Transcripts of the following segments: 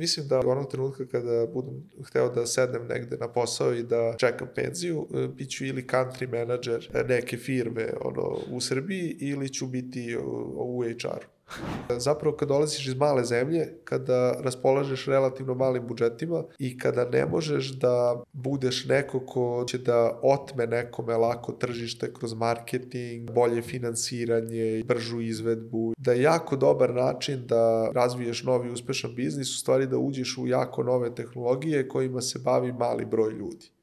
Mislim da onog trenutka kada budem hteo da sednem negde na posao i da čekam penziju, e, bit ću ili country manager neke firme ono, u Srbiji ili ću biti u HR-u. Zapravo kad dolaziš iz male zemlje, kada raspolažeš relativno malim budžetima i kada ne možeš da budeš neko ko će da otme nekome lako tržište kroz marketing, bolje finansiranje, bržu izvedbu, da je jako dobar način da razviješ novi uspešan biznis, u stvari da uđeš u jako nove tehnologije kojima se bavi mali broj ljudi.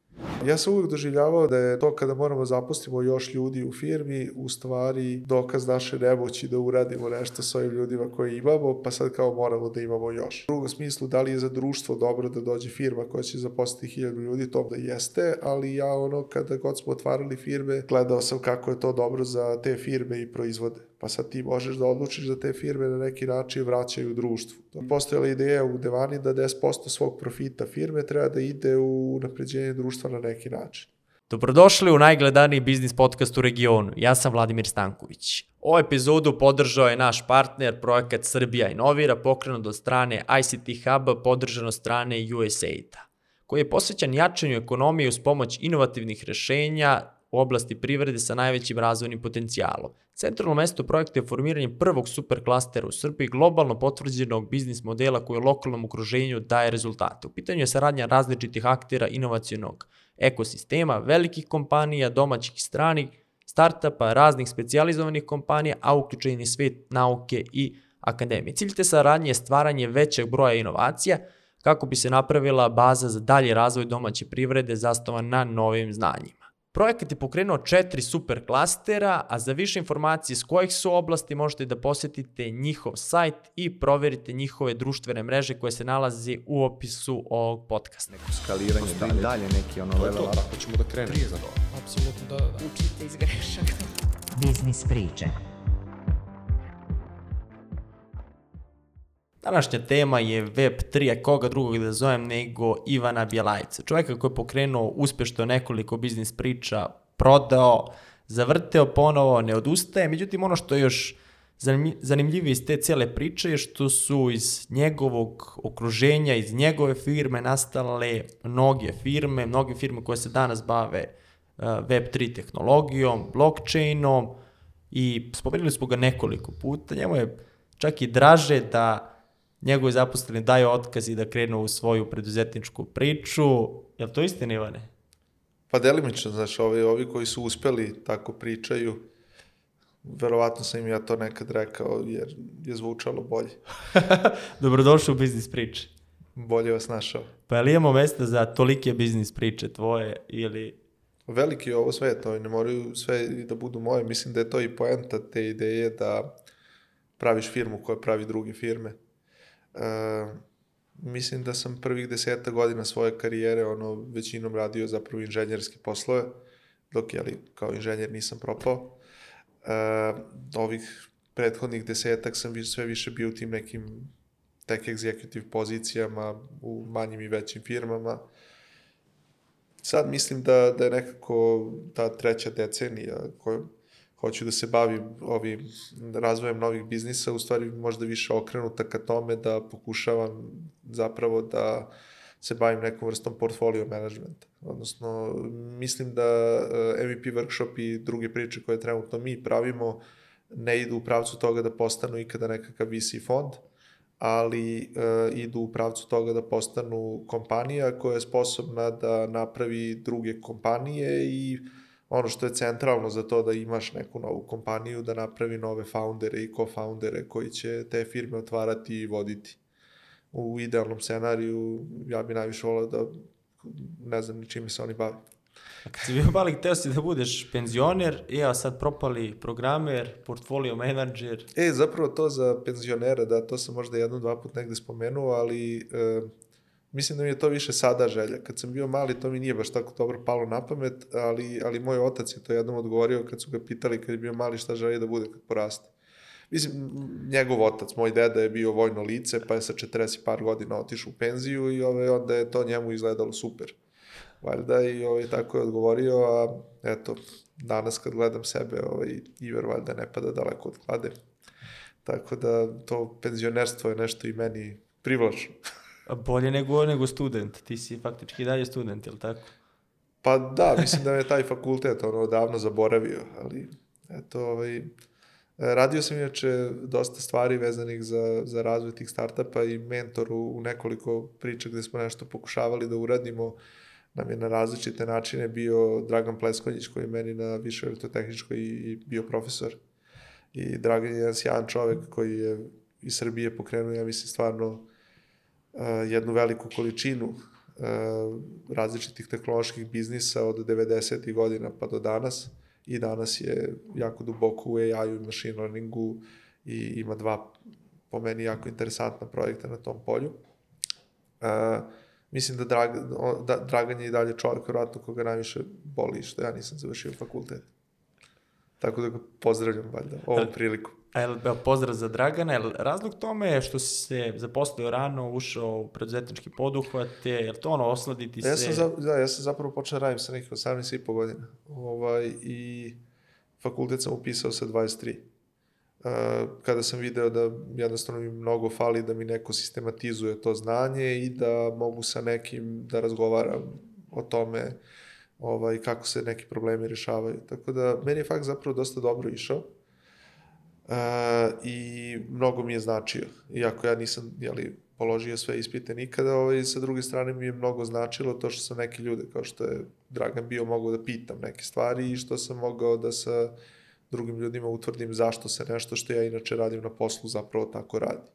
Ja sam uvijek doživljavao da je to kada moramo zapustimo još ljudi u firmi, u stvari dokaz naše nemoći da uradimo nešto s ovim ljudima koje imamo, pa sad kao moramo da imamo još. U drugom smislu, da li je za društvo dobro da dođe firma koja će zaposliti hiljadu ljudi, to da jeste, ali ja ono, kada god smo otvarali firme, gledao sam kako je to dobro za te firme i proizvode pa sad ti možeš da odlučiš da te firme na neki način vraćaju društvu. Postojala ideja u Devani da 10% svog profita firme treba da ide u napređenje društva na neki način. Dobrodošli u najgledaniji biznis podcast u regionu. Ja sam Vladimir Stanković. Ovu epizodu podržao je naš partner, projekat Srbija Inovira, pokrenut od strane ICT Hub, podržan od strane USAID-a, koji je posvećan jačanju ekonomije uz pomoć inovativnih rešenja u oblasti privrede sa najvećim razvojnim potencijalom. Centralno mesto projekta je formiranje prvog superklastera u Srbiji, globalno potvrđenog biznis modela koji u lokalnom okruženju daje rezultate. U pitanju je saradnja različitih aktera inovacijonog ekosistema, velikih kompanija, domaćih i stranih, startapa, raznih specializovanih kompanija, a uključen je svet nauke i akademije. Cilj te saradnje je stvaranje većeg broja inovacija kako bi se napravila baza za dalji razvoj domaće privrede zasnovan na novim znanjima. Projekat je pokrenuo četiri super klastera, a za više informacije s kojih su oblasti možete da posetite njihov sajt i proverite njihove društvene mreže koje se nalazi u opisu ovog podcasta. Neko skaliranje, dalje, dalje neki ono level up. Ako ćemo da krenemo za to. Apsolutno da, da. Učite iz grešaka. Biznis priče. Današnja tema je Web3, a koga drugog da zovem nego Ivana Bjelajca. Čovjeka koji je pokrenuo uspešno nekoliko biznis priča, prodao, zavrteo ponovo, ne odustaje. Međutim, ono što je još zanimljivije iz te cele priče je što su iz njegovog okruženja, iz njegove firme nastale mnoge firme, mnoge firme koje se danas bave uh, Web3 tehnologijom, blockchainom i spomenuli smo ga nekoliko puta. Njemu je čak i draže da njegovi zaposleni daju otkaz i da krenu u svoju preduzetničku priču. Je li to istina, Ivane? Pa delimično, znaš, ovi, ovi koji su uspeli tako pričaju, verovatno sam im ja to nekad rekao, jer je zvučalo bolje. Dobrodošli u biznis priče. Bolje vas našao. Pa li imamo mesta za tolike biznis priče tvoje ili... Veliki je ovo sve, to ne moraju sve da budu moje. Mislim da je to i poenta te ideje da praviš firmu koja pravi druge firme Uh, mislim da sam prvih deseta godina svoje karijere ono, većinom radio zapravo inženjerske poslove, dok jeli, kao inženjer nisam propao. Uh, ovih prethodnih desetak sam sve više bio u tim nekim tech executive pozicijama u manjim i većim firmama. Sad mislim da, da je nekako ta treća decenija kojom hoću da se bavim ovim razvojem novih biznisa, u stvari možda više okrenuta ka tome da pokušavam zapravo da se bavim nekom vrstom portfolio managementa. Odnosno, mislim da eh, MVP workshop i druge priče koje trenutno mi pravimo ne idu u pravcu toga da postanu ikada nekakav VC fond, ali e, idu u pravcu toga da postanu kompanija koja je sposobna da napravi druge kompanije i ono što je centralno za to da imaš neku novu kompaniju, da napravi nove foundere i co-foundere koji će te firme otvarati i voditi. U idealnom scenariju ja bi najviše volao da ne znam ni čime se oni bavi. A kad si bio mali, hteo si da budeš penzioner, i ja sad propali programer, portfolio menadžer. E, zapravo to za penzionera, da, to sam možda jednom, dva put negde spomenuo, ali e, mislim da mi je to više sada želja. Kad sam bio mali, to mi nije baš tako dobro palo na pamet, ali, ali moj otac je to jednom odgovorio kad su ga pitali kad je bio mali šta želi da bude kad poraste. Mislim, njegov otac, moj deda je bio vojno lice, pa je sa 40 par godina otišao u penziju i ove, onda je to njemu izgledalo super. Valjda i ovaj, tako je odgovorio, a eto, danas kad gledam sebe, ovaj, Iver valjda ne pada daleko od klade. Tako da to penzionerstvo je nešto i meni privlačno. A Bolje nego, nego student. Ti si faktički dalje student, jel tako? Pa da, mislim da me taj fakultet ono davno zaboravio, ali eto, ovaj, radio sam inače dosta stvari vezanih za, za razvoj tih startupa i mentor u, nekoliko priča gde smo nešto pokušavali da uradimo, nam je na različite načine bio Dragan Pleskonjić koji je meni na višoj elektrotehničkoj i, bio profesor. I Dragan je jedan sjajan čovek koji je iz Srbije pokrenuo, ja mislim, stvarno jednu veliku količinu uh, različitih tehnoloških biznisa od 90. godina pa do danas i danas je jako duboko u AI-u i machine learningu i ima dva po meni jako interesantna projekta na tom polju. Uh, mislim da, Drag, da Dragan je i dalje čovjek vjerojatno koga najviše boli što ja nisam završio fakultet. Tako da ga pozdravljam valjda ovom prilikom. A jel, evo, pozdrav za Dragana, jel razlog tome je što si se zaposlio rano, ušao u preduzetnički poduhvat, je, jel to ono osladiti se? Ja sam, za, da, ja sam zapravo počeo da radim sa nekih 18 i po godina. Ovaj, I fakultet sam upisao sa 23. Uh, kada sam video da jednostavno mi mnogo fali da mi neko sistematizuje to znanje i da mogu sa nekim da razgovaram o tome ovaj, kako se neki problemi rešavaju. Tako da, meni je fakt zapravo dosta dobro išao. Uh, i mnogo mi je značio. Iako ja nisam jeli, položio sve ispite nikada, ovaj, sa druge strane mi je mnogo značilo to što sam neki ljude, kao što je Dragan bio, mogao da pitam neke stvari i što sam mogao da sa drugim ljudima utvrdim zašto se nešto što ja inače radim na poslu zapravo tako radi.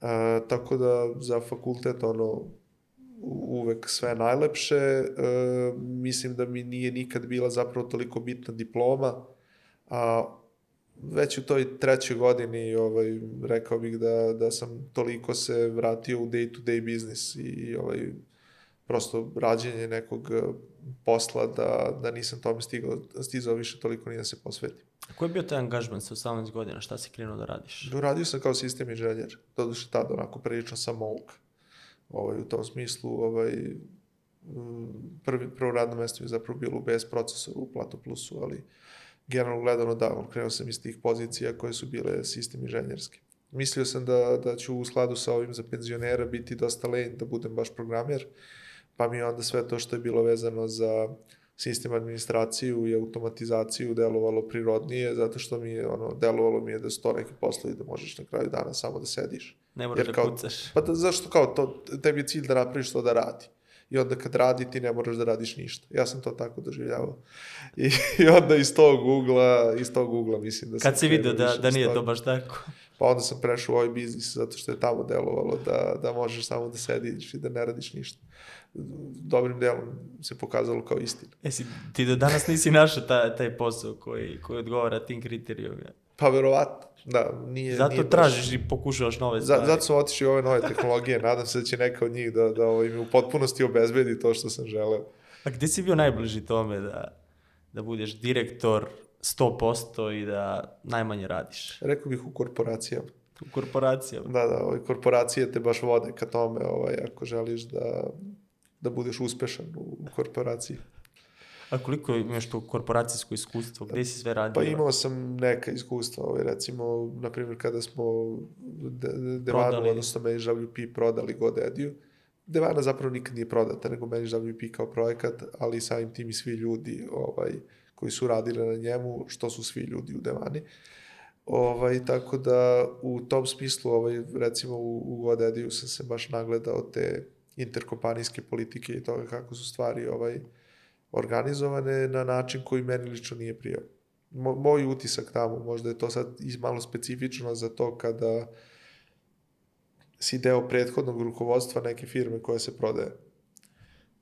Uh, tako da za fakultet ono uvek sve najlepše. Uh, mislim da mi nije nikad bila zapravo toliko bitna diploma, a već u toj trećoj godini ovaj, rekao bih da, da sam toliko se vratio u day-to-day biznis i ovaj, prosto rađenje nekog eh, posla da, da nisam tome stigao, stizao više toliko ni da se posvetim. A koji je bio taj angažman sa 18 godina? Šta si krenuo da radiš? Radio sam kao sistem inženjer. Doduše tada onako prilično sam mouk. Ovaj, u tom smislu ovaj, prvi, prvo radno mesto je zapravo bilo u BS procesoru u Plato Plusu, ali uh, generalno gledano da, krenuo sam iz tih pozicija koje su bile sistem inženjerski. Mislio sam da, da ću u skladu sa ovim za penzionera biti dosta len, da budem baš programer, pa mi onda sve to što je bilo vezano za sistem administraciju i automatizaciju delovalo prirodnije, zato što mi je, ono, delovalo mi je da su to neki poslovi da možeš na kraju dana samo da sediš. Ne moraš da kao, kucaš. Pa da, zašto kao to, tebi je cilj da napraviš to da radi i onda kad radi ti ne moraš da radiš ništa. Ja sam to tako doživljavao. I, i onda iz tog ugla, iz tog ugla mislim da sam... Kad si vidio da, da nije to baš tako? Pa onda sam prešao u ovaj biznis zato što je tamo delovalo da, da možeš samo da sediš i da ne radiš ništa. Dobrim delom se pokazalo kao istina. Jesi, ti do danas nisi našao taj, taj posao koji, koji odgovara tim kriterijima? Pa verovatno, da. Nije, Zato nije tražiš baš... i pokušavaš nove stvari. Za, zato sam otišao ove nove tehnologije. Nadam se da će neka od njih da, da ovaj, mi u potpunosti obezbedi to što sam želeo. A gde si bio najbliži tome da, da budeš direktor 100% i da najmanje radiš? Rekao bih u korporacijama. U korporacijama? Da, da, ovaj, korporacije te baš vode ka tome ovaj, ako želiš da, da budeš uspešan u, korporaciji. A koliko imaš to korporacijsko iskustvo? Gde si sve radio? Pa imao sam neka iskustva, ovaj, recimo, na primjer, kada smo de, Devanu, odnosno ManageWP prodali GoDaddy-u, Devana zapravo nikad nije prodata, nego ManageWP kao projekat, ali samim tim i svi ljudi ovaj, koji su radili na njemu, što su svi ljudi u Devani. Ovaj, tako da u tom smislu, ovaj, recimo u, u GoDaddy-u sam se baš nagledao te interkompanijske politike i toga kako su stvari ovaj, organizovane na način koji meni lično nije prijao. Mo, moj utisak tamo, možda je to sad malo specifično za to kada si deo prethodnog rukovodstva neke firme koja se prodaje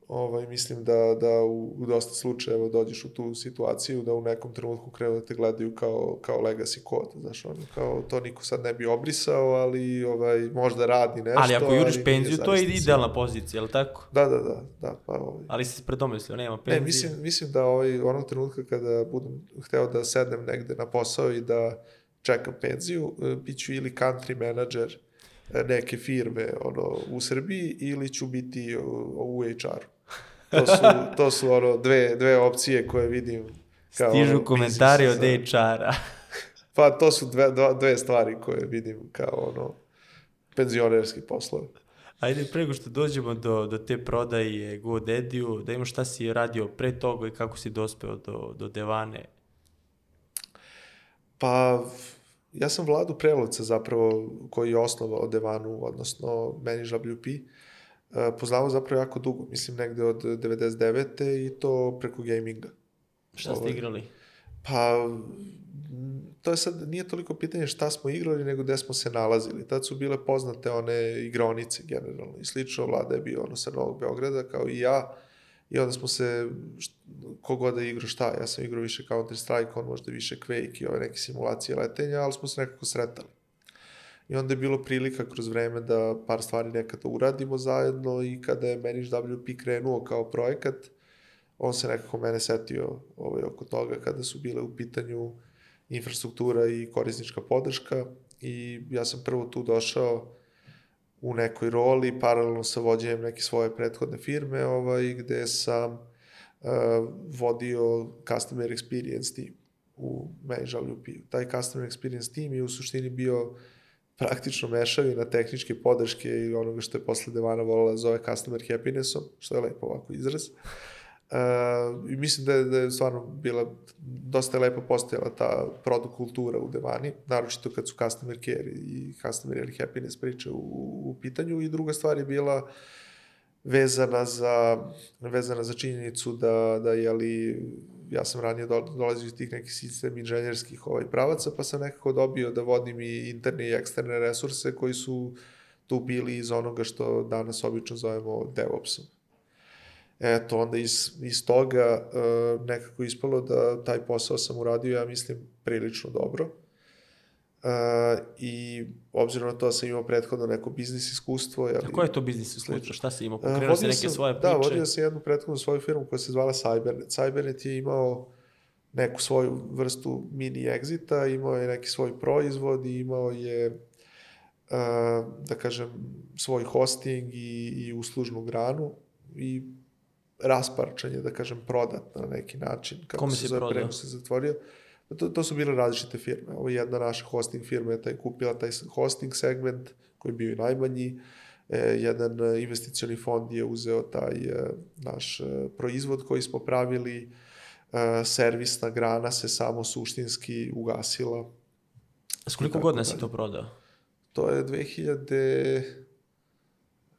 ovaj, mislim da, da u, u dosta slučajeva dođeš u tu situaciju da u nekom trenutku krenu da te gledaju kao, kao legacy kod, znaš, ono, kao to niko sad ne bi obrisao, ali ovaj, možda radi nešto. Ali ako juriš penziju, to je idealna pozicija, je li tako? Da, da, da. da pa, ovaj. Ali si se predomislio, nema penzije? Ne, mislim, mislim da ovaj, onog trenutka kada budem hteo da sednem negde na posao i da čekam penziju, e, bit ću ili country manager neke firme ono, u Srbiji ili ću biti u, u HR-u. To su, to su ono dve, dve opcije koje vidim kao Stižu ono, komentari od HR-a. pa to su dve, dve stvari koje vidim kao ono penzionerski poslovi. Ajde, prego što dođemo do, do te prodaje GoDaddy-u, da imamo šta si radio pre toga i kako si dospeo do, do Devane. Pa, ja sam Vladu Prelovca zapravo, koji je osnovao Devanu, odnosno Manage WP, e, poznavao zapravo jako dugo, mislim negde od 99. i to preko gaminga. Šta ste Ovaj, igrali? Pa, to je sad, nije toliko pitanje šta smo igrali, nego gde smo se nalazili. Tad su bile poznate one igronice generalno i slično. Vlada je bio ono sa Novog Beograda, kao i ja. I onda smo se, št- kogod da je igrao šta, ja sam igrao više Counter Strike, on možda više Quake i ove neke simulacije letenja, ali smo se nekako sretali. I onda je bilo prilika kroz vreme da par stvari nekada uradimo zajedno i kada je Manage WP krenuo kao projekat, on se nekako mene setio ovaj, oko toga kada su bile u pitanju infrastruktura i korisnička podrška i ja sam prvo tu došao u nekoj roli, paralelno sa vođenjem neke svoje prethodne firme, ovaj, gde sam uh, vodio Customer Experience team u Manage WP. Taj Customer Experience team je u suštini bio praktično mešavina tehničke podrške i onoga što je posle Devana volila da zove Customer Happinessom, što je lepo ovako izraz. Uh, I mislim da je, da je stvarno bila, dosta je lepo postojala ta produkt kultura u Devani, naročito kad su customer care i customer ili happiness priče u, u pitanju i druga stvar je bila vezana za, vezana za činjenicu da, da je li, ja sam ranije do, dolazio iz tih nekih sistem inženjerskih ovaj, pravaca, pa sam nekako dobio da vodim i interne i eksterne resurse koji su tu bili iz onoga što danas obično zovemo DevOpsom. Eto, onda iz, iz toga uh, nekako ispalo da taj posao sam uradio, ja mislim, prilično dobro. Uh, I obzirom na to da sam imao prethodno neko biznis iskustvo. Jeli, A koje je to biznis iskustvo? Šta si imao? Uh, Pokrenuo si neke sam- svoje priče? Da, vodio sam jednu prethodnu svoju firmu koja se zvala Cybernet. Cybernet je imao neku svoju vrstu mini exita, imao je neki svoj proizvod i imao je uh, da kažem svoj hosting i, i uslužnu granu i rasparčan je, da kažem, prodat na neki način. Kako Kome se zove, prodao? se zatvorio. Pa To, to su bile različite firme. Ovo je jedna naša hosting firma je taj, kupila taj hosting segment koji je bio i najmanji. E, jedan investicioni fond je uzeo taj e, naš e, proizvod koji smo pravili. E, servisna grana se samo suštinski ugasila. S koliko godina si to prodao? To je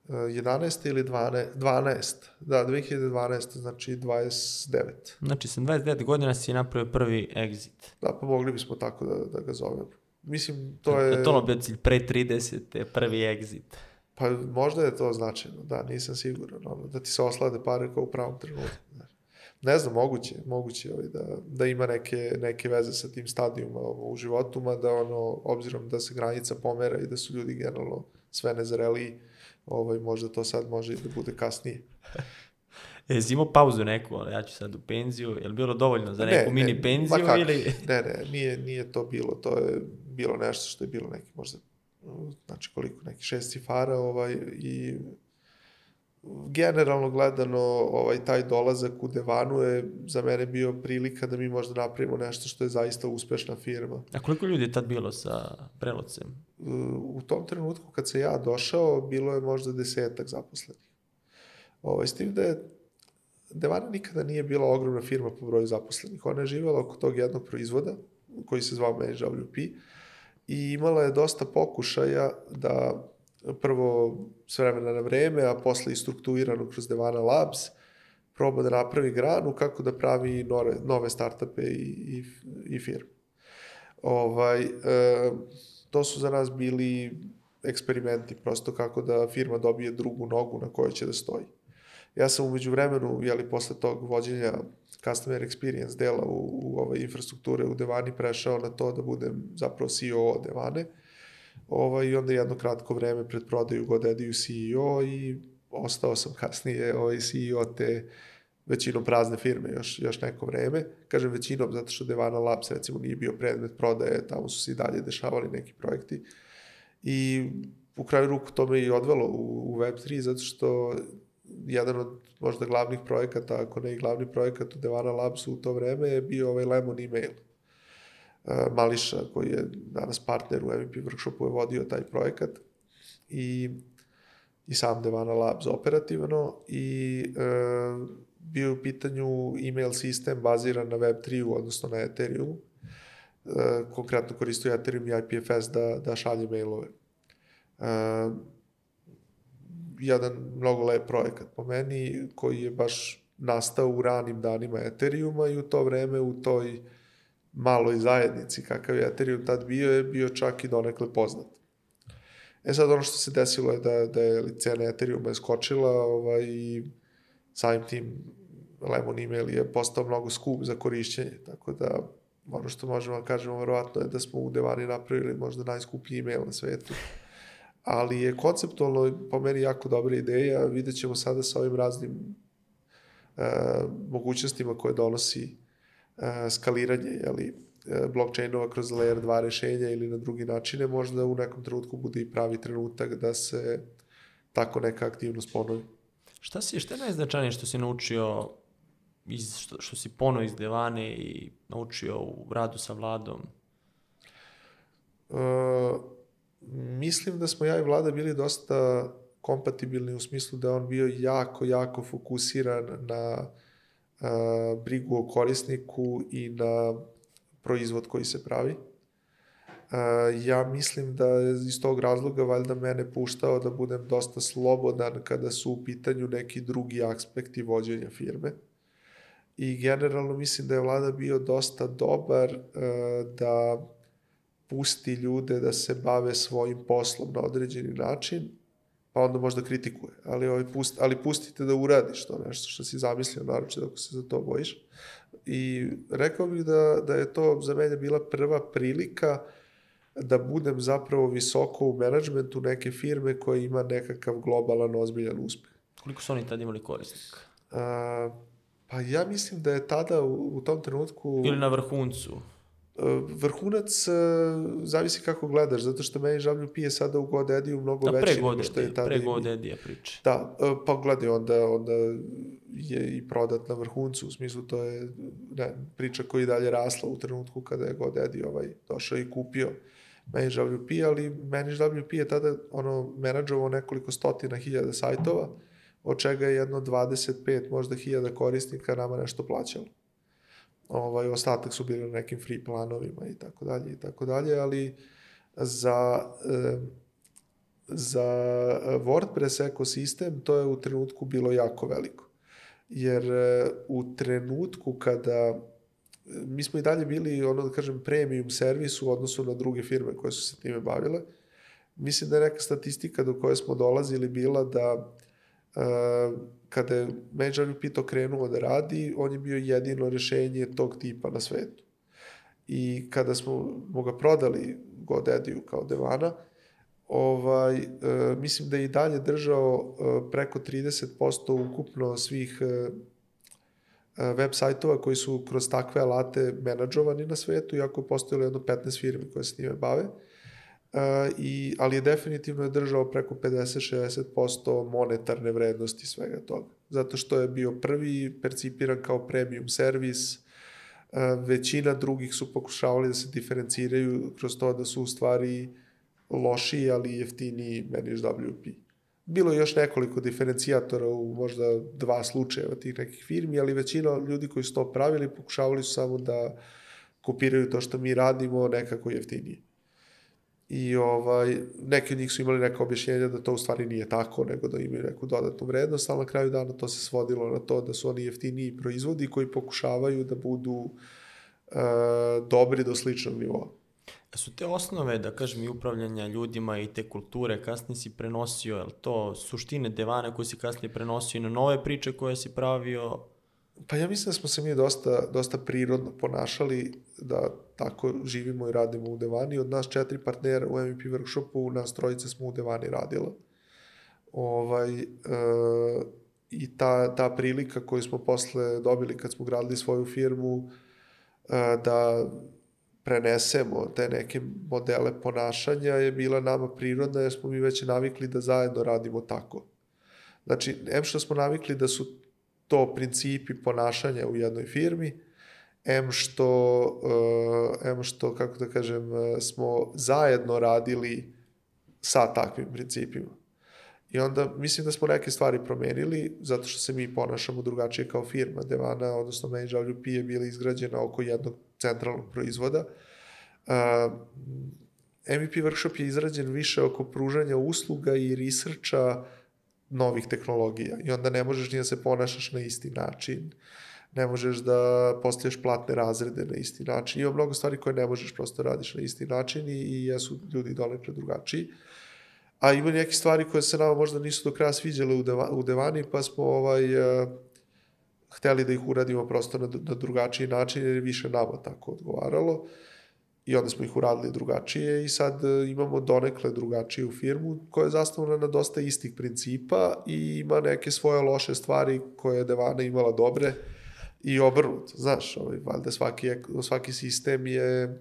2011. ili 12, 12. Da, 2012. znači 29. Znači, sam 29 godina si napravio prvi exit. Da, pa mogli bismo tako da, da ga zovemo. Mislim, to je... je... To ono bio cilj pre 30. prvi exit. Pa možda je to značajno, da, nisam siguran. Ono, da ti se oslade pare kao u pravom trenutku. Ne znam, moguće, moguće ovaj, da, da ima neke, neke veze sa tim stadijuma ovo, u životu, da ono, obzirom da se granica pomera i da su ljudi generalno sve nezreliji, ovaj, možda to sad može i da bude kasnije. E, si imao pauzu neku, ono, ja ću sad u penziju, je li bilo dovoljno za neku mini penziju ma kako, ili... Ne, ne, nije, nije to bilo, to je bilo nešto što je bilo neki možda, znači koliko, neki šest cifara, ovaj, i generalno gledano, ovaj, taj dolazak u Devanu je za mene bio prilika da mi možda napravimo nešto što je zaista uspešna firma. A koliko ljudi je tad bilo sa prelocem? U tom trenutku kad se ja došao, bilo je možda desetak zaposlenih. Ovaj, s tim da je Devana nikada nije bila ogromna firma po broju zaposlenih. Ona je živjela oko tog jednog proizvoda, koji se zvao Manage WP, i imala je dosta pokušaja da prvo s vremena na vreme, a posle i strukturirano kroz Devana Labs, proba da napravi granu kako da pravi nove, nove startupe i, i, i firme. Ovaj, e, to su za nas bili eksperimenti, prosto kako da firma dobije drugu nogu na kojoj će da stoji. Ja sam umeđu vremenu, jeli, posle tog vođenja customer experience dela u, u ove infrastrukture u Devani prešao na to da budem zapravo CEO Devane. Ovaj, I onda jedno kratko vreme pred prodaju GoDaddy CEO i ostao sam kasnije ovaj CEO te većinom prazne firme još, još neko vreme. Kažem većinom zato što Devana Labs recimo nije bio predmet prodaje, tamo su se i dalje dešavali neki projekti. I u kraju ruku to me i odvelo u, u Web3 zato što jedan od možda glavnih projekata, ako ne i glavni projekat u Devana Labsu u to vreme je bio ovaj Lemon email. Uh, Mališa koji je danas partner u MVP workshopu je vodio taj projekat i i sam Devana Labs operativno i e, bio u pitanju email sistem baziran na Web3, odnosno na Ethereum. E, konkretno koristio Ethereum i IPFS da, da šalje mailove. E, jedan mnogo lep projekat po meni, koji je baš nastao u ranim danima Ethereuma i u to vreme u toj maloj zajednici kakav je Ethereum tad bio je bio čak i donekle poznat. E sad ono što se desilo je da, da je cena Ethereuma je skočila ovaj, i samim tim Lemon email je postao mnogo skup za korišćenje, tako da ono što možemo da kažemo verovatno je da smo u Devani napravili možda najskuplji email na svetu. Ali je konceptualno po meni jako dobra ideja, vidjet ćemo sada sa ovim raznim uh, mogućnostima koje donosi skaliranje, jeli, uh, blockchainova kroz layer 2 rešenja ili na drugi načine, možda u nekom trenutku bude i pravi trenutak da se tako neka aktivnost ponovi. Šta si, šta je najznačajnije što si naučio iz, što, što si pono iz Devane i naučio u radu sa vladom? Uh, mislim da smo ja i vlada bili dosta kompatibilni u smislu da on bio jako, jako fokusiran na uh, brigu o korisniku i na proizvod koji se pravi. Ja mislim da iz tog razloga valjda mene puštao da budem dosta slobodan kada su u pitanju neki drugi aspekti vođenja firme i generalno mislim da je vlada bio dosta dobar da pusti ljude da se bave svojim poslom na određeni način, pa onda možda kritikuje, ali, ovaj pust, ali pustite da uradiš to nešto što si zamislio, naroče ako se za to bojiš. I rekao bih da, da je to za mene bila prva prilika da budem zapravo visoko u menadžmentu neke firme koja ima nekakav globalan, ozbiljan uspeh. Koliko su oni tad imali korisnika? Uh, Pa ja mislim da je tada u, u tom trenutku... Ili na vrhuncu? Vrhunac e, zavisi kako gledaš, zato što meni žablju pije sada u God Ediju mnogo da, veći nego što je tada. Pre God Edija priče. Da, e, pa gledaj, onda, onda je i prodat na vrhuncu, u smislu to je ne, priča koja je dalje rasla u trenutku kada je God Edi ovaj, došao i kupio meni žablju pije, ali meni žablju pije tada ono, menadžovo nekoliko stotina hiljada sajtova, od čega je jedno 25, možda hiljada korisnika nama nešto plaćalo. Ovaj, ostatak su bili na nekim free planovima i tako dalje i tako dalje, ali za, e, za WordPress ekosistem to je u trenutku bilo jako veliko. Jer e, u trenutku kada mi smo i dalje bili, ono da kažem, premium servis u odnosu na druge firme koje su se time bavile. Mislim da je neka statistika do koje smo dolazili bila da kada je Major Pito krenuo da radi, on je bio jedino rešenje tog tipa na svetu. I kada smo mu ga prodali GoDaddy-u kao Devana, ovaj, e, mislim da je i dalje držao e, preko 30% ukupno svih e, web sajtova koji su kroz takve alate menadžovani na svetu, iako je postojalo jedno 15 firmi koje se njime bave. Uh, i, ali je definitivno je držao preko 50-60% monetarne vrednosti svega toga. Zato što je bio prvi percipiran kao premium servis, većina drugih su pokušavali da se diferenciraju kroz to da su u stvari lošiji, ali jeftiniji managed WP. Bilo je još nekoliko diferencijatora u možda dva slučajeva tih nekih firmi, ali većina ljudi koji su to pravili pokušavali su samo da kopiraju to što mi radimo nekako jeftinije. I ovaj, neki od njih su imali neka objašnjenja da to u stvari nije tako, nego da imaju neku dodatnu vrednost, ali na kraju dana to se svodilo na to da su oni jeftiniji proizvodi koji pokušavaju da budu e, dobri do sličnog nivoa. A su te osnove, da kažem, i upravljanja ljudima i te kulture kasnije si prenosio, je to suštine devane koje si kasnije prenosio i na nove priče koje si pravio? Pa ja mislim da smo se mi dosta, dosta prirodno ponašali da tako živimo i radimo u Devani. Od nas četiri partnera u MVP workshopu, nas trojice smo u Devani radila. Ovaj, e, I ta, ta prilika koju smo posle dobili kad smo gradili svoju firmu, e, da prenesemo te neke modele ponašanja je bila nama prirodna jer smo mi već navikli da zajedno radimo tako. Znači, em što smo navikli da su to principi ponašanja u jednoj firmi, em što, uh, em što, kako da kažem, uh, smo zajedno radili sa takvim principima. I onda mislim da smo neke stvari promenili zato što se mi ponašamo drugačije kao firma. Devana, odnosno MHWP je bila izgrađena oko jednog centralnog proizvoda. Uh, MVP workshop je izrađen više oko pružanja usluga i researcha novih tehnologija i onda ne možeš ni da se ponašaš na isti način. Ne možeš da postavljaš platne razrede na isti način. Ima mnogo stvari koje ne možeš prosto radiš na isti način i, i jesu ljudi donekle drugačiji. A ima neke stvari koje se nama možda nisu do kraja sviđale u, deva, u Devani, pa smo ovaj, uh, hteli da ih uradimo prosto na, na drugačiji način, jer je više nama tako odgovaralo. I onda smo ih uradili drugačije i sad uh, imamo donekle drugačiju firmu koja je zasnovana na dosta istih principa i ima neke svoje loše stvari koje je Devana imala dobre i obrnuto, znaš, ovaj, valjda svaki, svaki sistem je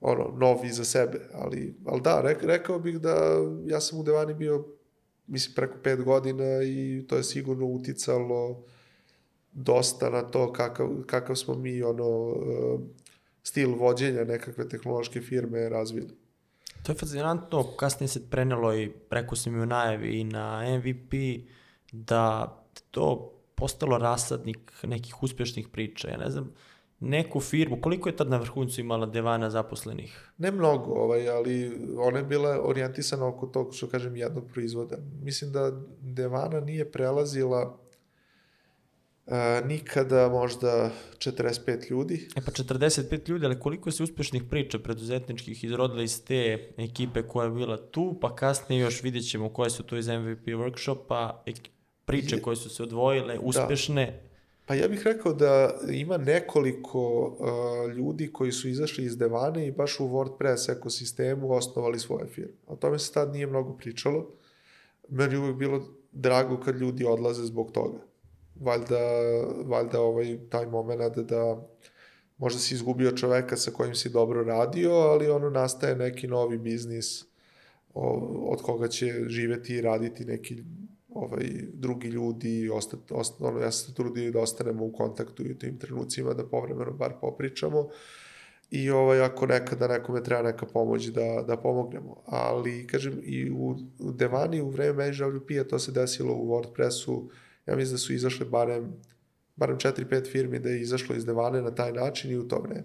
ono, novi za sebe, ali, ali da, rek, rekao bih da ja sam u Devani bio, mislim, preko pet godina i to je sigurno uticalo dosta na to kakav, kakav smo mi, ono, stil vođenja nekakve tehnološke firme razvili. To je fascinantno, kasnije se prenelo i preko sam i u najavi i na MVP da to postalo rasadnik nekih uspešnih priča. Ja ne znam, neku firmu, koliko je tad na vrhuncu imala Devana zaposlenih? Ne mnogo, ovaj, ali ona je bila orijentisana oko tog, što kažem, jednog proizvoda. Mislim da Devana nije prelazila a, nikada možda 45 ljudi. E pa 45 ljudi, ali koliko se uspešnih priča preduzetničkih izrodila iz te ekipe koja je bila tu, pa kasnije još vidjet ćemo koje su to iz MVP workshopa, priče koje su se odvojile, da. uspešne. Da Pa ja bih rekao da ima nekoliko uh, ljudi koji su izašli iz Devane i baš u WordPress ekosistemu osnovali svoje firme. O tome se tad nije mnogo pričalo. Meni uvek bilo drago kad ljudi odlaze zbog toga. Valjda, valjda ovaj, taj moment da možda si izgubio čoveka sa kojim si dobro radio, ali ono nastaje neki novi biznis od koga će živeti i raditi neki ovaj, drugi ljudi, ostat, osta, ono, ja se trudio da ostanemo u kontaktu i u tim trenucima, da povremeno bar popričamo i ovaj, ako nekada nekome treba neka pomoć da, da pomognemo. Ali, kažem, i u, u Devani u vreme MHWP-a to se desilo u WordPressu, ja mislim da su izašle barem, barem 4-5 firmi da je izašlo iz Devane na taj način i u to vreme.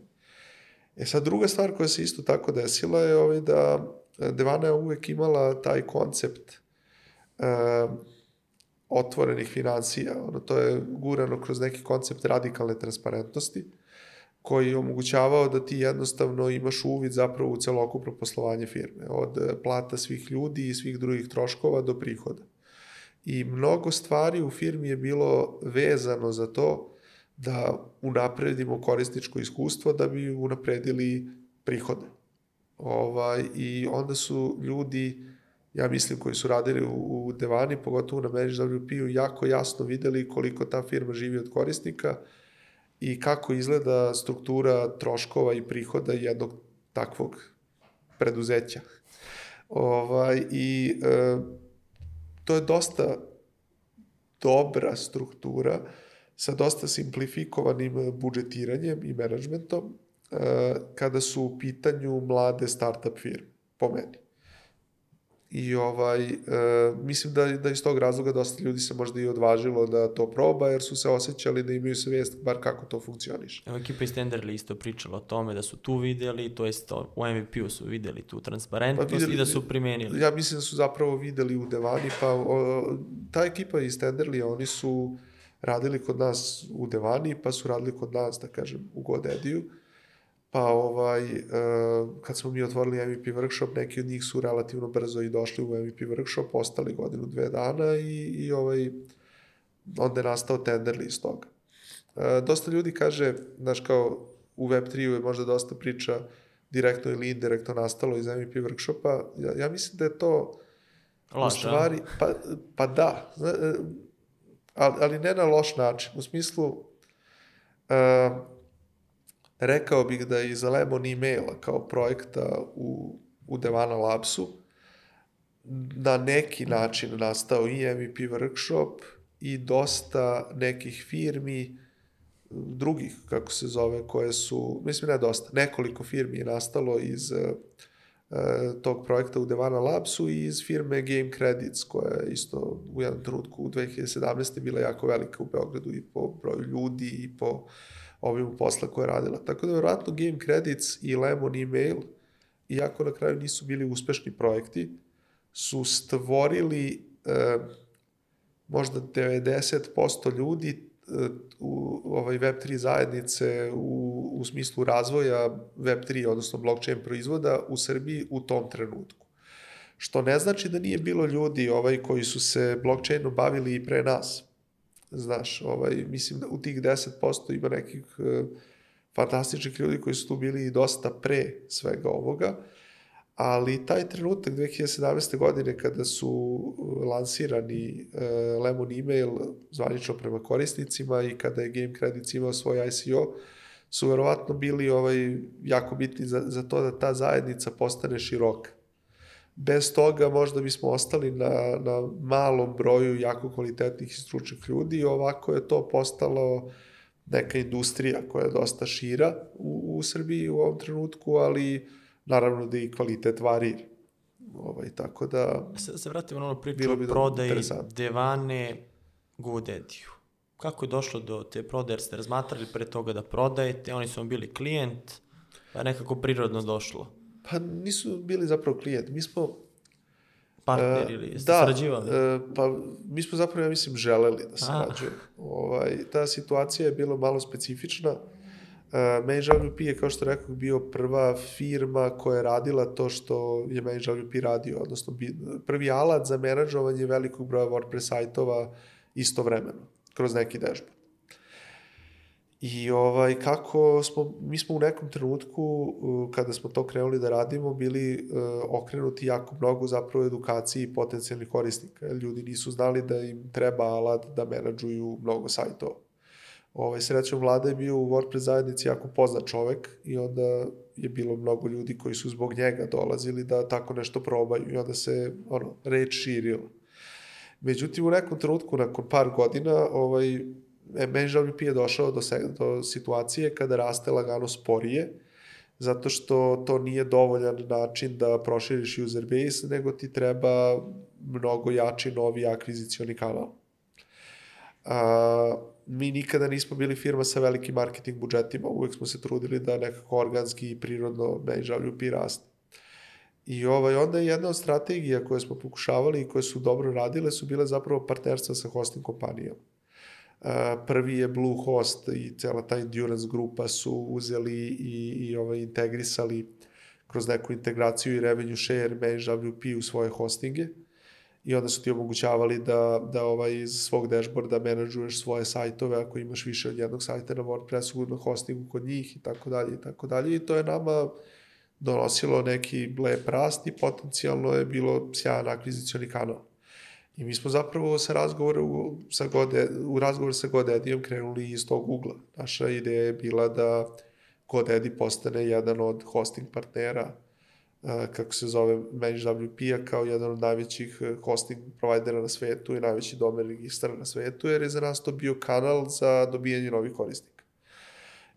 E sad, druga stvar koja se isto tako desila je ovaj da Devana je uvek imala taj koncept uh, otvorenih financija. Ono, to je gurano kroz neki koncept radikalne transparentnosti koji je omogućavao da ti jednostavno imaš uvid zapravo u celokupno poslovanje firme, od plata svih ljudi i svih drugih troškova do prihoda. I mnogo stvari u firmi je bilo vezano za to da unapredimo korisničko iskustvo da bi unapredili prihode. Ovaj, I onda su ljudi ja mislim, koji su radili u, u Devani, pogotovo na Manage WP-u, jako jasno videli koliko ta firma živi od korisnika i kako izgleda struktura troškova i prihoda jednog takvog preduzeća. Ovaj, I e, to je dosta dobra struktura sa dosta simplifikovanim budžetiranjem i menadžmentom e, kada su u pitanju mlade startup firme, po meni. I ovaj, e, mislim da, da iz tog razloga dosta ljudi se možda i odvažilo da to proba, jer su se osjećali da imaju svijest bar kako to funkcioniše. Evo, ekipa iz Tenderly isto pričala o tome da su tu videli, to jest u MVP-u su videli tu transparentnost pa videli, i da su primenili. Ja mislim da su zapravo videli u Devani, pa o, ta ekipa iz Tenderly, oni su radili kod nas u Devani, pa su radili kod nas, da kažem, u Godediju. Pa ovaj, uh, kad smo mi otvorili MVP workshop, neki od njih su relativno brzo i došli u MVP workshop, ostali godinu, dve dana i, i ovaj, onda je nastao Tenderly iz toga. Uh, dosta ljudi kaže, znaš kao u Web3 je možda dosta priča direktno ili indirektno nastalo iz MVP workshopa. Ja, ja mislim da je to Loš, u stvari, pa, pa da, e, ali, ali ne na loš način. U smislu, uh, rekao bih da je iz Lemon emaila kao projekta u, u Devana Labsu na neki način nastao i MVP workshop i dosta nekih firmi drugih, kako se zove, koje su, mislim ne dosta, nekoliko firmi je nastalo iz tog projekta u Devana Labsu i iz firme Game Credits, koja je isto u jednom trenutku u 2017. bila jako velika u Beogradu i po broju ljudi i po obimu posla koje je radila. Tako da, verovatno, Game Credits i Lemon Email, iako na kraju nisu bili uspešni projekti, su stvorili e, možda 90% ljudi u ovaj Web3 zajednice u, u smislu razvoja Web3, odnosno blockchain proizvoda u Srbiji u tom trenutku. Što ne znači da nije bilo ljudi ovaj koji su se blockchainom bavili i pre nas. Znaš, ovaj, mislim da u tih 10% ima nekih uh, fantastičnih ljudi koji su tu bili i dosta pre svega ovoga ali taj trenutak 2017. godine kada su uh, lansirani uh, Lemon email zvanično prema korisnicima i kada je Game Credits imao svoj ICO, su verovatno bili ovaj, jako bitni za, za to da ta zajednica postane široka. Bez toga možda bismo ostali na, na malom broju jako kvalitetnih i stručnih ljudi i ovako je to postalo neka industrija koja je dosta šira u, u Srbiji u ovom trenutku, ali naravno da i kvalitet varira. Ovaj, tako da... Se, se vratimo na ono priču o prodaji Devane Godediju. Kako je došlo do te prodaje, jer ste razmatrali pre toga da prodajete, oni su vam bili klijent, pa nekako prirodno došlo? Pa nisu bili zapravo klijent, mi smo partner ili jeste da, sarađivali? Da, pa mi smo zapravo, ja mislim, želeli da sarađujemo. Ovaj, ta situacija je bila malo specifična. Uh, ManageWP je, kao što rekao, bio prva firma koja je radila to što je ManageWP radio, odnosno prvi alat za menadžovanje velikog broja WordPress sajtova istovremeno, kroz neki dashboard. I ovaj, kako smo, mi smo u nekom trenutku, kada smo to krenuli da radimo, bili uh, okrenuti jako mnogo zapravo edukaciji potencijalnih korisnika. Ljudi nisu znali da im treba alat da menadžuju mnogo sajtova. Ovaj, srećom, vlada je bio u WordPress zajednici jako poznat čovek i onda je bilo mnogo ljudi koji su zbog njega dolazili da tako nešto probaju i onda se ono, reč širila. Međutim, u nekom trenutku, nakon par godina, ovaj, ManageWP je došao do, do situacije kada raste lagano sporije, zato što to nije dovoljan način da proširiš user base, nego ti treba mnogo jači novi akvizicioni kanal. A, mi nikada nismo bili firma sa velikim marketing budžetima, uvek smo se trudili da nekako organski i prirodno ManageWP raste. I ovaj, onda je jedna od strategija koje smo pokušavali i koje su dobro radile su bile zapravo partnerstva sa hosting kompanijama. Prvi je Bluehost i cela ta Endurance grupa su uzeli i, i ovaj, integrisali kroz neku integraciju i revenue share ManageWP u svoje hostinge. I onda su ti omogućavali da, da ovaj, iz svog dashboarda menadžuješ svoje sajtove ako imaš više od jednog sajta na WordPressu, na hostingu kod njih i tako dalje i tako dalje i to je nama donosilo neki lep rast i potencijalno je bilo sjajan akvizicioni kanal. I mi smo zapravo sa razgovora u, sa Gode, u razgovor sa GoDaddyjem krenuli iz tog ugla. Naša ideja je bila da GoDaddy postane jedan od hosting partnera kako se zove ManageWP-a kao jedan od najvećih e, hosting provajdera na svetu i najveći domen registra na svetu, jer je za nas to bio kanal za dobijanje novih korisnika.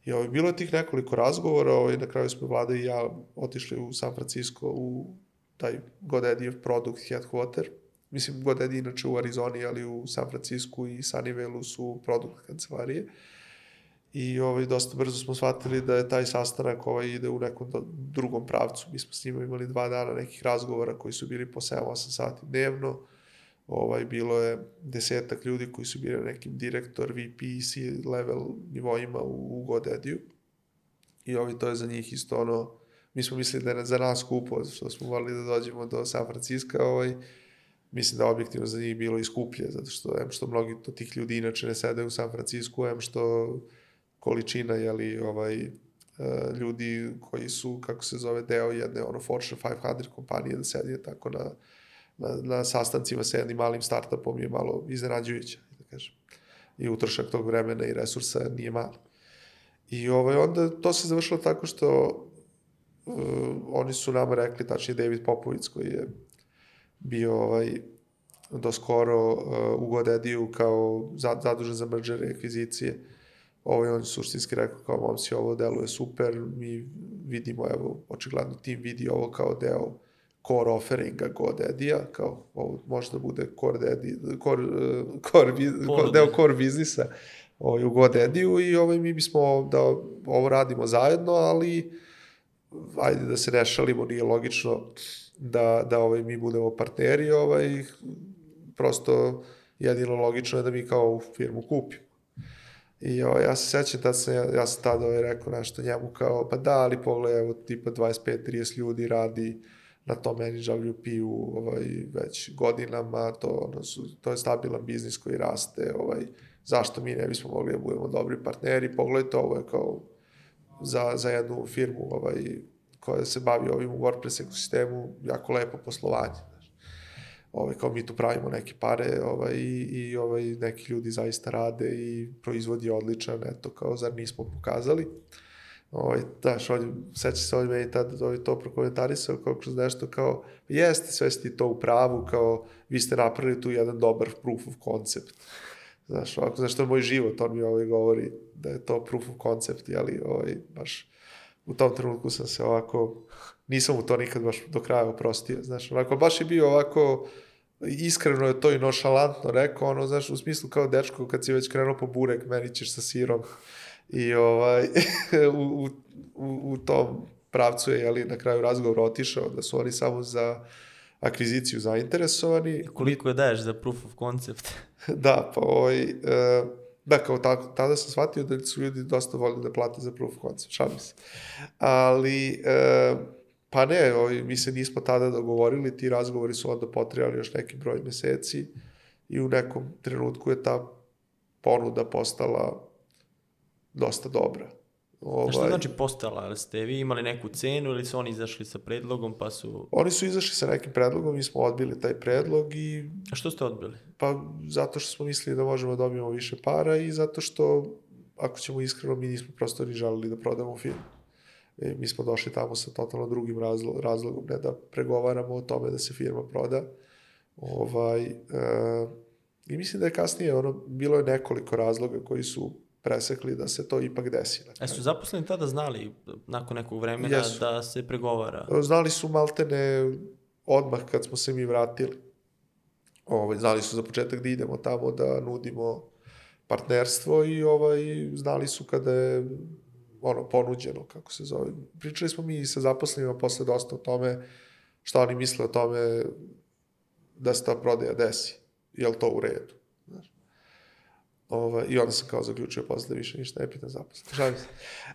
I ovaj, bilo je tih nekoliko razgovora, ovaj, na kraju smo vlada i ja otišli u San Francisco u taj GoDaddy produkt headquarter. Mislim, GoDaddy inače u Arizoni, ali u San Francisco i Sunnyvale-u su produkt kancelarije. I ovaj, dosta brzo smo shvatili da je taj sastanak ovaj, ide u nekom drugom pravcu. Mi smo s njima imali dva dana nekih razgovora koji su bili po 7-8 sati dnevno. Ovaj, bilo je desetak ljudi koji su bili nekim direktor, VP, C level nivoima u, u GoDaddy-u. I ovaj, to je za njih isto ono, mi smo mislili da je za nas skupo, što smo morali da dođemo do San Francisco, ovaj, mislim da objektivno za njih bilo i skuplje, zato što, em što mnogi od tih ljudi inače ne sede u San Francisco, em što količina jeli, ovaj, e, ljudi koji su, kako se zove, deo jedne ono Fortune 500 kompanije da sedi tako na, na, na sastancima sa jednim malim startupom je malo iznenađujuća, da kažem. I utrošak tog vremena i resursa nije mali. I ovaj, onda to se završilo tako što uh, oni su nama rekli, tačnije David Popovic koji je bio ovaj, do skoro uh, u GoDaddy-u kao zadužen za merger i akvizicije, ovaj, on suštinski rekao kao, momci, ovo deluje super, mi vidimo, evo, očigledno tim vidi ovo kao deo core offeringa GoDaddy-a, kao ovo može da bude core, daddy, core, eh, core, biz- Ponude. deo core biznisa ovaj, u GoDaddy-u i ovaj, mi bismo da ovo radimo zajedno, ali ajde da se ne šalimo, nije logično da, da ovaj, mi budemo partneri, ovaj, prosto jedino logično je da mi kao firmu kupimo. I ovaj, ja se sećam da sam, ja, ja sam tada ovaj, rekao nešto njemu kao, pa da, ali pogledaj, evo, tipa 25-30 ljudi radi na tom NWP-u ovaj, već godinama, to, ono, su, to je stabilan biznis koji raste, ovaj, zašto mi ne bismo mogli da budemo dobri partneri, pogledajte, ovo je kao za, za jednu firmu ovaj, koja se bavi ovim u WordPress ekosistemu, jako lepo poslovanje. Znaš. Ovaj, kao mi tu pravimo neke pare ovaj, i, i ovaj, neki ljudi zaista rade i proizvod je odličan, eto, kao zar nismo pokazali. Ovaj, daš, on, seća se on meni tada ovaj, to prokomentarisao kao kroz nešto kao, jeste, sve ste to u pravu, kao, vi ste napravili tu jedan dobar proof of concept. Znaš, ovako, znaš, to je moj život, on mi ovaj govori da je to proof of concept, jeli, ovaj, baš u tom trenutku sam se ovako, nisam mu to nikad baš do kraja oprostio, znaš, onako, baš je bio ovako, iskreno je to i nošalantno rekao, ono, znaš, u smislu kao dečko, kad si već krenuo po burek, meni ćeš sa sirom, i ovaj, u, u, u, u tom pravcu je, jeli, na kraju razgovor otišao, da su oni samo za akviziciju zainteresovani, Koliko je daješ za proof of concept? da, pa ovaj, e, da, kao tako, tada sam shvatio da su ljudi dosta voljeli da plate za proof of concept, šalim se. Ali, e, pa ne, ovaj, mi se nismo tada dogovorili, ti razgovori su onda potrebali još neki broj meseci i u nekom trenutku je ta ponuda postala dosta dobra. Ovaj, šta znači postala? Jel ste vi imali neku cenu ili su oni izašli sa predlogom pa su... Oni su izašli sa nekim predlogom, mi smo odbili taj predlog i A što ste odbili? Pa zato što smo mislili da možemo da dobijemo više para i zato što, ako ćemo iskreno, mi nismo prosto ni želeli da prodamo film. E, mi smo došli tamo sa totalno drugim razlo, razlogom, ne da pregovaramo o tome da se firma proda. Ovaj, e, I mislim da je kasnije, ono, bilo je nekoliko razloga koji su presekli da se to ipak desi. A kraju. su zaposleni tada znali, nakon nekog vremena, Jesu. da se pregovara? Znali su maltene odmah kad smo se mi vratili. Ovaj, znali su za početak da idemo tamo da nudimo partnerstvo i ovaj, znali su kada je ono, ponuđeno, kako se zove. Pričali smo mi sa zaposlenima posle dosta o tome šta oni misle o tome da se ta prodaja desi. Je li to u redu? Ovaj, I onda sam kao zaključio posle da više ništa ne pitam zaposlenih. Šalim se.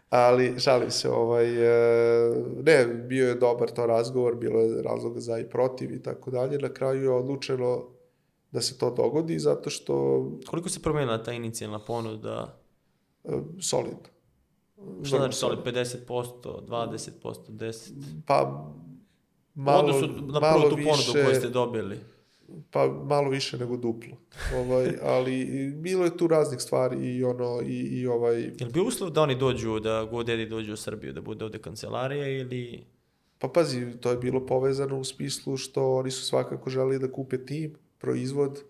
Ali, šalim se, ovaj, e, ne, bio je dobar to razgovor, bilo je razloga za i protiv i tako dalje. Na kraju je odlučeno da se to dogodi zato što Koliko se promenila ta inicijalna ponuda? e, solidno. Šta znači soli? solidno. 50%, 20%, 10%? Pa, Malo, malo, odnosu na prvu tu više, ponudu koju ste dobili. Pa malo više nego duplo. Ovaj, ali bilo je tu raznih stvari i ono, i, i ovaj, Je li bio uslov da oni dođu, da GoDaddy dođu u Srbiju, da bude ovde kancelarija ili... Pa pazi, to je bilo povezano u smislu što oni su svakako želeli da kupe tim, proizvod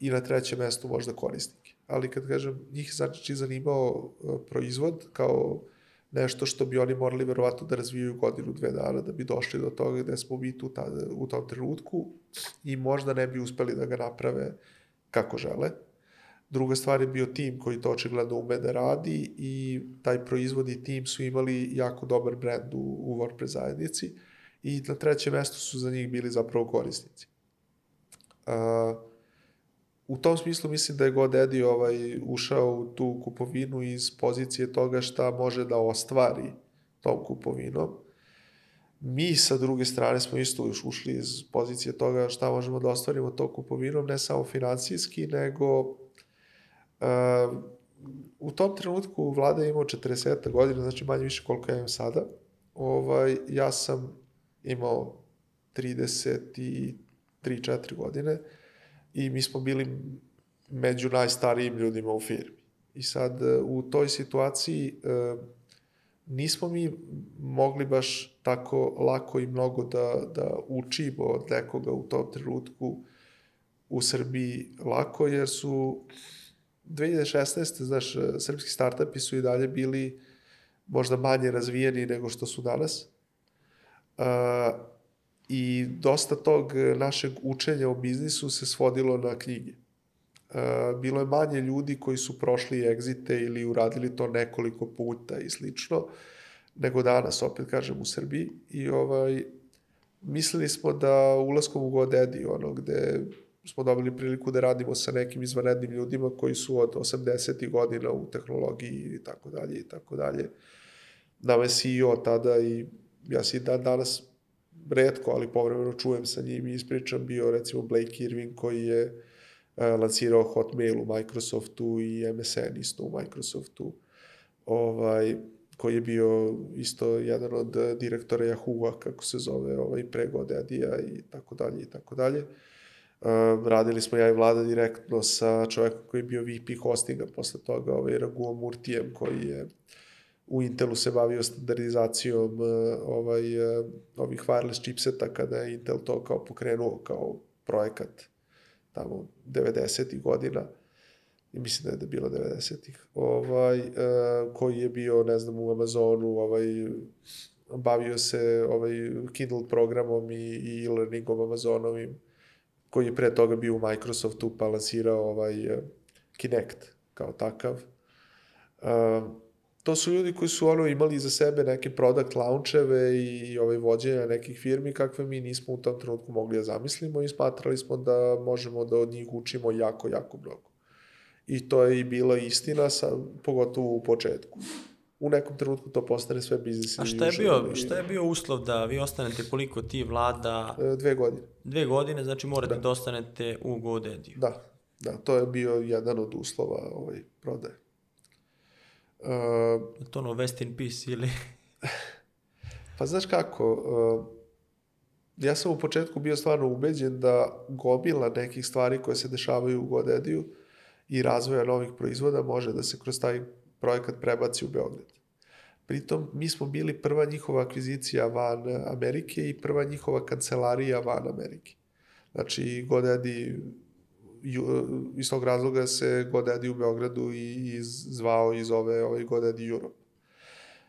i na trećem mestu možda korisnike. Ali kad kažem, njih znači zanimao e, proizvod kao nešto što bi oni morali verovatno da razvijaju godinu, dve dana da bi došli do toga gde smo mi tu tada, u tom trenutku i možda ne bi uspeli da ga naprave kako žele. Druga stvar je bio tim koji to očigledno ume da radi i taj proizvod i tim su imali jako dobar brand u, u WordPress zajednici i na trećem mestu su za njih bili zapravo korisnici. Uh, u tom smislu mislim da je GoDaddy ovaj, ušao u tu kupovinu iz pozicije toga šta može da ostvari tom kupovinom. Mi sa druge strane smo isto još ušli iz pozicije toga šta možemo da ostvarimo tom kupovinom, ne samo financijski, nego uh, u tom trenutku vlada je imao 40 godina, znači manje više koliko ja imam sada. Ovaj, ja sam imao 33-4 godine i mi smo bili među najstarijim ljudima u firmi. I sad e, u toj situaciji e, nismo mi mogli baš tako lako i mnogo da, da učimo od nekoga u tom trenutku u Srbiji lako, jer su 2016. znaš, srpski startupi su i dalje bili možda manje razvijeni nego što su danas. I dosta tog našeg učenja o biznisu se svodilo na knjige. Uh, bilo je manje ljudi koji su prošli egzite ili uradili to nekoliko puta i slično, nego danas, opet kažem, u Srbiji. I ovaj, mislili smo da ulaskom u GoDaddy, ono, gde smo dobili priliku da radimo sa nekim izvanrednim ljudima koji su od 80. godina u tehnologiji i tako dalje i tako dalje. Nama je CEO tada i ja si dan danas redko, ali povremeno čujem sa njim i ispričam bio recimo Blake Irving koji je uh, lancirao Hotmail u Microsoftu i MSN isto u Microsoftu. Ovaj, koji je bio isto jedan od direktora Yahoo-a, kako se zove, ovaj, pre Godadija i tako dalje i tako dalje. Uh, radili smo ja i vlada direktno sa čovekom koji je bio VP hostinga posle toga, ovaj, Raguo Murtijem, koji je u Intelu se bavio standardizacijom uh, ovaj, uh, ovih wireless chipseta kada je Intel to kao pokrenuo kao projekat tamo 90. godina. I mislim da je da bilo 90-ih, ovaj, uh, koji je bio, ne znam, u Amazonu, ovaj, bavio se ovaj, Kindle programom i, i e-learningom Amazonovim, koji je pre toga bio u Microsoftu, pa lansirao ovaj, Kinect kao takav. To su ljudi koji su ono imali za sebe neke product launcheve i, i ovaj vođenja nekih firmi kakve mi nismo u tom trenutku mogli da zamislimo i smatrali smo da možemo da od njih učimo jako, jako mnogo. I to je i bila istina, sa, pogotovo u početku. U nekom trenutku to postane sve biznis. A šta je, bio, šta je bio uslov da vi ostanete koliko ti vlada? E, dve godine. Dve godine, znači morate da, da ostanete u GoDaddy. Da, da, to je bio jedan od uslova ovaj, prodaje. Uh, to ono West in Peace ili... pa znaš kako, uh, ja sam u početku bio stvarno ubeđen da gomila nekih stvari koje se dešavaju u GoDaddy-u i razvoja novih proizvoda može da se kroz taj projekat prebaci u Beograd. Pritom, mi smo bili prva njihova akvizicija van Amerike i prva njihova kancelarija van Amerike. Znači, GoDaddy, iz tog razloga se GoDaddy u Beogradu i zvao iz ove, ove GoDaddy Europe.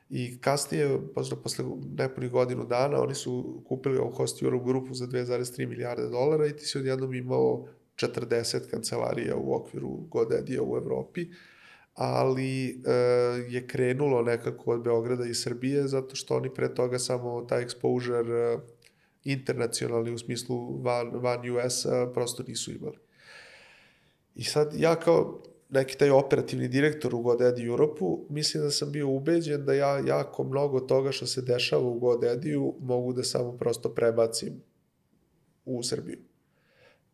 I kasnije, možda posle nepunih godinu dana, oni su kupili ovu Host Europe grupu za 2,3 milijarde dolara i ti si odjednom imao 40 kancelarija u okviru GoDaddy-a u Evropi, ali e, je krenulo nekako od Beograda i Srbije, zato što oni pre toga samo taj exposure e, internacionalni u smislu van, van US-a prosto nisu imali. I sad ja kao neki taj operativni direktor u GoDaddy Europu, mislim da sam bio ubeđen da ja jako mnogo toga što se dešava u GoDaddy-u mogu da samo prosto prebacim u Srbiju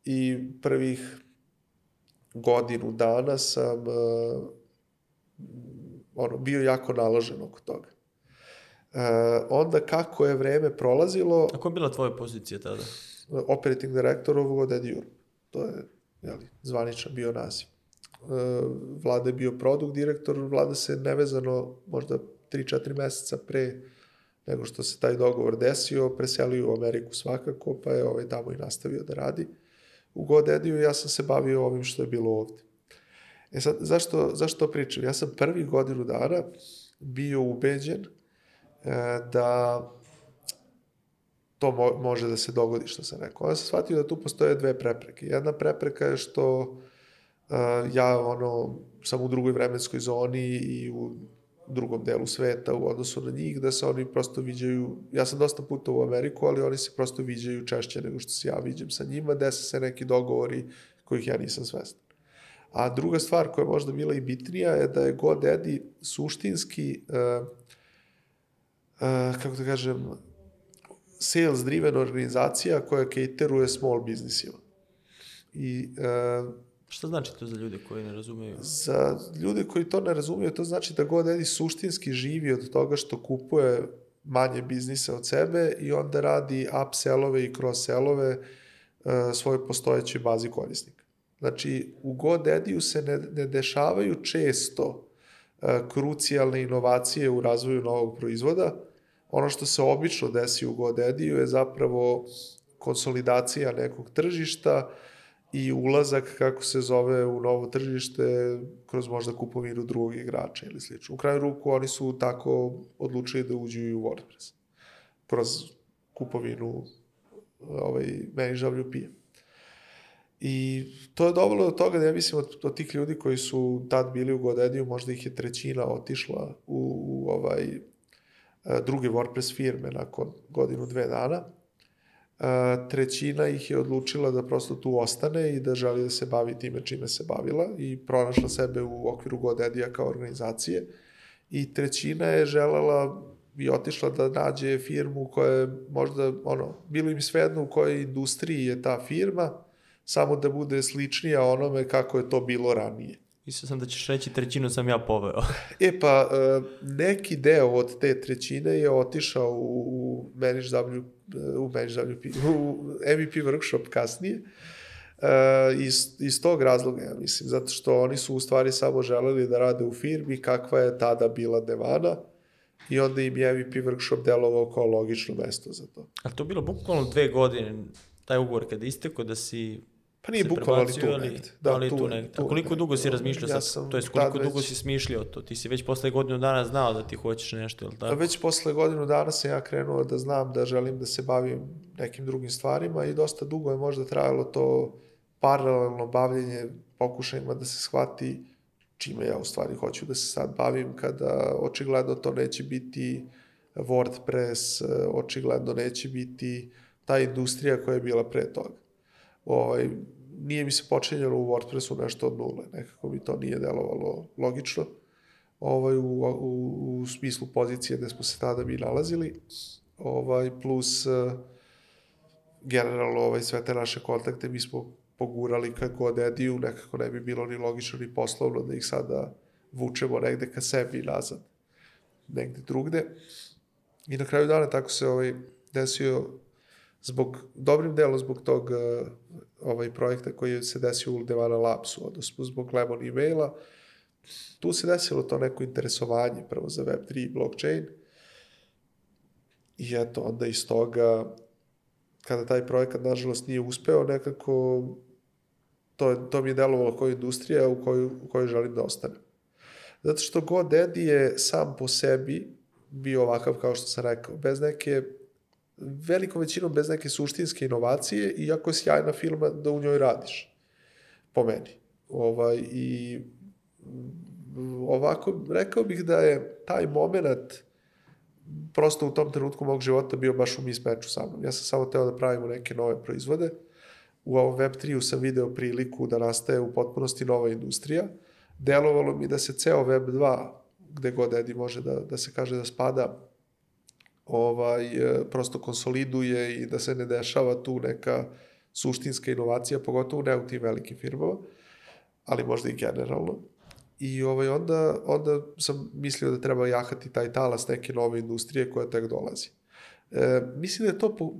i prvih godinu dana sam uh, ono, bio jako naložen oko toga. Uh, onda kako je vreme prolazilo... A koja je bila tvoja pozicija tada? Operating director of GoDaddy Europe. To je jeli, zvaničan bio naziv. Uh, Vlada je bio produkt direktor, Vlada se nevezano možda 3-4 meseca pre nego što se taj dogovor desio, preselio u Ameriku svakako, pa je ovaj tamo i nastavio da radi. U GoDaddy-u ja sam se bavio ovim što je bilo ovde. E sad, zašto, zašto to pričam? Ja sam prvi godinu dana bio ubeđen e, da to mo može da se dogodi, što sam rekao. Onda sam shvatio da tu postoje dve prepreke. Jedna prepreka je što uh, ja ono, sam u drugoj vremenskoj zoni i u drugom delu sveta u odnosu na njih, da se oni prosto viđaju, ja sam dosta puta u Ameriku, ali oni se prosto viđaju češće nego što se ja viđem sa njima, dese se neki dogovori kojih ja nisam svestan. A druga stvar koja je možda bila i bitnija je da je GoDaddy suštinski, uh, uh, kako da kažem, sales driven organizacija koja cateruje small biznisima. I uh, Šta znači to za ljude koji ne razumeju? Za ljude koji to ne razumeju, to znači da GoDaddy suštinski živi od toga što kupuje manje biznise od sebe i onda radi upsellove i cross-sellove uh, svoje postojeće bazi korisnika. Znači, u GoDaddy-u se ne, ne dešavaju često uh, krucijalne inovacije u razvoju novog proizvoda. Ono što se obično desi u GoDaddy-u je zapravo konsolidacija nekog tržišta, i ulazak, kako se zove, u novo tržište kroz možda kupovinu drugih igrača ili slično. U kraju ruku oni su tako odlučili da uđu i u WordPress kroz kupovinu ovaj, Manage WP-a. I to je dovelo do toga da ja mislim od, od tih ljudi koji su tad bili u Godediju, možda ih je trećina otišla u, u ovaj druge WordPress firme nakon godinu, dve dana. E, trećina ih je odlučila da prosto tu ostane i da želi da se bavi time čime se bavila i pronašla sebe u okviru Godedija kao organizacije. I trećina je želela i otišla da nađe firmu koja je možda, ono, bilo im svejedno u kojoj industriji je ta firma, samo da bude sličnija onome kako je to bilo ranije. Mislio sam da ćeš reći trećinu sam ja poveo. E pa, e, neki deo od te trećine je otišao u, u Manage W, u Manage WP, u MVP workshop kasnije. Uh, iz, iz tog razloga, ja mislim, zato što oni su u stvari samo želeli da rade u firmi kakva je tada bila Devana i onda im je MVP workshop delovao kao logično mesto za to. A to bilo bukvalno dve godine, taj ugovor kada isteko da si Pa nije bukvalno ali tu negde. Da, ali tu, negde. A koliko dugo si razmišljao ja sad? sam To je koliko dugo već- si smišljao to? Ti si već posle godinu dana znao da ti hoćeš nešto, ili tako? već posle godinu dana sam ja krenuo da znam da želim da se bavim nekim drugim stvarima i dosta dugo je možda trajalo to paralelno bavljenje pokušajima da se shvati čime ja u stvari hoću da se sad bavim kada očigledno to neće biti WordPress, očigledno neće biti ta industrija koja je bila pre toga. Ovaj, nije mi se počinjalo u WordPressu nešto od nule, nekako mi to nije delovalo logično ovaj, u, u, u smislu pozicije gde smo se tada mi nalazili, ovaj, plus uh, generalno ovaj, sve te naše kontakte mi smo pogurali ka god Ediju, nekako ne bi bilo ni logično ni poslovno da ih sada vučemo negde ka sebi nazad, negde drugde. I na kraju dana tako se ovaj, desio zbog, dobrim delom zbog tog uh, ovaj projekta koji se desio u Devana Labsu, odnosno zbog Lemon e-maila, tu se desilo to neko interesovanje prvo za Web3 i blockchain i eto, onda iz toga kada taj projekat nažalost nije uspeo, nekako to, to mi je delovalo kao industrija u kojoj, u kojoj želim da ostanem. Zato što GoDaddy je sam po sebi bio ovakav kao što sam rekao, bez neke velikom većinom bez neke suštinske inovacije, iako je sjajna firma da u njoj radiš, po meni. Ovaj, I ovako, rekao bih da je taj moment prosto u tom trenutku mog života bio baš u mismeču sa mnom. Ja sam samo teo da pravimo neke nove proizvode. U ovom Web3-u sam video priliku da nastaje u potpunosti nova industrija. Delovalo mi da se ceo Web2, gde god Edi može da, da se kaže da spada, ovaj, e, prosto konsoliduje i da se ne dešava tu neka suštinska inovacija, pogotovo ne u tim velikim firmama, ali možda i generalno. I ovaj, onda, onda sam mislio da treba jahati taj talas neke nove industrije koja tek dolazi. E, mislim da je to po,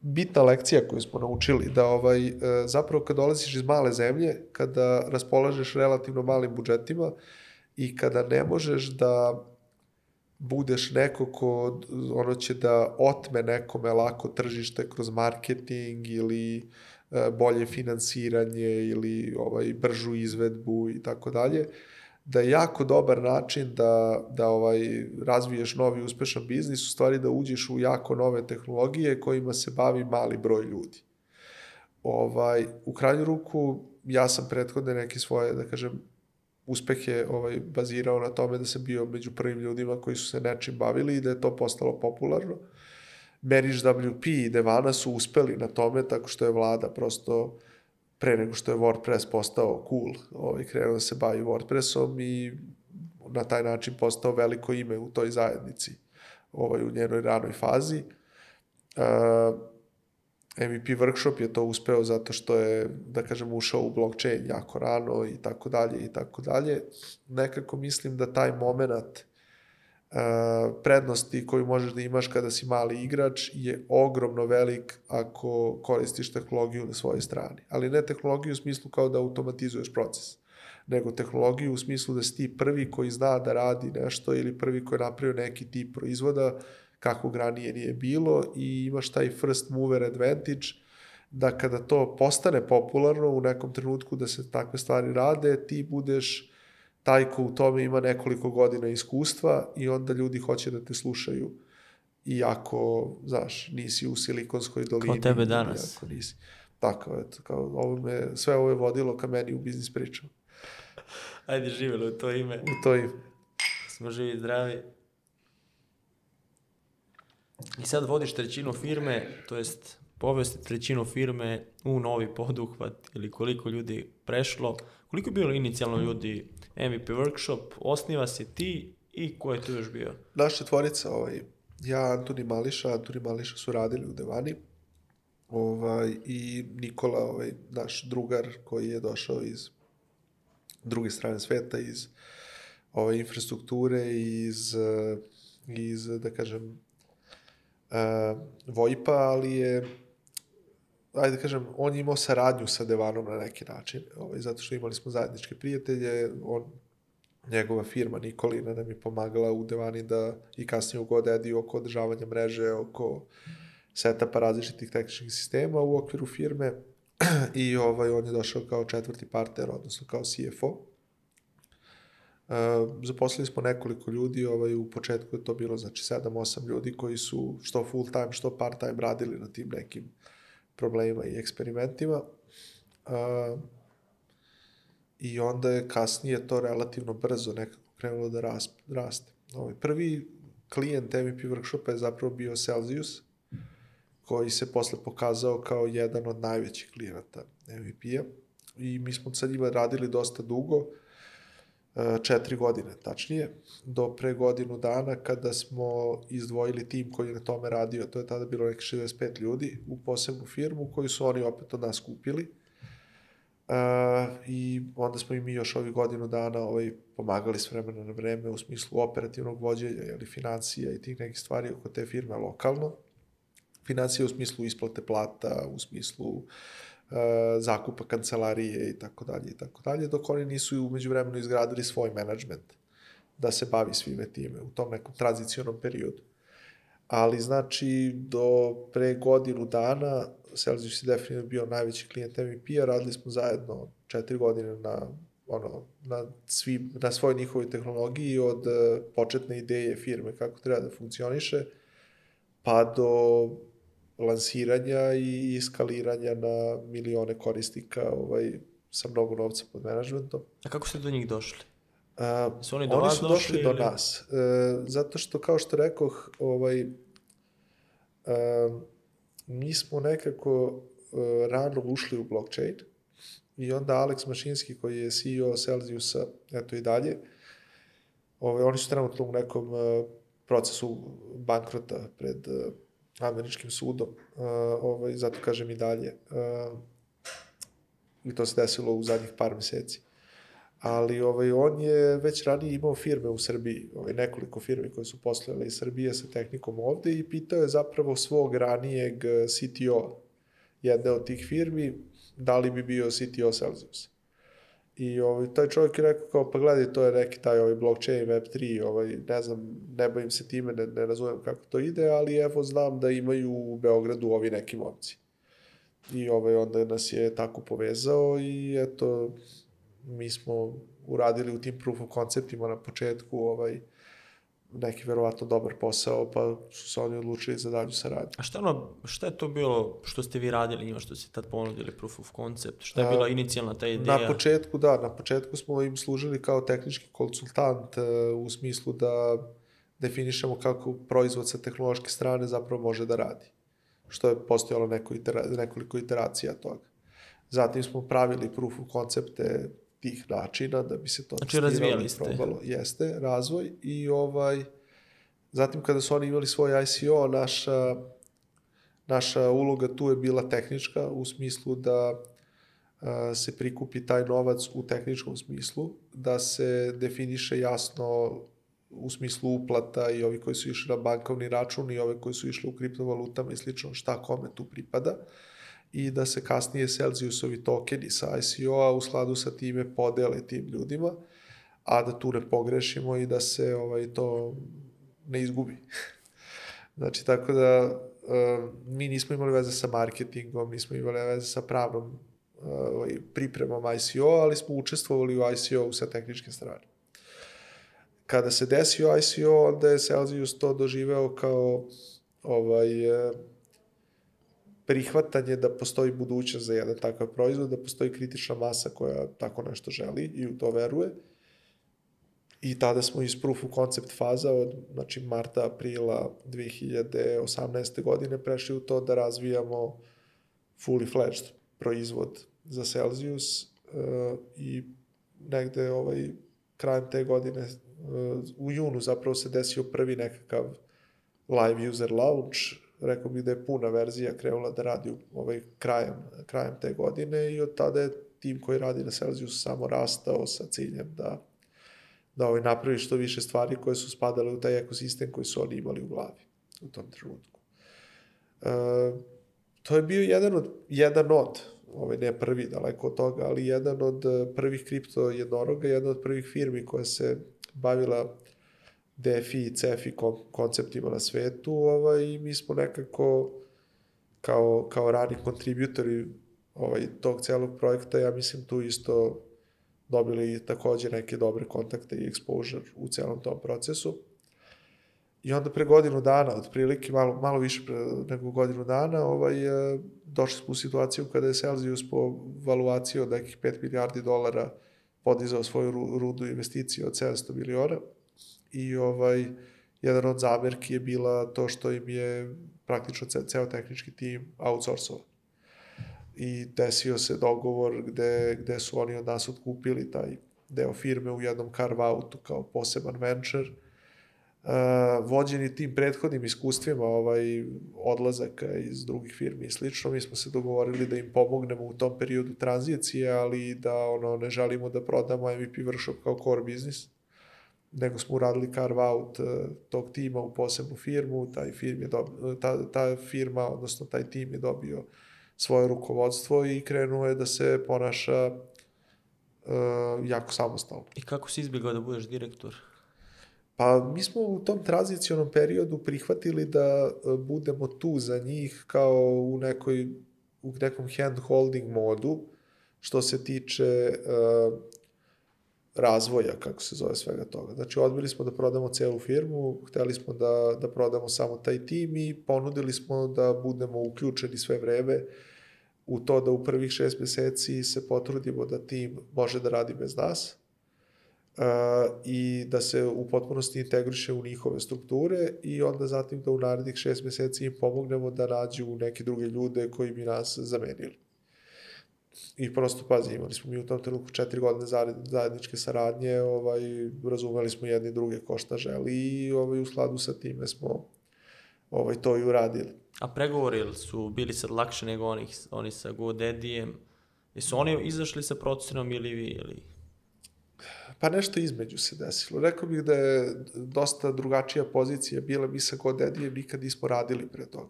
bitna lekcija koju smo naučili, da ovaj, e, zapravo kad dolaziš iz male zemlje, kada raspolažeš relativno malim budžetima i kada ne možeš da budeš neko ko ono će da otme nekome lako tržište kroz marketing ili e, bolje finansiranje ili ovaj bržu izvedbu i tako dalje da je jako dobar način da, da ovaj razviješ novi uspešan biznis, u stvari da uđeš u jako nove tehnologije kojima se bavi mali broj ljudi. Ovaj, u krajnju ruku, ja sam prethodne neke svoje, da kažem, uspehe ovaj, bazirao na tome da sam bio među prvim ljudima koji su se nečim bavili i da je to postalo popularno. Manage WP i Devana su uspeli na tome tako što je vlada prosto pre nego što je WordPress postao cool, ovaj, krenuo da se bavi WordPressom i na taj način postao veliko ime u toj zajednici ovaj, u njenoj ranoj fazi. Uh, MVP workshop je to uspeo zato što je, da kažem, ušao u blockchain jako rano i tako dalje i tako dalje. Nekako mislim da taj moment uh, prednosti koju možeš da imaš kada si mali igrač je ogromno velik ako koristiš tehnologiju na svojoj strani. Ali ne tehnologiju u smislu kao da automatizuješ proces, nego tehnologiju u smislu da si ti prvi koji zna da radi nešto ili prvi koji je napravio neki tip proizvoda kakvog ranije nije bilo i imaš taj first mover advantage da kada to postane popularno u nekom trenutku da se takve stvari rade, ti budeš taj ko u tome ima nekoliko godina iskustva i onda ljudi hoće da te slušaju iako, znaš, nisi u Silikonskoj dolini. Kao tebe danas. Iako nisi. Tako, eto, kao, ovo me, sve ovo je vodilo ka meni u biznis pričama. Ajde, živjelo u to ime. U to ime. Smo živi i zdravi. I sad vodiš trećinu firme, to jest povesti trećinu firme u novi poduhvat ili koliko ljudi prešlo, koliko je bilo inicijalno ljudi MVP workshop, osniva se ti i ko je tu još bio? Naša tvorica, ovaj, ja, Antoni Mališa, Antoni Mališa su radili u Devani, ovaj, i Nikola, ovaj, naš drugar koji je došao iz druge strane sveta, iz ove infrastrukture, iz, eh, iz da kažem, uh, Vojpa, ali je ajde da kažem, on je imao saradnju sa Devanom na neki način, ovaj, zato što imali smo zajedničke prijatelje, on, njegova firma Nikolina nam je pomagala u Devani da i kasnije u GoDaddy oko održavanja mreže, oko setapa različitih tehničkih sistema u okviru firme i ovaj, on je došao kao četvrti partner, odnosno kao CFO. Uh, zaposlili smo nekoliko ljudi, ovaj, u početku je to bilo znači 7-8 ljudi koji su što full time, što part time radili na tim nekim problemima i eksperimentima. Uh, I onda je kasnije to relativno brzo nekako krenulo da ras, raste. Ovaj, prvi klijent MVP workshopa je zapravo bio Celsius, koji se posle pokazao kao jedan od najvećih klijenata MVP-a. I mi smo sa njima radili dosta dugo, četiri godine tačnije, do pre godinu dana kada smo izdvojili tim koji je na tome radio, to je tada bilo neki 65 ljudi u posebnu firmu koju su oni opet od nas kupili. Uh, I onda smo i mi još ovih godinu dana ovaj, pomagali s vremena na vreme u smislu operativnog vođenja ili financija i tih nekih stvari oko te firme lokalno. Financije u smislu isplate plata, u smislu uh, E, zakupa kancelarije i tako dalje i tako dalje, dok oni nisu umeđu vremenu izgradili svoj menadžment da se bavi svime time u tom nekom tranzicionom periodu. Ali znači do pre godinu dana Celsius je definitivno bio najveći klijent MVP-a, radili smo zajedno četiri godine na ono, na, svi, na svoj njihovoj tehnologiji od uh, početne ideje firme kako treba da funkcioniše pa do lansiranja i skaliranja na milione korisnika ovaj, sa mnogo novca pod menadžmentom. A kako ste do njih došli? A, su oni do oni su došli, došli ili... do nas. E, zato što, kao što rekoh, ovaj, e, mi smo nekako e, rano ušli u blockchain i onda Alex Mašinski, koji je CEO Celsiusa, eto i dalje, ovaj, oni su trenutno u nekom e, procesu bankrota pred e, američkim sudom, uh, ovaj, zato kažem i dalje. Uh, I to se desilo u zadnjih par meseci. Ali ovaj, on je već ranije imao firme u Srbiji, ovaj, nekoliko firme koje su postojale iz Srbije sa tehnikom ovde i pitao je zapravo svog ranijeg CTO jedne od tih firmi da li bi bio CTO Celsius. I ovaj, taj čovjek je rekao kao, pa gledaj, to je neki taj ovaj blockchain, Web3, ovaj, ne znam, ne bavim se time, ne, ne razumem kako to ide, ali evo znam da imaju u Beogradu ovi neki momci. I ovaj, onda nas je tako povezao i eto, mi smo uradili u tim proof of conceptima na početku ovaj, neki verovatno dobar posao, pa su se oni odlučili za dalju saradnju. A šta, ono, šta je to bilo što ste vi radili njima, što ste tad ponudili proof of concept? Šta je bila inicijalna ta ideja? Na početku, da, na početku smo im služili kao tehnički konsultant uh, u smislu da definišemo kako proizvod sa tehnološke strane zapravo može da radi. Što je postojalo neko itera, nekoliko iteracija toga. Zatim smo pravili proof of koncepte tih načina da bi se to znači, razvijali ste. probalo. Jeste, razvoj i ovaj zatim kada su oni imali svoj ICO, naša naša uloga tu je bila tehnička u smislu da a, se prikupi taj novac u tehničkom smislu, da se definiše jasno u smislu uplata i ovi koji su išli na bankovni račun i ove koji su išli u kriptovalutama i slično, šta kome tu pripada. Uh, i da se kasnije Celsiusovi tokeni sa ICO-a u skladu sa time podele tim ljudima, a da tu ne pogrešimo i da se ovaj to ne izgubi. znači, tako da uh, mi nismo imali veze sa marketingom, nismo imali veze sa pravnom uh, pripremom ICO, ali smo učestvovali u ICO sa tehničke strane. Kada se desio ICO, onda je Celsius to doživeo kao ovaj, uh, prihvatanje da postoji budućnost za jedan takav proizvod, da postoji kritična masa koja tako nešto želi i u to veruje. I tada smo iz proof of concept faza od znači, marta, aprila 2018. godine prešli u to da razvijamo fully fledged proizvod za Celsius uh, i negde ovaj, krajem te godine uh, u junu zapravo se desio prvi nekakav live user launch rekao bih da je puna verzija krenula da radi ovaj, krajem, krajem te godine i od tada je tim koji radi na Celsius samo rastao sa ciljem da, da ovaj, napravi što više stvari koje su spadale u taj ekosistem koji su oni imali u glavi u tom trenutku. E, to je bio jedan od, jedan od ovaj, ne prvi daleko od toga, ali jedan od prvih kripto jednoroga, jedna od prvih firmi koja se bavila DeFi i CeFi konceptima na svetu, ovaj, i mi smo nekako kao, kao rani kontributori ovaj, tog celog projekta, ja mislim tu isto dobili takođe neke dobre kontakte i exposure u celom tom procesu. I onda pre godinu dana, otprilike malo, malo više pre, nego godinu dana, ovaj, e, došli smo u situaciju kada je Celsius po valuaciji od nekih 5 milijardi dolara podizao svoju rudu investicije od 700 miliona i ovaj, jedan od zamerki je bila to što im je praktično ce, ceo tehnički tim outsourcovao. I desio se dogovor gde, gde su oni od nas otkupili taj deo firme u jednom carve-outu kao poseban venture. Uh, vođeni tim prethodnim iskustvima ovaj odlazaka iz drugih firmi i slično, mi smo se dogovorili da im pomognemo u tom periodu tranzicije, ali da ono ne želimo da prodamo MVP workshop kao core business nego smo uradili carve out uh, tog tima u posebnu firmu, taj firm je dobio, ta, ta firma, odnosno taj tim je dobio svoje rukovodstvo i krenuo je da se ponaša uh, jako samostalno. I kako si izbjegao da budeš direktor? Pa mi smo u tom tranzicionom periodu prihvatili da budemo tu za njih kao u nekoj u nekom hand holding modu što se tiče uh, razvoja, kako se zove svega toga. Znači, odbili smo da prodamo celu firmu, hteli smo da, da prodamo samo taj tim i ponudili smo da budemo uključeni sve vreme u to da u prvih šest meseci se potrudimo da tim može da radi bez nas uh, i da se u potpunosti integriše u njihove strukture i onda zatim da u narednih šest meseci im pomognemo da nađu neke druge ljude koji bi nas zamenili. I prosto, pazi, imali smo mi u tom trenutku četiri godine zajedničke saradnje, ovaj, razumeli smo jedni druge ko šta želi i ovaj, u skladu sa time smo ovaj, to i uradili. A pregovori su bili sad lakše nego oni, oni sa GoDaddy-em? Jesu oni izašli sa procenom ili vi? Ili... Pa nešto između se desilo. Rekao bih da je dosta drugačija pozicija bila. Mi sa GoDaddy-em nikad nismo radili pre toga.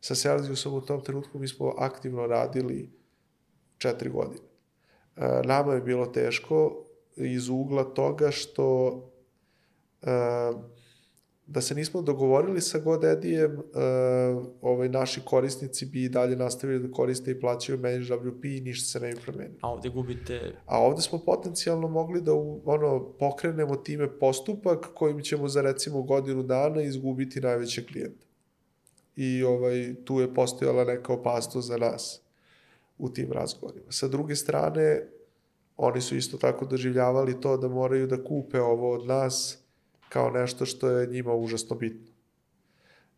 Sa Celsiusom u tom trenutku mi smo aktivno radili četiri godine. E, nama je bilo teško iz ugla toga što e, da se nismo dogovorili sa GoDaddy-em, uh, ovaj, naši korisnici bi i dalje nastavili da koriste i plaćaju Manage WP i ništa se ne bi promenilo. A ovde gubite... A ovde smo potencijalno mogli da ono, pokrenemo time postupak kojim ćemo za recimo godinu dana izgubiti najveće klijenta. I ovaj, tu je postojala neka opasnost za nas u tim razgovorima. Sa druge strane, oni su isto tako doživljavali to da moraju da kupe ovo od nas kao nešto što je njima užasno bitno.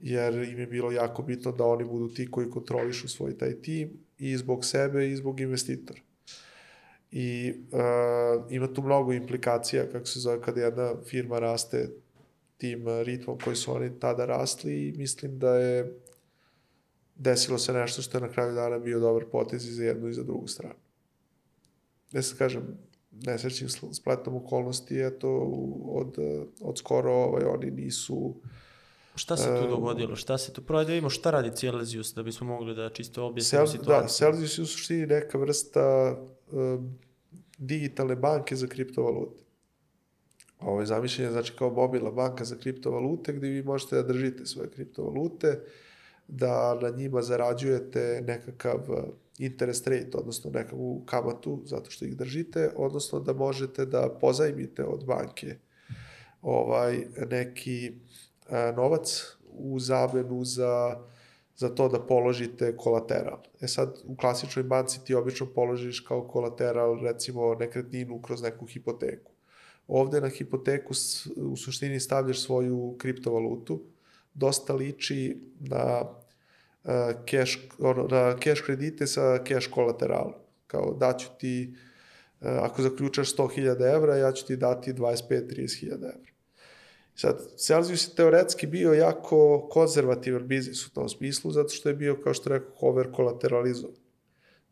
Jer im je bilo jako bitno da oni budu ti koji kontrolišu svoj taj tim i zbog sebe i zbog investitora. I uh, ima tu mnogo implikacija, kako se zove, kada jedna firma raste tim ritmom koji su oni tada rasli i mislim da je desilo se nešto što je na kraju dana bio dobar potez i za jednu i za drugu stranu. Ne se kažem, nesrećnim spletom okolnosti, eto, od, od skoro ovaj, oni nisu... Šta se tu dogodilo? Šta se tu... Prvo da vidimo šta radi Celsius, da bismo mogli da čisto objasnimo Cel, situaciju. Da, Celsius je u suštini neka vrsta um, digitalne banke za kriptovalute. Ovo je zamišljenje, znači kao mobilna banka za kriptovalute, gde vi možete da držite svoje kriptovalute, uh, da na njima zarađujete nekakav interest rate, odnosno nekakvu kamatu zato što ih držite, odnosno da možete da pozajmite od banke ovaj neki a, novac u zamenu za za to da položite kolateral. E sad, u klasičnoj banci ti obično položiš kao kolateral, recimo, nekretninu kroz neku hipoteku. Ovde na hipoteku u suštini stavljaš svoju kriptovalutu, dosta liči na cash, ono, na cash kredite sa cash kolateralom. Kao daću ti, uh, ako zaključaš 100.000 evra, ja ću ti dati 25-30.000 evra. Sad, Celsius je teoretski bio jako konzervativan biznis u tom smislu, zato što je bio, kao što rekao, over kolateralizovan.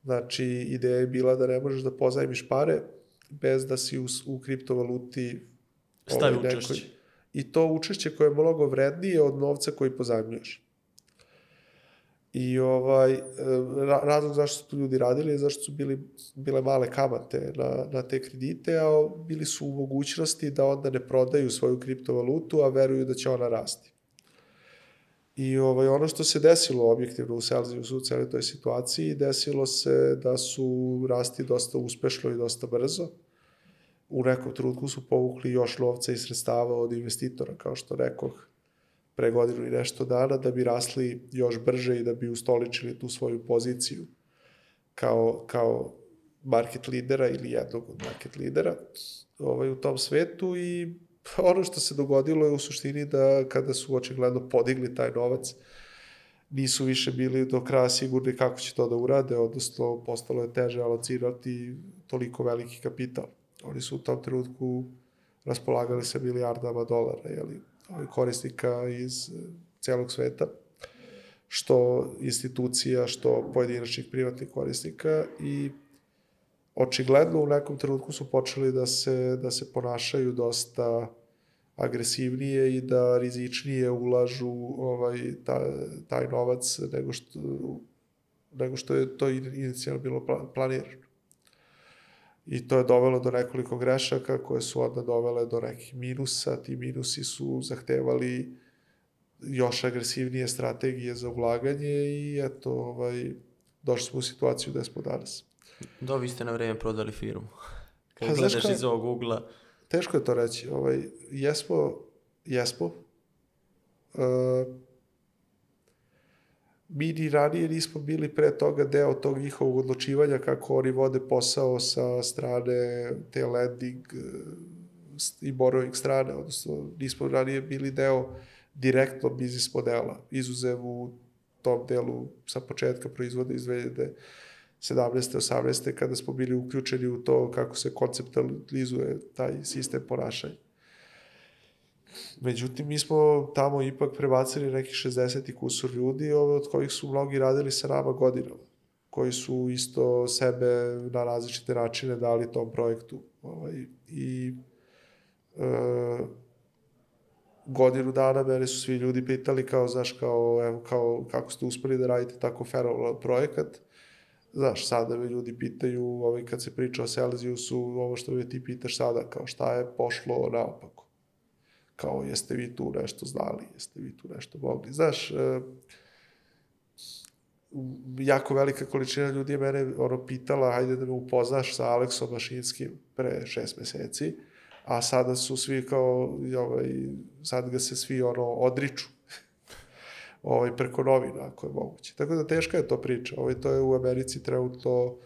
Znači, ideja je bila da ne možeš da pozajmiš pare bez da si u, u kriptovaluti Stavi ovaj, učešće. I to učešće koje je mnogo vrednije od novca koji pozajmljuješ. I ovaj, e, ra- razlog zašto su ljudi radili je zašto su bili, bile male kamate na, na te kredite, a bili su u mogućnosti da onda ne prodaju svoju kriptovalutu, a veruju da će ona rasti. I ovaj, ono što se desilo objektivno u Celsiusu u celoj toj situaciji, desilo se da su rasti dosta uspešno i dosta brzo. U nekom trenutku su povukli još novca i sredstava od investitora, kao što rekoh, pre godinu i nešto dana, da bi rasli još brže i da bi ustoličili tu svoju poziciju kao, kao market lidera ili jednog od market lidera ovaj, u tom svetu i ono što se dogodilo je u suštini da kada su očigledno podigli taj novac, nisu više bili do kraja sigurni kako će to da urade, odnosno postalo je teže alocirati toliko veliki kapital. Oni su u tom trenutku raspolagali sa milijardama dolara, jeli, korisnika iz eh, celog sveta, što institucija, što pojedinačnih privatnih korisnika i očigledno u nekom trenutku su počeli da se, da se ponašaju dosta agresivnije i da rizičnije ulažu ovaj, ta, taj novac nego što, nego što je to inicijalno bilo planirano. I to je dovelo do nekoliko grešaka koje su onda dovele do nekih minusa. Ti minusi su zahtevali još agresivnije strategije za ulaganje i eto, ovaj, došli smo u situaciju gde smo danas. Da, vi ste na vreme prodali firmu. Kad Pa, gledaš kao- iz ovog ugla, Teško je to reći. Ovaj, jesmo, jesmo. Uh, mi ni ranije nismo bili pre toga deo tog njihovog odlučivanja kako oni vode posao sa strane te lending eh, i borrowing strane, odnosno nismo ranije bili deo direktno biznis modela, izuzev u tom delu sa početka proizvoda iz 2017. 18. kada smo bili uključeni u to kako se konceptualizuje taj sistem ponašanja. Međutim, mi smo tamo ipak prebacili nekih 60 i kusur ljudi, ove od kojih su mnogi radili sa nama godinama, koji su isto sebe na različite načine dali tom projektu. Ovaj, I e, godinu dana mene su svi ljudi pitali kao, znaš, kao, evo, kao, kako ste uspeli da radite tako fenomenalan projekat. Znaš, sada me ljudi pitaju, ovaj, kad se priča o Celsiusu, ovo što me ti pitaš sada, kao šta je pošlo naopako kao jeste vi tu nešto znali, jeste vi tu nešto mogli. Znaš, e, jako velika količina ljudi je mene ono, pitala, hajde da me upoznaš sa Aleksom Mašinskim pre šest meseci, a sada su svi kao, ovaj, sad ga se svi ono, odriču ovaj, preko novina, ako je moguće. Tako da teška je to priča. Ovaj, to je u Americi trenutno uh,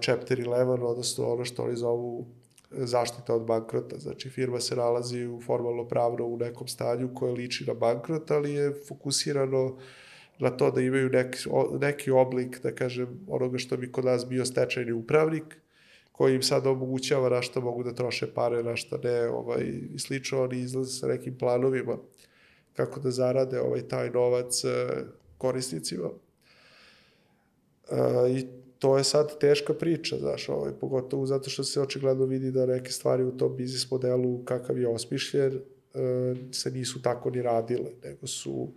chapter 11, odnosno ono što oni zovu zaštita od bankrota. Znači, firma se nalazi u formalno pravno u nekom stanju koje liči na bankrot, ali je fokusirano na to da imaju neki, neki oblik, da kažem, onoga što bi kod nas bio stečajni upravnik, koji im sad omogućava na šta mogu da troše pare, na šta ne, ovaj, i slično, oni izlaze sa nekim planovima kako da zarade ovaj taj novac eh, korisnicima. E, I to je sad teška priča, znaš, ovaj, pogotovo zato što se očigledno vidi da neke stvari u tom biznis modelu kakav je osmišljen e, se nisu tako ni radile, nego su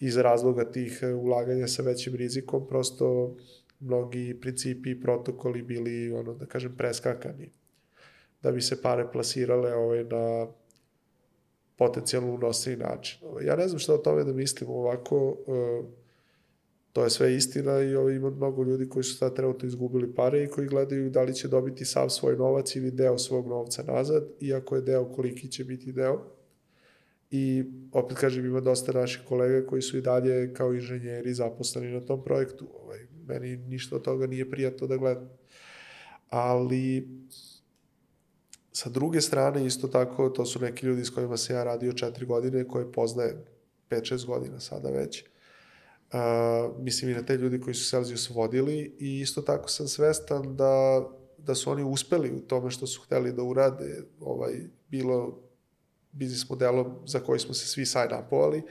iz razloga tih e, ulaganja sa većim rizikom prosto mnogi principi i protokoli bili, ono, da kažem, preskakani da bi se pare plasirale ovaj, na potencijalno unosiji način. Ovaj, Ja ne znam šta o tome da mislim ovako, e, to je sve istina i ovaj, ima mnogo ljudi koji su sad trenutno izgubili pare i koji gledaju da li će dobiti sav svoj novac ili deo svog novca nazad, iako je deo koliki će biti deo. I opet kažem, ima dosta naših kolega koji su i dalje kao inženjeri zaposleni na tom projektu. Ovaj, meni ništa od toga nije prijatno da gledam. Ali sa druge strane, isto tako, to su neki ljudi s kojima se ja radio četiri godine, koje poznajem 5-6 godina sada već. Mislim i na te ljudi koji su Celsius vodili i isto tako sam svestan da, da su oni uspeli u tome što su hteli da urade ovaj, bilo biznis modelom za koji smo se svi sign-upovali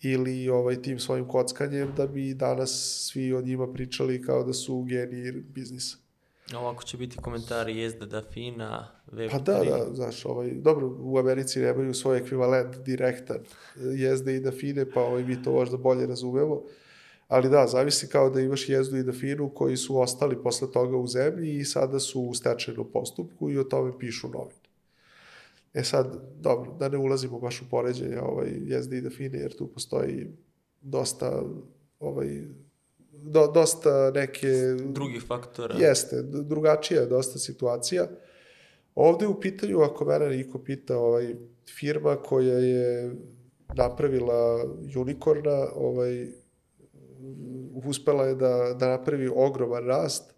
ili ovaj, tim svojim kockanjem da bi danas svi o njima pričali kao da su geniji biznisa. Ovako će biti komentari jezda da fina, Web3. Pa da, da, znaš, ovaj, dobro, u Americi nemaju svoj ekvivalent direktan jezde i dafine, pa ovaj, mi to možda bolje razumemo. Ali da, zavisi kao da imaš jezdu i dafinu koji su ostali posle toga u zemlji i sada su u stečajnom postupku i o tome pišu novine. E sad, dobro, da ne ulazimo baš u poređenje ovaj, jezde i dafine, jer tu postoji dosta ovaj, do, dosta neke... Drugih faktora. Jeste, drugačija je dosta situacija. Ovde u pitanju, ako mene niko pita, ovaj, firma koja je napravila unikorna, ovaj, uspela je da, da napravi ogroman rast,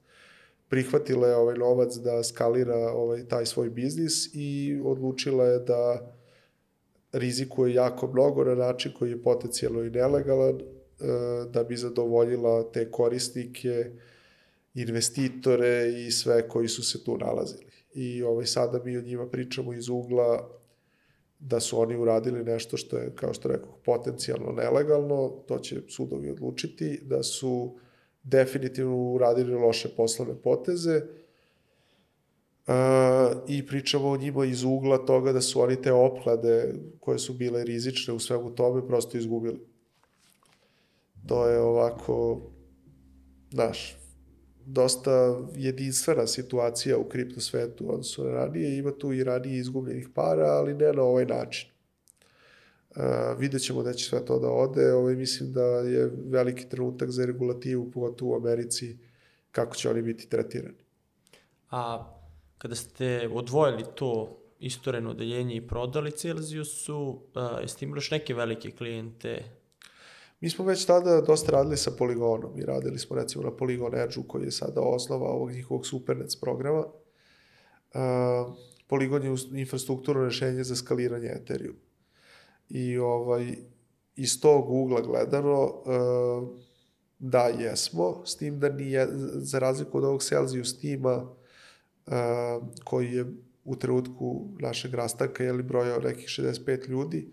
prihvatila je ovaj novac da skalira ovaj, taj svoj biznis i odlučila je da rizikuje jako mnogo na način koji je potencijalno i nelegalan, da bi zadovoljila te korisnike, investitore i sve koji su se tu nalazili. I ovaj, sada mi o njima pričamo iz ugla da su oni uradili nešto što je, kao što rekao, potencijalno nelegalno, to će sudovi odlučiti, da su definitivno uradili loše poslovne poteze, Uh, i pričamo o njima iz ugla toga da su oni te opklade koje su bile rizične u svemu tome prosto izgubili. To je ovako, znaš, dosta jedinstvena situacija u kripto svetu na ranije. Ima tu i ranije izgubljenih para, ali ne na ovaj način. Uh, vidjet ćemo da će sve to da ode. Ovaj, mislim da je veliki trenutak za regulativu, pogotovo u Americi, kako će oni biti tretirani. A kada ste odvojili to istoreno odeljenje i prodali Celsiusu, a, jeste imali još neke velike klijente? Mi smo već tada dosta radili sa Poligonom i radili smo recimo na Polygon Edge-u koji je sada osnova ovog njihovog Supernets programa. Uh, Polygon je infrastrukturno rešenje za skaliranje Ethereum. I ovaj, iz tog ugla gledano, uh, da, jesmo, s tim da nije, za razliku od ovog Celsius tima, uh, koji je u trenutku našeg rastanka je li brojao nekih 65 ljudi,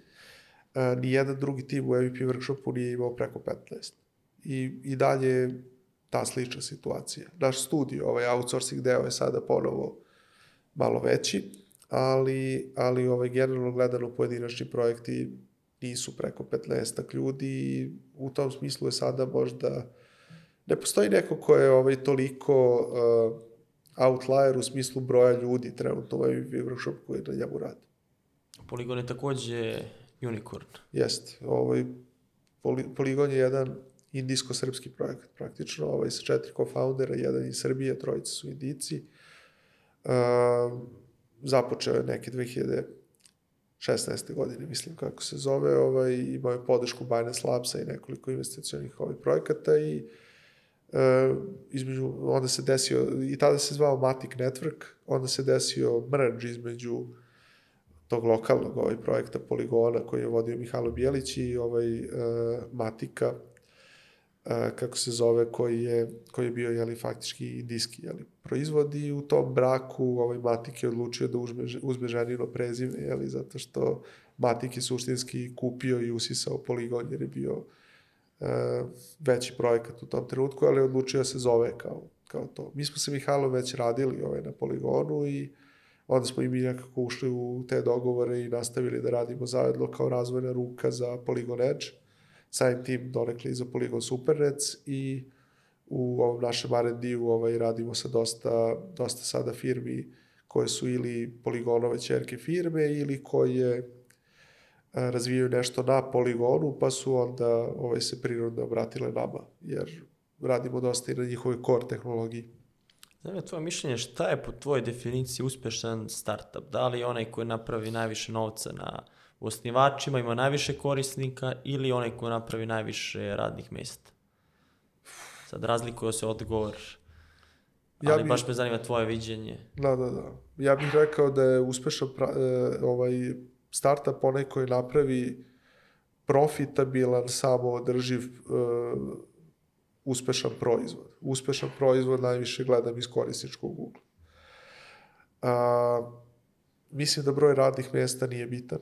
uh, ni jedan drugi tim u MVP workshopu nije imao preko 15. I, i dalje je ta slična situacija. Naš studio, ovaj outsourcing deo je sada ponovo malo veći, ali, ali ovaj, generalno gledano pojedinačni projekti nisu preko 15 ljudi i u tom smislu je sada možda ne postoji neko ko je ovaj, toliko uh, outlier u smislu broja ljudi trenutno u MVP workshop koji na njemu radi. Poligon je takođe unicorn. Jeste. Ovaj, Poli, Poligon je jedan indijsko-srpski projekat praktično, ovaj, sa četiri co-foundera, jedan iz Srbije, trojice su indici. Uh, započeo je neke 2016. godine, mislim kako se zove, ovaj, imao je podršku Binance Labsa i nekoliko investicionih ovaj, projekata i uh, između, onda se desio, i tada se zvao Matic Network, onda se desio merge između tog lokalnog ovaj projekta Poligona koji je vodio Mihajlo Bijelić i ovaj uh, Matika uh, kako se zove koji je koji je bio je li faktički indijski je li proizvod i u tom braku ovaj Matik je odlučio da uzme uzme ženino prezime je li zato što Matik je suštinski kupio i usisao Poligon jer je bio uh, veći projekat u tom trenutku, ali odlučio se zove kao, kao to. Mi smo se Mihajlo već radili ovaj, na Poligonu i onda smo i mi nekako ušli u te dogovore i nastavili da radimo zajedno kao razvojna ruka za Polygon Edge, samim tim donekli za Polygon Supernets i u ovom našem R&D-u ovaj, radimo sa dosta, dosta sada firmi koje su ili poligonove čerke firme ili koje razvijaju nešto na poligonu, pa su onda ovaj, se prirodno obratile nama, jer radimo dosta i na njihovoj core tehnologiji. Zanima tvoje mišljenje, šta je po tvojoj definiciji uspešan startup? Da li onaj koji napravi najviše novca na osnivačima, ima najviše korisnika ili onaj koji napravi najviše radnih mesta? Sad razlikuje se odgovor, Ja ali bi- baš me zanima tvoje viđenje. Da, da, da. Ja bih rekao da je uspešan pra, e, ovaj startup onaj koji napravi profitabilan, samoodrživ, e, uspešan proizvod. Uspešan proizvod najviše gledam iz korisničkog ugla. A, mislim da broj radnih mesta nije bitan.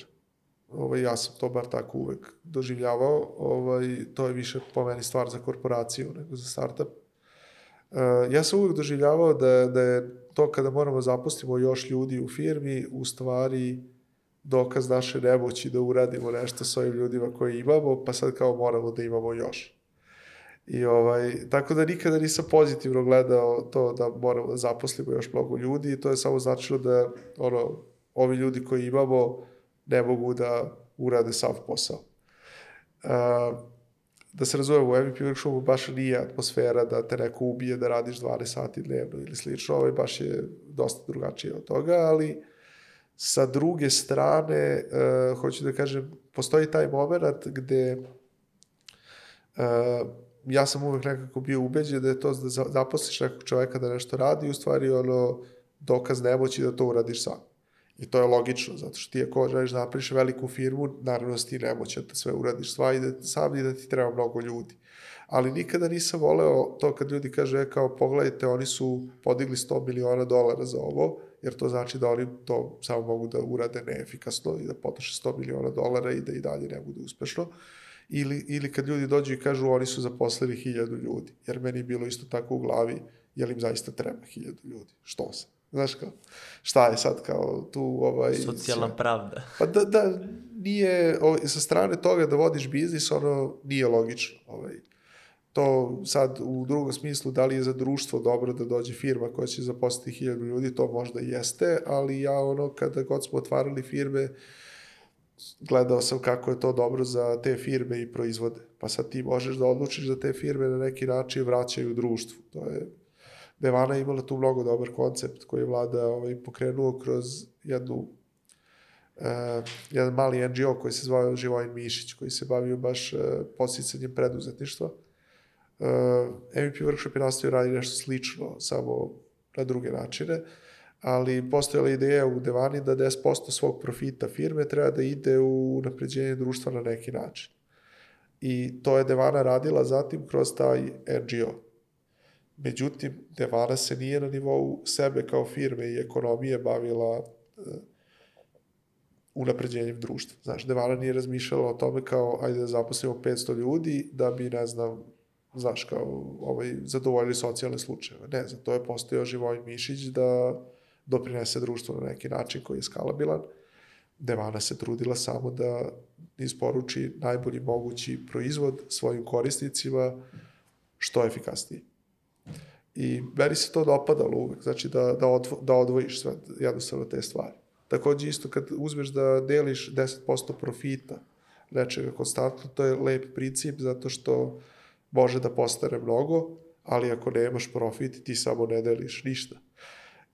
Ovaj, ja sam to bar tako uvek doživljavao. Ovaj, to je više po meni stvar za korporaciju nego za startup. Uh, ja sam uvek doživljavao da, da je to kada moramo zapustimo još ljudi u firmi, u stvari dokaz naše nemoći da uradimo nešto s ovim ljudima koje imamo, pa sad kao moramo da imamo još. I ovaj, tako da nikada nisam pozitivno gledao to da moramo da zaposlimo još mnogo ljudi i to je samo značilo da ono, ovi ljudi koji imamo ne mogu da urade sav posao. Uh, da se razumemo, u MVP workshopu baš nije atmosfera da te neko ubije da radiš 12 sati dnevno ili slično, ovaj baš je dosta drugačije od toga, ali sa druge strane, uh, hoću da kažem, postoji taj moment gde uh, ja sam uvek nekako bio ubeđen da je to da za- zaposliš nekog čoveka da nešto radi, u stvari ono dokaz nemoći da to uradiš sam. I to je logično, zato što ti ako želiš da napraviš veliku firmu, naravno da si ti nemoćan da sve uradiš sva i da, sam i da ti treba mnogo ljudi. Ali nikada nisam voleo to kad ljudi kaže, kao pogledajte, oni su podigli 100 miliona dolara za ovo, jer to znači da oni to samo mogu da urade neefikasno i da potroše 100 miliona dolara i da i dalje ne bude uspešno. Ili, ili kad ljudi dođu i kažu oni su zaposlili hiljadu ljudi, jer meni je bilo isto tako u glavi, jel im zaista treba hiljadu ljudi, što se? Znaš kao, šta je sad kao tu ovaj... Socijalna pravda. Pa da, da nije, ovaj, sa strane toga da vodiš biznis, ono nije logično. Ovaj. To sad u drugom smislu, da li je za društvo dobro da dođe firma koja će zaposliti hiljadu ljudi, to možda jeste, ali ja ono, kada god smo otvarali firme, gledao sam kako je to dobro za te firme i proizvode. Pa sad ti možeš da odlučiš da te firme na neki način vraćaju društvu. To je Devana je imala tu mnogo dobar koncept koji je vlada ovaj, pokrenuo kroz jednu uh, jedan mali NGO koji se zvao Živojin Mišić, koji se bavio baš uh, podsticanjem preduzetništva. Uh, MVP Workshop je nastavio radi nešto slično, samo na druge načine, ali postojala ideja u Devani da 10% svog profita firme treba da ide u napređenje društva na neki način. I to je Devana radila zatim kroz taj NGO. Međutim, Devana se nije na nivou sebe kao firme i ekonomije bavila uh, unapređenjem društva. Znaš, Devana nije razmišljala o tome kao, ajde da zaposlimo 500 ljudi da bi, ne znam, znaš, kao ovaj, zadovoljili socijalne slučajeve. Ne, za to je postojao Živojin Mišić da doprinese društvu na neki način koji je skalabilan. Devana se trudila samo da isporuči najbolji mogući proizvod svojim korisnicima što efikasnije. I meni se to dopadalo uvek, znači da, da, odvo, da odvojiš sve, jednostavno te stvari. Takođe isto kad uzmeš da deliš 10% profita nečega konstantno, to je lep princip zato što može da postane mnogo, ali ako nemaš profit ti samo ne deliš ništa.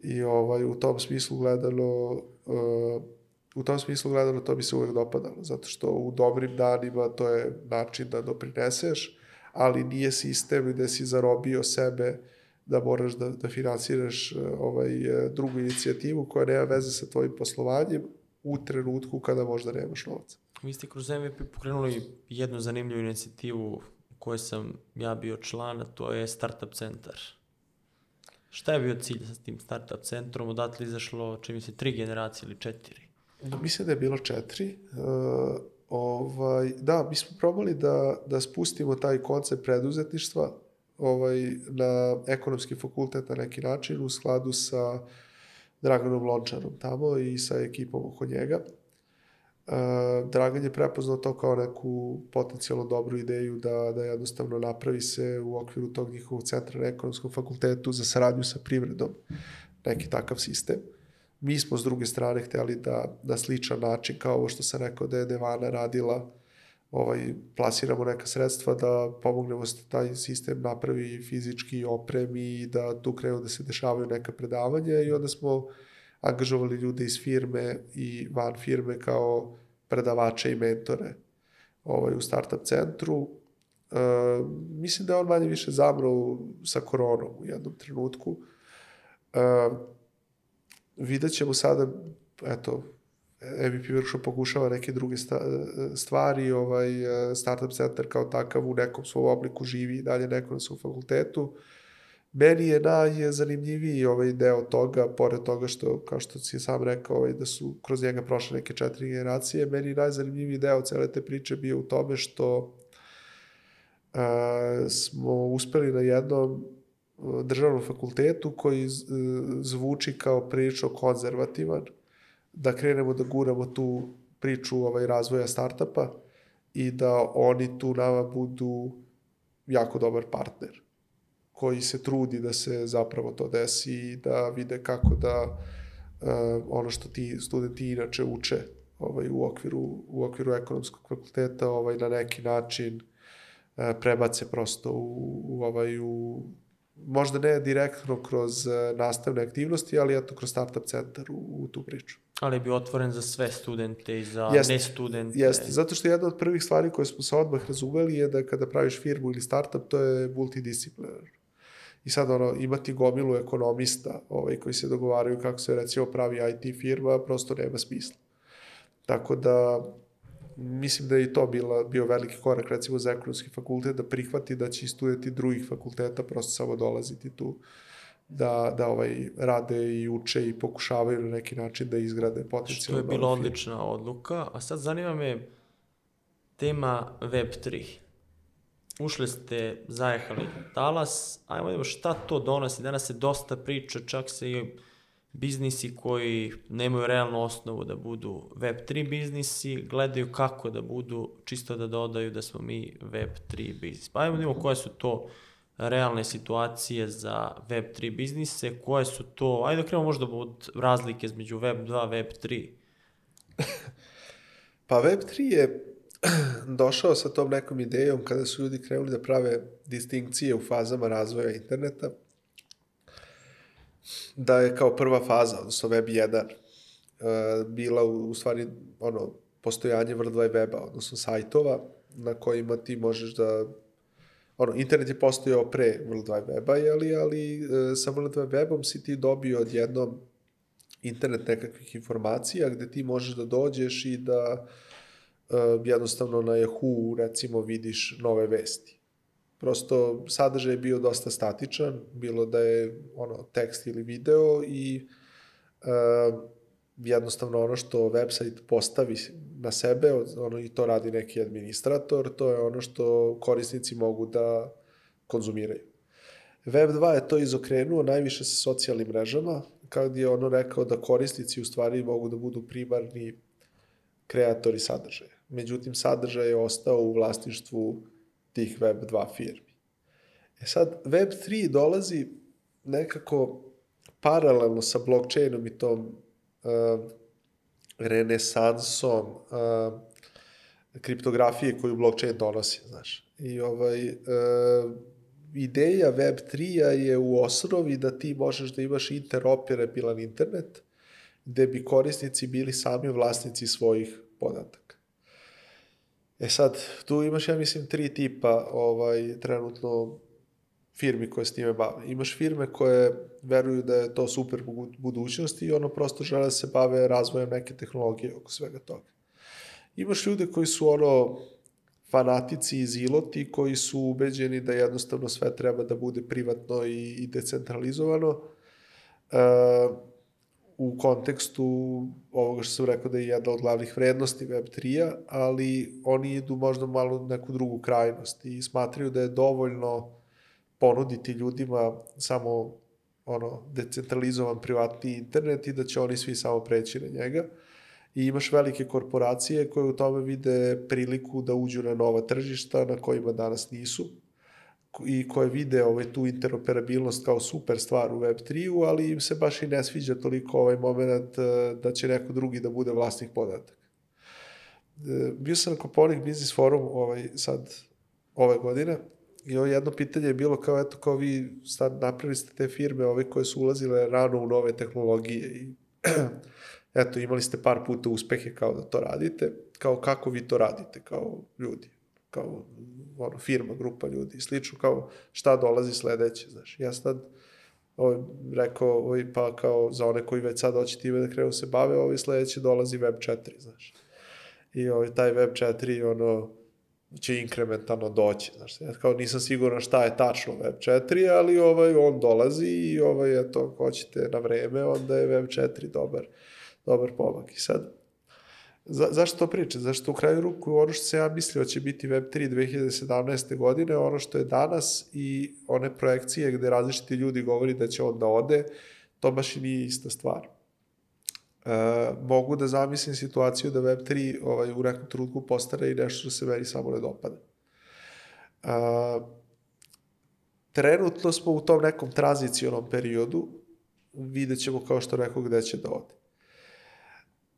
I ovaj, u tom smislu gledano, uh, u tom smislu gledano to bi se uvek dopadalo, zato što u dobrim danima to je način da doprineseš, ali nije sistem gde si zarobio sebe da moraš da, da finansiraš ovaj, drugu inicijativu koja nema veze sa tvojim poslovanjem u trenutku kada možda nemaš novca. Vi ste kroz MVP pokrenuli jednu zanimljivu inicijativu u kojoj sam ja bio član, a to je Startup centar. Šta je bio cilj sa tim Startup centrom? Odatle izašlo, čini se, tri generacije ili četiri? No, mislim da je bilo četiri. Uh, ovaj, da, mi smo probali da, da spustimo taj koncept preduzetništva ovaj, na ekonomski fakultet na neki način u skladu sa Draganom Lončarom tamo i sa ekipom oko njega. Dragan je prepoznao to kao neku potencijalno dobru ideju da, da jednostavno napravi se u okviru tog njihovog centra na ekonomskom fakultetu za saradnju sa privredom neki takav sistem. Mi smo s druge strane hteli da na sličan način kao ovo što sam rekao da je Devana radila ovaj, plasiramo neka sredstva da pomognemo da taj sistem napravi fizički opremi i da tu krenu da se dešavaju neka predavanja i onda smo angažovali ljude iz firme i van firme kao predavače i mentore ovaj, u startup centru. E, mislim da je on manje više zamro sa koronom u jednom trenutku. E, vidjet ćemo sada, eto, MVP Workshop pokušava neke druge stvari, ovaj, Startup Center kao takav u nekom svom obliku živi i dalje neko na svom fakultetu. Meni je najzanimljiviji ovaj deo toga, pored toga što, kao što si sam rekao, ovaj, da su kroz njega prošle neke četiri generacije, meni je najzanimljiviji deo cele te priče bio u tome što a, smo uspeli na jednom državnom fakultetu koji zvuči kao prilično konzervativan, da krenemo da guramo tu priču ovaj, razvoja startapa i da oni tu nama budu jako dobar partner koji se trudi da se zapravo to desi i da vide kako da uh, ono što ti studenti inače uče ovaj, u, okviru, u okviru ekonomskog fakulteta ovaj, na neki način uh, prebace prosto u, u, ovaj, u možda ne direktno kroz uh, nastavne aktivnosti, ali eto kroz startup centar u, u tu priču. Ali bi otvoren za sve studente i za Jeste, ne studente. Jeste, zato što jedna od prvih stvari koje smo se odmah razumeli je da kada praviš firmu ili startup, to je multidisciplinarno. I sad ono, imati gomilu ekonomista ovaj, koji se dogovaraju kako se recimo pravi IT firma, prosto nema smisla. Tako da, mislim da je i to bila, bio veliki korak recimo za ekonomski fakultet da prihvati da će studenti drugih fakulteta prosto samo dolaziti tu da, da ovaj, rade i uče i pokušavaju na neki način da izgrade potencijalno. Što je bila odlična odluka. A sad zanima me tema Web3. Ušli ste, zajehali talas, ajmo vidimo šta to donosi. Danas se dosta priča, čak se i biznisi koji nemaju realnu osnovu da budu Web3 biznisi, gledaju kako da budu, čisto da dodaju da smo mi Web3 biznis. Pa ajmo vidimo koje su to realne situacije za Web3 biznise, koje su to, ajde da krenemo možda od razlike između Web2 Web3. pa Web3 je došao sa tom nekom idejom kada su ljudi krenuli da prave distinkcije u fazama razvoja interneta, da je kao prva faza, odnosno Web 1, e, bila u, u stvari ono, postojanje World Wide Weba, odnosno sajtova na kojima ti možeš da ono, internet je postojao pre World Wide Weba, jeli, ali e, sa World Wide Webom si ti dobio odjednom internet nekakvih informacija gde ti možeš da dođeš i da e, jednostavno na Yahoo recimo vidiš nove vesti. Prosto sadržaj je bio dosta statičan, bilo da je ono tekst ili video i e, jednostavno ono što website postavi na sebe, ono i to radi neki administrator, to je ono što korisnici mogu da konzumiraju. Web 2 je to izokrenuo najviše sa socijalnim mrežama, kad je ono rekao da korisnici u stvari mogu da budu primarni kreatori sadržaja. Međutim, sadržaj je ostao u vlasništvu tih Web 2 firmi. E sad, Web 3 dolazi nekako paralelno sa blockchainom i tom uh, renesansom uh, kriptografije koju blockchain donosi, znaš. I ovaj, uh, ideja Web3-a je u osnovi da ti možeš da imaš interoperabilan internet, gde bi korisnici bili sami vlasnici svojih podataka. E sad, tu imaš, ja mislim, tri tipa ovaj, trenutno firmi koje s time bave. Imaš firme koje veruju da je to super budućnost i ono prosto žele da se bave razvojem neke tehnologije oko svega toga. Imaš ljude koji su ono fanatici i ziloti koji su ubeđeni da jednostavno sve treba da bude privatno i, i decentralizovano. E, u kontekstu ovoga što sam rekao da je jedna od glavnih vrednosti Web3-a, ali oni idu možda malo neku drugu krajnost i smatraju da je dovoljno ponuditi ljudima samo ono decentralizovan privatni internet i da će oni svi samo preći na njega. I imaš velike korporacije koje u tome vide priliku da uđu na nova tržišta na kojima danas nisu. I koje vide ovaj, tu interoperabilnost kao super stvar u Web3-u, ali im se baš i ne sviđa toliko ovaj moment eh, da će neko drugi da bude vlasnik podataka. E, Bio sam na Koponik Business Forum ovaj, sad ove godine i ovo jedno pitanje je bilo kao, eto, kao vi sad napravili ste te firme ove koje su ulazile rano u nove tehnologije i eto, imali ste par puta uspehe kao da to radite, kao kako vi to radite kao ljudi, kao ono, firma, grupa ljudi i slično, kao šta dolazi sledeće, znaš. Ja sam tad ovaj, rekao, ovaj, pa kao za one koji već sad hoće time da krenu se bave, ovaj sledeće dolazi Web 4, znaš. I ovaj, taj Web 4, ono, će inkrementalno doći, znaš, ja kao nisam siguran šta je tačno Web 4, ali ovaj, on dolazi i ovaj, eto, ako hoćete na vreme, onda je Web 4 dobar, dobar pomak. I sad, za, zašto to pričam? Zašto u kraju ruku ono što se ja mislio će biti Web 3 2017. godine, ono što je danas i one projekcije gde različiti ljudi govori da će on da ode, to baš i nije ista stvar. E, mogu da zamislim situaciju da Web3 ovaj, u nekom trenutku postane i nešto što se meni samo ne dopada. E, trenutno smo u tom nekom tranzicionom periodu, vidjet ćemo kao što rekao gde će da ode.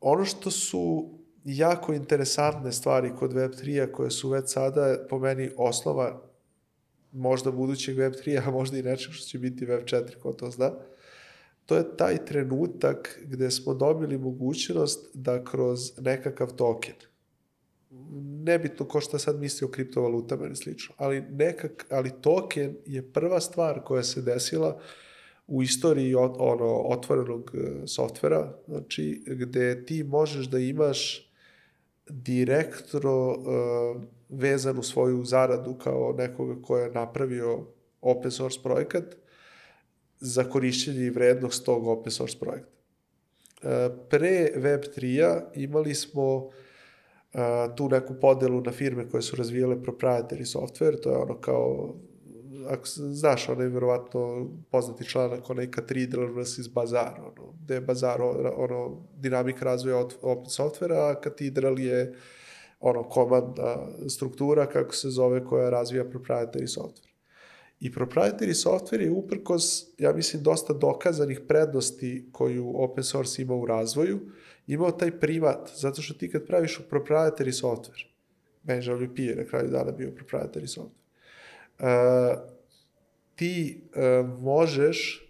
Ono što su jako interesantne stvari kod Web3-a koje su već sada po meni osnova možda budućeg Web3-a, a možda i nečeg što će biti Web4, ko to zna, to je taj trenutak gde smo dobili mogućnost da kroz nekakav token, nebitno ko šta sad misli o kriptovalutama ili slično, ali, nekak, ali token je prva stvar koja se desila u istoriji ono, otvorenog e, softvera, znači gde ti možeš da imaš direktno uh, vezanu svoju zaradu kao nekoga ko je napravio open source projekat za korišćenje i vrednost tog open source projekta. Uh, pre Web3-a imali smo uh, tu neku podelu na firme koje su razvijale proprietary software, to je ono kao ako znaš, onaj verovatno poznati članak, onaj Cathedral vs. Bazar, ono, gde je Bazar, ono, dinamika razvoja open softvera, a Cathedral je ono, komandna struktura, kako se zove, koja razvija proprietary software. I proprietary software je uprkos, ja mislim, dosta dokazanih prednosti koju open source ima u razvoju, imao taj primat, zato što ti kad praviš proprietary software, Benjamin je na kraju dana bio proprietary software, uh, ti uh, možeš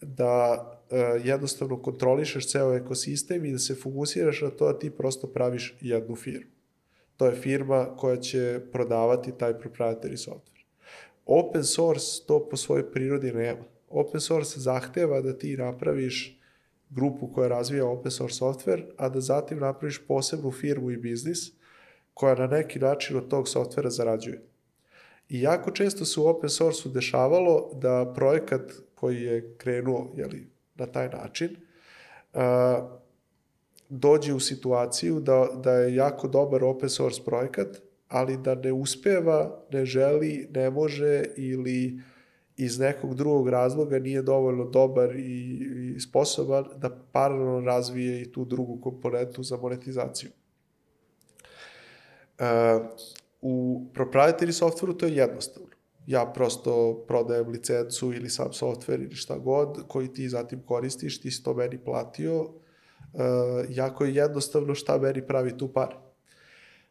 da uh, jednostavno kontrolišeš ceo ekosistem i da se fokusiraš na to da ti prosto praviš jednu firmu. To je firma koja će prodavati taj proprietary software. Open source to po svojoj prirodi nema. Open source zahteva da ti napraviš grupu koja razvija open source software, a da zatim napraviš posebnu firmu i biznis koja na neki način od tog softvera zarađuje. I jako često se u open source-u dešavalo da projekat koji je krenuo jeli, na taj način, a, dođe u situaciju da, da je jako dobar open source projekat, ali da ne uspeva, ne želi, ne može ili iz nekog drugog razloga nije dovoljno dobar i, i sposoban da paralelno razvije i tu drugu komponentu za monetizaciju. U proprietary softveru to je jednostavno. Ja prosto prodajem licencu ili sam softver ili šta god koji ti zatim koristiš, ti si to meni platio. Uh, jako je jednostavno šta meni pravi tu par.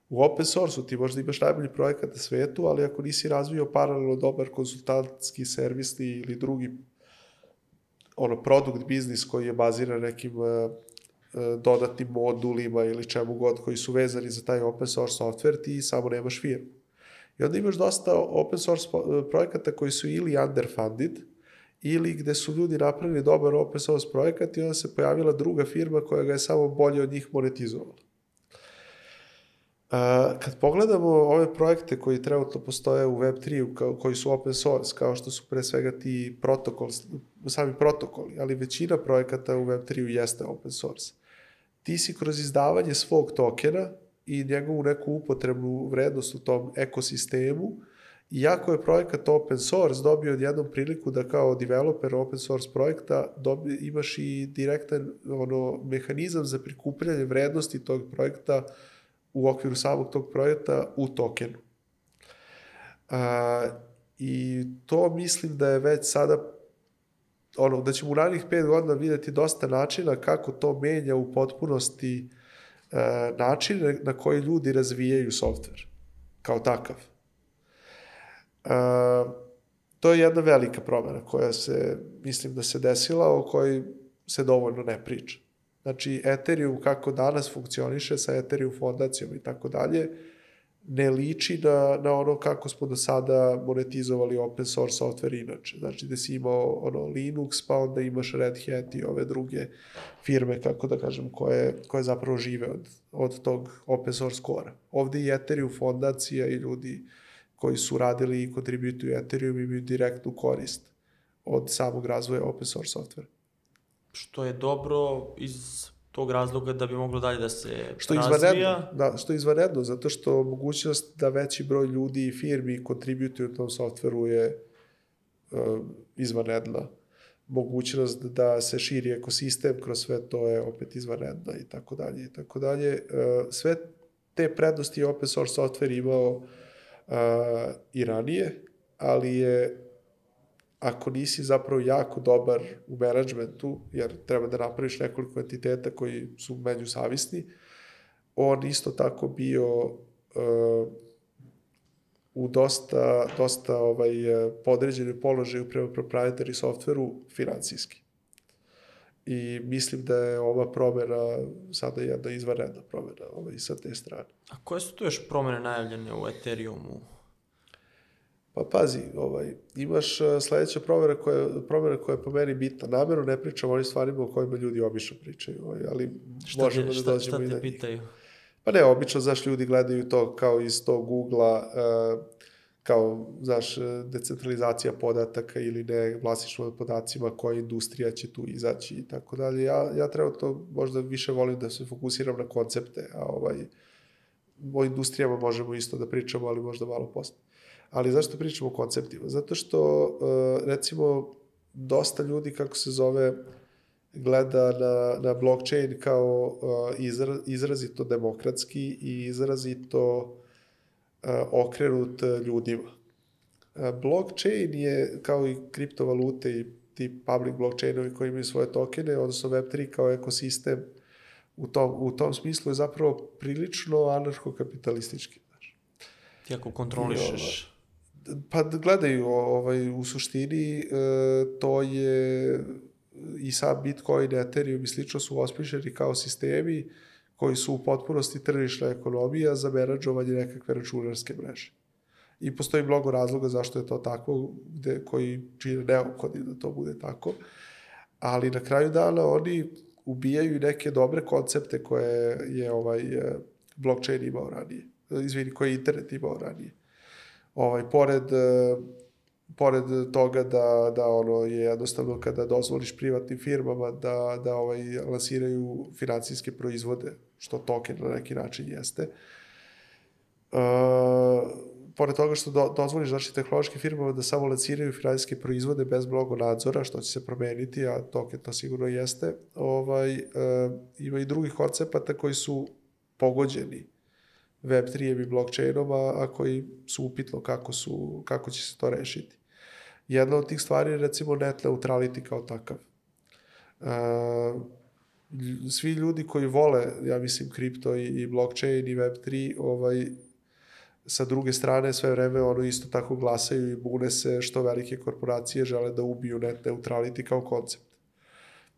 U open source-u ti možda imaš najbolji projekat na svetu, ali ako nisi razvio paralelno dobar konsultantski servisni ili drugi ono produkt biznis koji je baziran nekim E, dodatnim modulima ili čemu god koji su vezani za taj open source software, ti samo nemaš firmu. I onda imaš dosta open source e, projekata koji su ili underfunded, ili gde su ljudi napravili dobar open source projekat i onda se pojavila druga firma koja ga je samo bolje od njih monetizovala. Uh, kad pogledamo ove projekte koji trenutno postoje u Web3, koji su open source, kao što su pre svega ti protokol, sami protokoli, ali većina projekata u Web3 jeste open source ti si kroz izdavanje svog tokena i njegovu neku upotrebnu vrednost u tom ekosistemu, iako je projekat open source dobio odjednom priliku da kao developer open source projekta dobi, imaš i direktan ono, mehanizam za prikupljanje vrednosti tog projekta u okviru samog tog projekta u tokenu. A, I to mislim da je već sada ono, da ćemo u narednih pet godina videti dosta načina kako to menja u potpunosti e, način na koji ljudi razvijaju softver kao takav. E, to je jedna velika promena koja se, mislim da se desila, o kojoj se dovoljno ne priča. Znači, Ethereum kako danas funkcioniše sa Ethereum fondacijom i tako dalje, ne liči na, na ono kako smo do sada monetizovali open source software inače. Znači da si imao ono Linux, pa onda imaš Red Hat i ove druge firme, kako da kažem, koje, koje zapravo žive od, od tog open source kora. Ovde i Ethereum fondacija i ljudi koji su radili i kontributuju Ethereum imaju direktnu korist od samog razvoja open source software. Što je dobro iz tog razloga da bi moglo dalje da se Što je razvija. izvanredno, da, što je izvanredno, zato što mogućnost da veći broj ljudi i firmi kontributuju tom softveru je uh, izvanredna. Mogućnost da se širi ekosistem kroz sve to je opet izvanredna i tako dalje i tako dalje. Uh, sve te prednosti je open source software imao uh, i ranije, ali je ako nisi zapravo jako dobar u menadžmentu, jer treba da napraviš nekoliko entiteta koji su međusavisni, on isto tako bio uh, u dosta, dosta ovaj, podređenom položaju prema proprietary softveru financijski. I mislim da je ova promena sada jedna izvanredna promena ovaj, sa te strane. A koje su tu još promene najavljene u Ethereumu? Pa pazi, ovaj, imaš uh, sledeća provera koja, promjena koja je po meni bitna. Namerno ne pričam o onim stvarima o kojima ljudi obično pričaju, ovaj, ali Šta, možemo te, da šta, dođemo šta i na njih. pitaju? Pa ne, obično, znaš, ljudi gledaju to kao iz tog Google-a, uh, kao, znaš, decentralizacija podataka ili ne, vlasništvo nad podacima, koja industrija će tu izaći i tako dalje. Ja, ja treba to možda više volim da se fokusiram na koncepte, a ovaj, o industrijama možemo isto da pričamo, ali možda malo posle. Ali zašto pričamo o konceptima? Zato što, uh, recimo, dosta ljudi, kako se zove, gleda na, na blockchain kao uh, izra, izrazito demokratski i izrazito uh, okrenut ljudima. Blockchain je, kao i kriptovalute i ti public blockchainovi koji imaju svoje tokene, odnosno Web3 kao ekosistem, u tom, u tom smislu je zapravo prilično anarcho-kapitalistički. Ti ako kontrolišeš... Pa gledaj, ovaj, u suštini e, to je i sam Bitcoin, Ethereum i slično su osmišljeni kao sistemi koji su u potpunosti tržišna ekonomija za menadžovanje nekakve računarske mreže. I postoji mnogo razloga zašto je to tako, gde, koji čine neophodni da to bude tako. Ali na kraju dana oni ubijaju neke dobre koncepte koje je ovaj blockchain imao ranije. Izvini, koje je internet imao ranije ovaj, pored, pored toga da, da ono je jednostavno kada dozvoliš privatnim firmama da, da ovaj, lansiraju financijske proizvode, što token na neki način jeste, uh, pored toga što do, dozvoliš znači, tehnološkim firmama da samo lanciraju finansijske proizvode bez mnogo nadzora, što će se promeniti, a token to sigurno jeste, ovaj, uh, ima i drugih koncepata koji su pogođeni Web3 i blockchainom, a, koji su upitno kako, su, kako će se to rešiti. Jedna od tih stvari je recimo net neutrality kao takav. Uh, svi ljudi koji vole, ja mislim, kripto i, i blockchain i Web3, ovaj, sa druge strane sve vreme ono isto tako glasaju i bune se što velike korporacije žele da ubiju net neutrality kao koncept.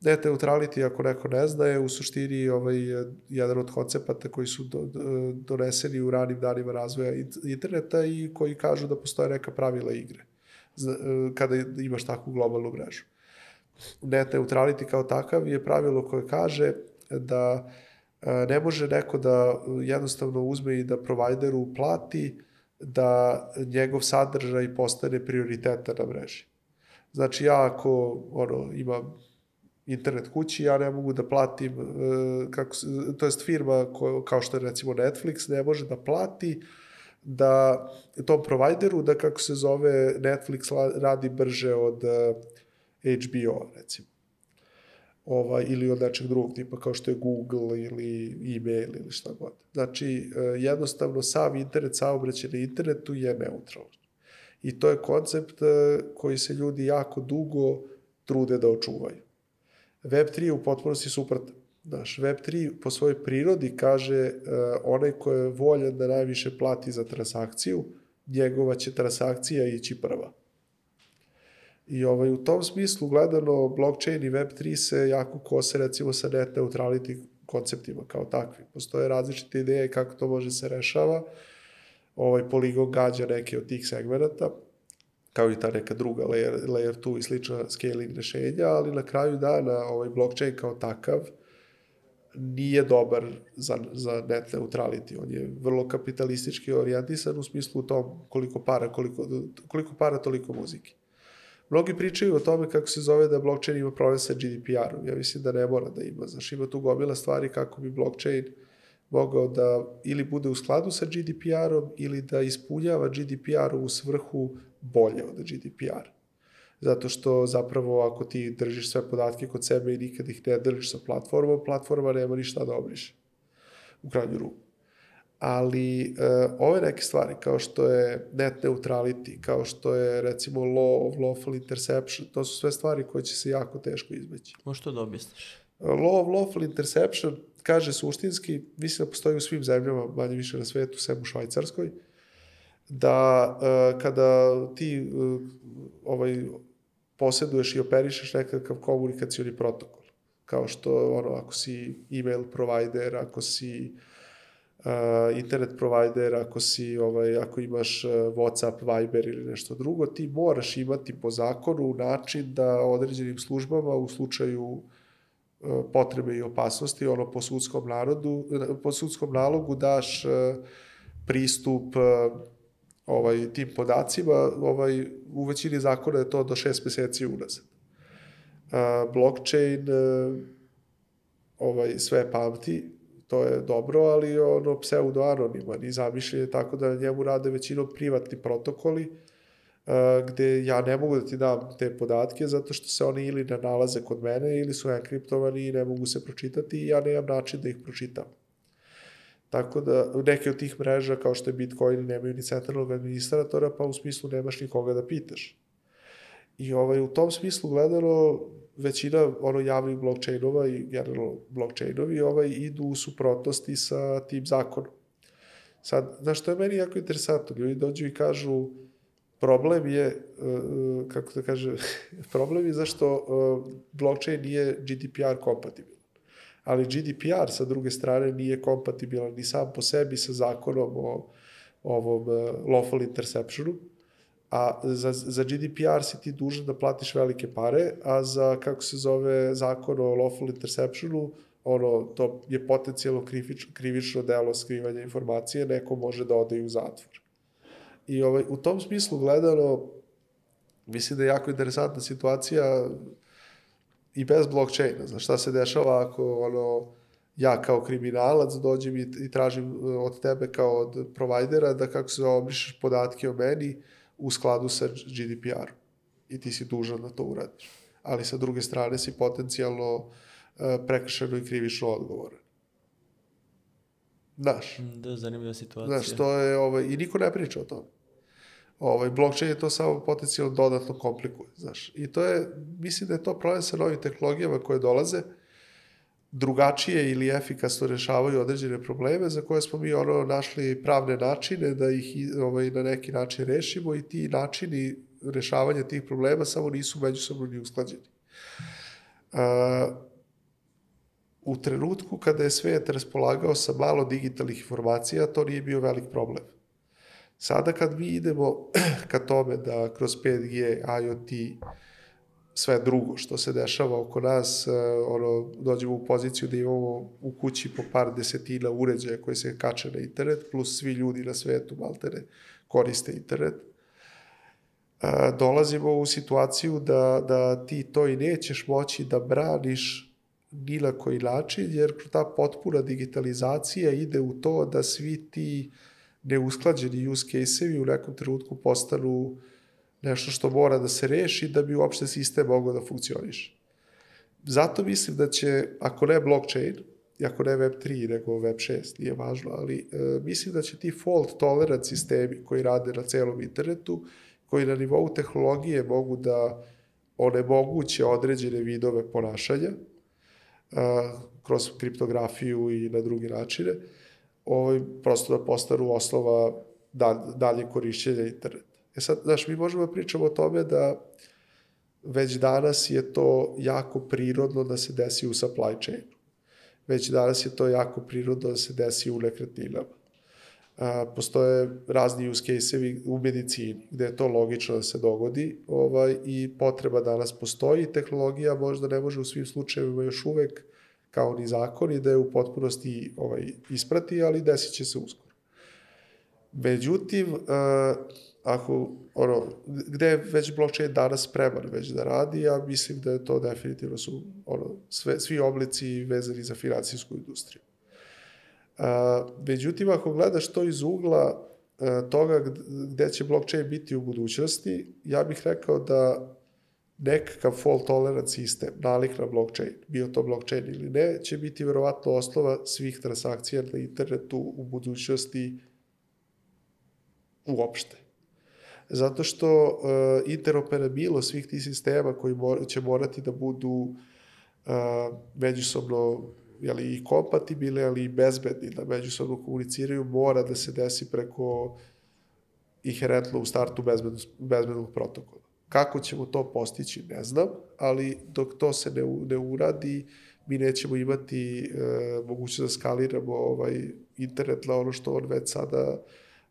Net neutrality, ako neko ne zna, je u suštini ovaj, jedan od koncepata koji su do, do, doneseni u ranim danima razvoja interneta i koji kažu da postoje neka pravila igre kada imaš takvu globalnu mrežu. Net neutrality kao takav je pravilo koje kaže da ne može neko da jednostavno uzme i da provideru plati da njegov sadržaj postane prioriteta na mreži. Znači ja ako ono, imam internet kući, ja ne mogu da platim, kako, to jest firma kao što je recimo Netflix, ne može da plati da tom provideru da kako se zove Netflix radi brže od HBO recimo. Ovaj, ili od nečeg drugog tipa kao što je Google ili e-mail ili šta god. Znači, jednostavno sav internet, saobraćaj na internetu je neutralan. I to je koncept e, koji se ljudi jako dugo trude da očuvaju. Web3 je u potpunosti suprotan. Znaš, Web3 po svojoj prirodi kaže uh, onaj ko je voljan da najviše plati za transakciju, njegova će transakcija ići prva. I ovaj, u tom smislu gledano blockchain i Web3 se jako kose recimo sa net neutrality konceptima kao takvi. Postoje različite ideje kako to može se rešava. Ovaj Polygon gađa neke od tih segmenta, kao i ta neka druga layer, layer 2 i slična scaling rešenja, ali na kraju dana ovaj blockchain kao takav nije dobar za, za net neutrality. On je vrlo kapitalistički orijentisan u smislu tom koliko para, koliko, koliko para, toliko muzike. Mnogi pričaju o tome kako se zove da blockchain ima problem sa GDPR-om. Ja mislim da ne mora da ima. Znaš, ima tu gomila stvari kako bi blockchain mogao da ili bude u skladu sa GDPR-om ili da ispunjava GDPR u svrhu bolje od GDPR. Zato što zapravo ako ti držiš sve podatke kod sebe i nikad ih ne držiš sa platformom, platforma nema ništa da obriše. U krajnju ruku ali uh, ove neke stvari kao što je net neutrality, kao što je recimo law of lawful interception, to su sve stvari koje će se jako teško izbeći. Možeš to da objasniš? Law of lawful interception kaže suštinski, mislim da postoji u svim zemljama, manje više na svetu, sem u Švajcarskoj, da uh, kada ti uh, ovaj, posjeduješ i operišeš nekakav komunikacioni protokol, kao što ono, ako si email provider, ako si uh, internet provider, ako si ovaj ako imaš uh, WhatsApp, Viber ili nešto drugo, ti moraš imati po zakonu način da određenim službama u slučaju potrebe i opasnosti, ono po sudskom narodu, po sudskom nalogu daš pristup ovaj tim podacima, ovaj u većini zakona je to do 6 meseci unazad. Uh, blockchain uh, ovaj sve pamti, to je dobro, ali ono pseudo-anoniman i zamišljen je tako da na njemu rade većinom privatni protokoli, uh, gde ja ne mogu da ti dam te podatke zato što se oni ili ne nalaze kod mene ili su enkriptovani i ne mogu se pročitati i ja nemam način da ih pročitam. Tako da neke od tih mreža kao što je Bitcoin nemaju ni centralnog administratora, pa u smislu nemaš nikoga da pitaš. I ovaj, u tom smislu gledano, većina ono javnih blockchainova i generalno blockchainovi ovaj, idu u suprotnosti sa tim zakonom. Sad, znaš, što je meni jako interesantno, ljudi dođu i kažu, problem je, uh, kako da kaže, problem je zašto uh, blockchain nije GDPR kompatibilan. Ali GDPR sa druge strane nije kompatibilan ni sam po sebi sa zakonom o ovom uh, lawful interceptionu, a za, za GDPR si ti dužan da platiš velike pare, a za, kako se zove, zakon o lawful interceptionu, ono, to je potencijalno krivično, krivično delo skrivanja informacije, neko može da ode i u zatvor. I ovaj, u tom smislu gledano, mislim da je jako interesantna situacija i bez blockchaina. Znaš, šta se dešava ako ono, ja kao kriminalac dođem i, i tražim e, od tebe kao od provajdera da kako se obrišeš podatke o meni, u skladu sa GDPR. I ti si dužan da to uradiš. Ali sa druge strane si potencijalno uh, prekršeno i krivično odgovoran. Znaš. Da, zanimljiva situacija. Znaš, to je, ovaj, i niko ne priča o tome. Ovaj, blockchain je to samo potencijalno dodatno komplikuje, znaš. I to je, mislim da je to problem sa novim tehnologijama koje dolaze, drugačije ili efikasno rešavaju određene probleme za koje smo mi ono našli pravne načine da ih ovaj, na neki način rešimo i ti načini rešavanja tih problema samo nisu međusobno ni usklađeni. A, u trenutku kada je svet raspolagao sa malo digitalnih informacija, to nije bio velik problem. Sada kad mi idemo ka tome da kroz 5G, IoT, sve drugo što se dešava oko nas, e, ono, dođemo u poziciju da imamo u kući po par desetina uređaja koji se kače na internet, plus svi ljudi na svetu, maltene, koriste internet. E, dolazimo u situaciju da, da ti to i nećeš moći da braniš ni na koji način, jer ta potpuna digitalizacija ide u to da svi ti neusklađeni use case-evi u nekom trenutku postanu nešto što mora da se reši da bi uopšte sistem mogao da funkcioniše. Zato mislim da će, ako ne blockchain, i ako ne Web3, nego Web6, nije važno, ali e, mislim da će ti fault tolerant sistemi koji rade na celom internetu koji na nivou tehnologije mogu da onemoguće određene vidove ponašanja a, kroz kriptografiju i na drugi načine, ovaj, prosto da postanu osnova dalje, dalje korišćenja interneta. E sad, znaš, mi možemo da pričamo o tome da već danas je to jako prirodno da se desi u supply chainu. Već danas je to jako prirodno da se desi u nekretninama. A, postoje razni use case-evi u medicini, gde je to logično da se dogodi ovaj, i potreba danas postoji. Tehnologija možda ne može u svim slučajevima još uvek kao ni zakon i da je u potpunosti ovaj, isprati, ali desit će se uskoro. Međutim, a, ako, ono, gde je već blockchain danas spreman već da radi, ja mislim da je to definitivno su ono, sve, svi oblici vezani za finansijsku industriju. A, međutim, ako gledaš to iz ugla a, toga gde će blockchain biti u budućnosti, ja bih rekao da nekakav fault tolerance sistem, nalik na blockchain, bio to blockchain ili ne, će biti verovatno osnova svih transakcija na internetu u budućnosti uopšte zato što uh, interoperabilnost svih tih sistema koji mor, će morati da budu uh, međusobno jeli, i kompatibilni, ali i bezbedni, da međusobno komuniciraju, mora da se desi preko inherentno u startu bezbednog, bezbednog protokola. Kako ćemo to postići, ne znam, ali dok to se ne, ne uradi, mi nećemo imati e, mogućnost da skaliramo ovaj internet na ono što on već sada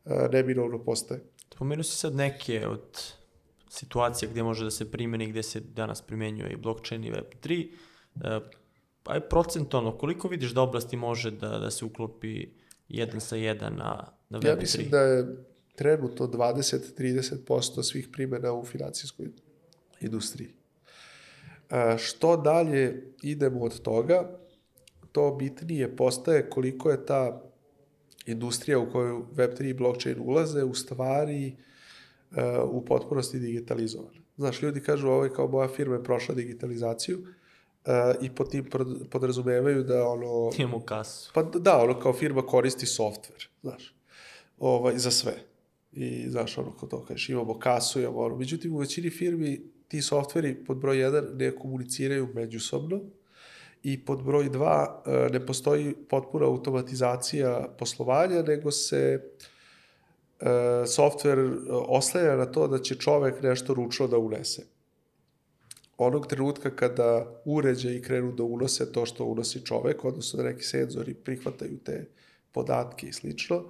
e, neminovno postaje. Spomenuo si sad neke od situacija gde može da se primeni, gde se danas primenjuje i blockchain i Web3. E, pa je procentalno, koliko vidiš da oblasti može da, da se uklopi jedan sa jedan na, na Web3? Ja mislim da je trenutno 20-30% svih primjena u financijskoj industriji. E, što dalje idemo od toga, to bitnije postaje koliko je ta industrija u koju Web3 i blockchain ulaze u stvari uh, u potpunosti digitalizovana. Znaš, ljudi kažu ovo je kao moja firma je prošla digitalizaciju uh, i po tim podrazumevaju da ono... Imamo kasu. Pa da, ono kao firma koristi softver, znaš, ovaj, za sve. I znaš, ono, kao to kažeš, imamo kasu, imamo ono. Međutim, u većini firmi ti softveri pod broj 1 ne komuniciraju međusobno, i pod broj 2 e, ne postoji potpuna automatizacija poslovanja, nego se e, softver oslanja na to da će čovek nešto ručno da unese. Onog trenutka kada uređaji krenu da unose to što unosi čovek, odnosno da neki senzori prihvataju te podatke i slično,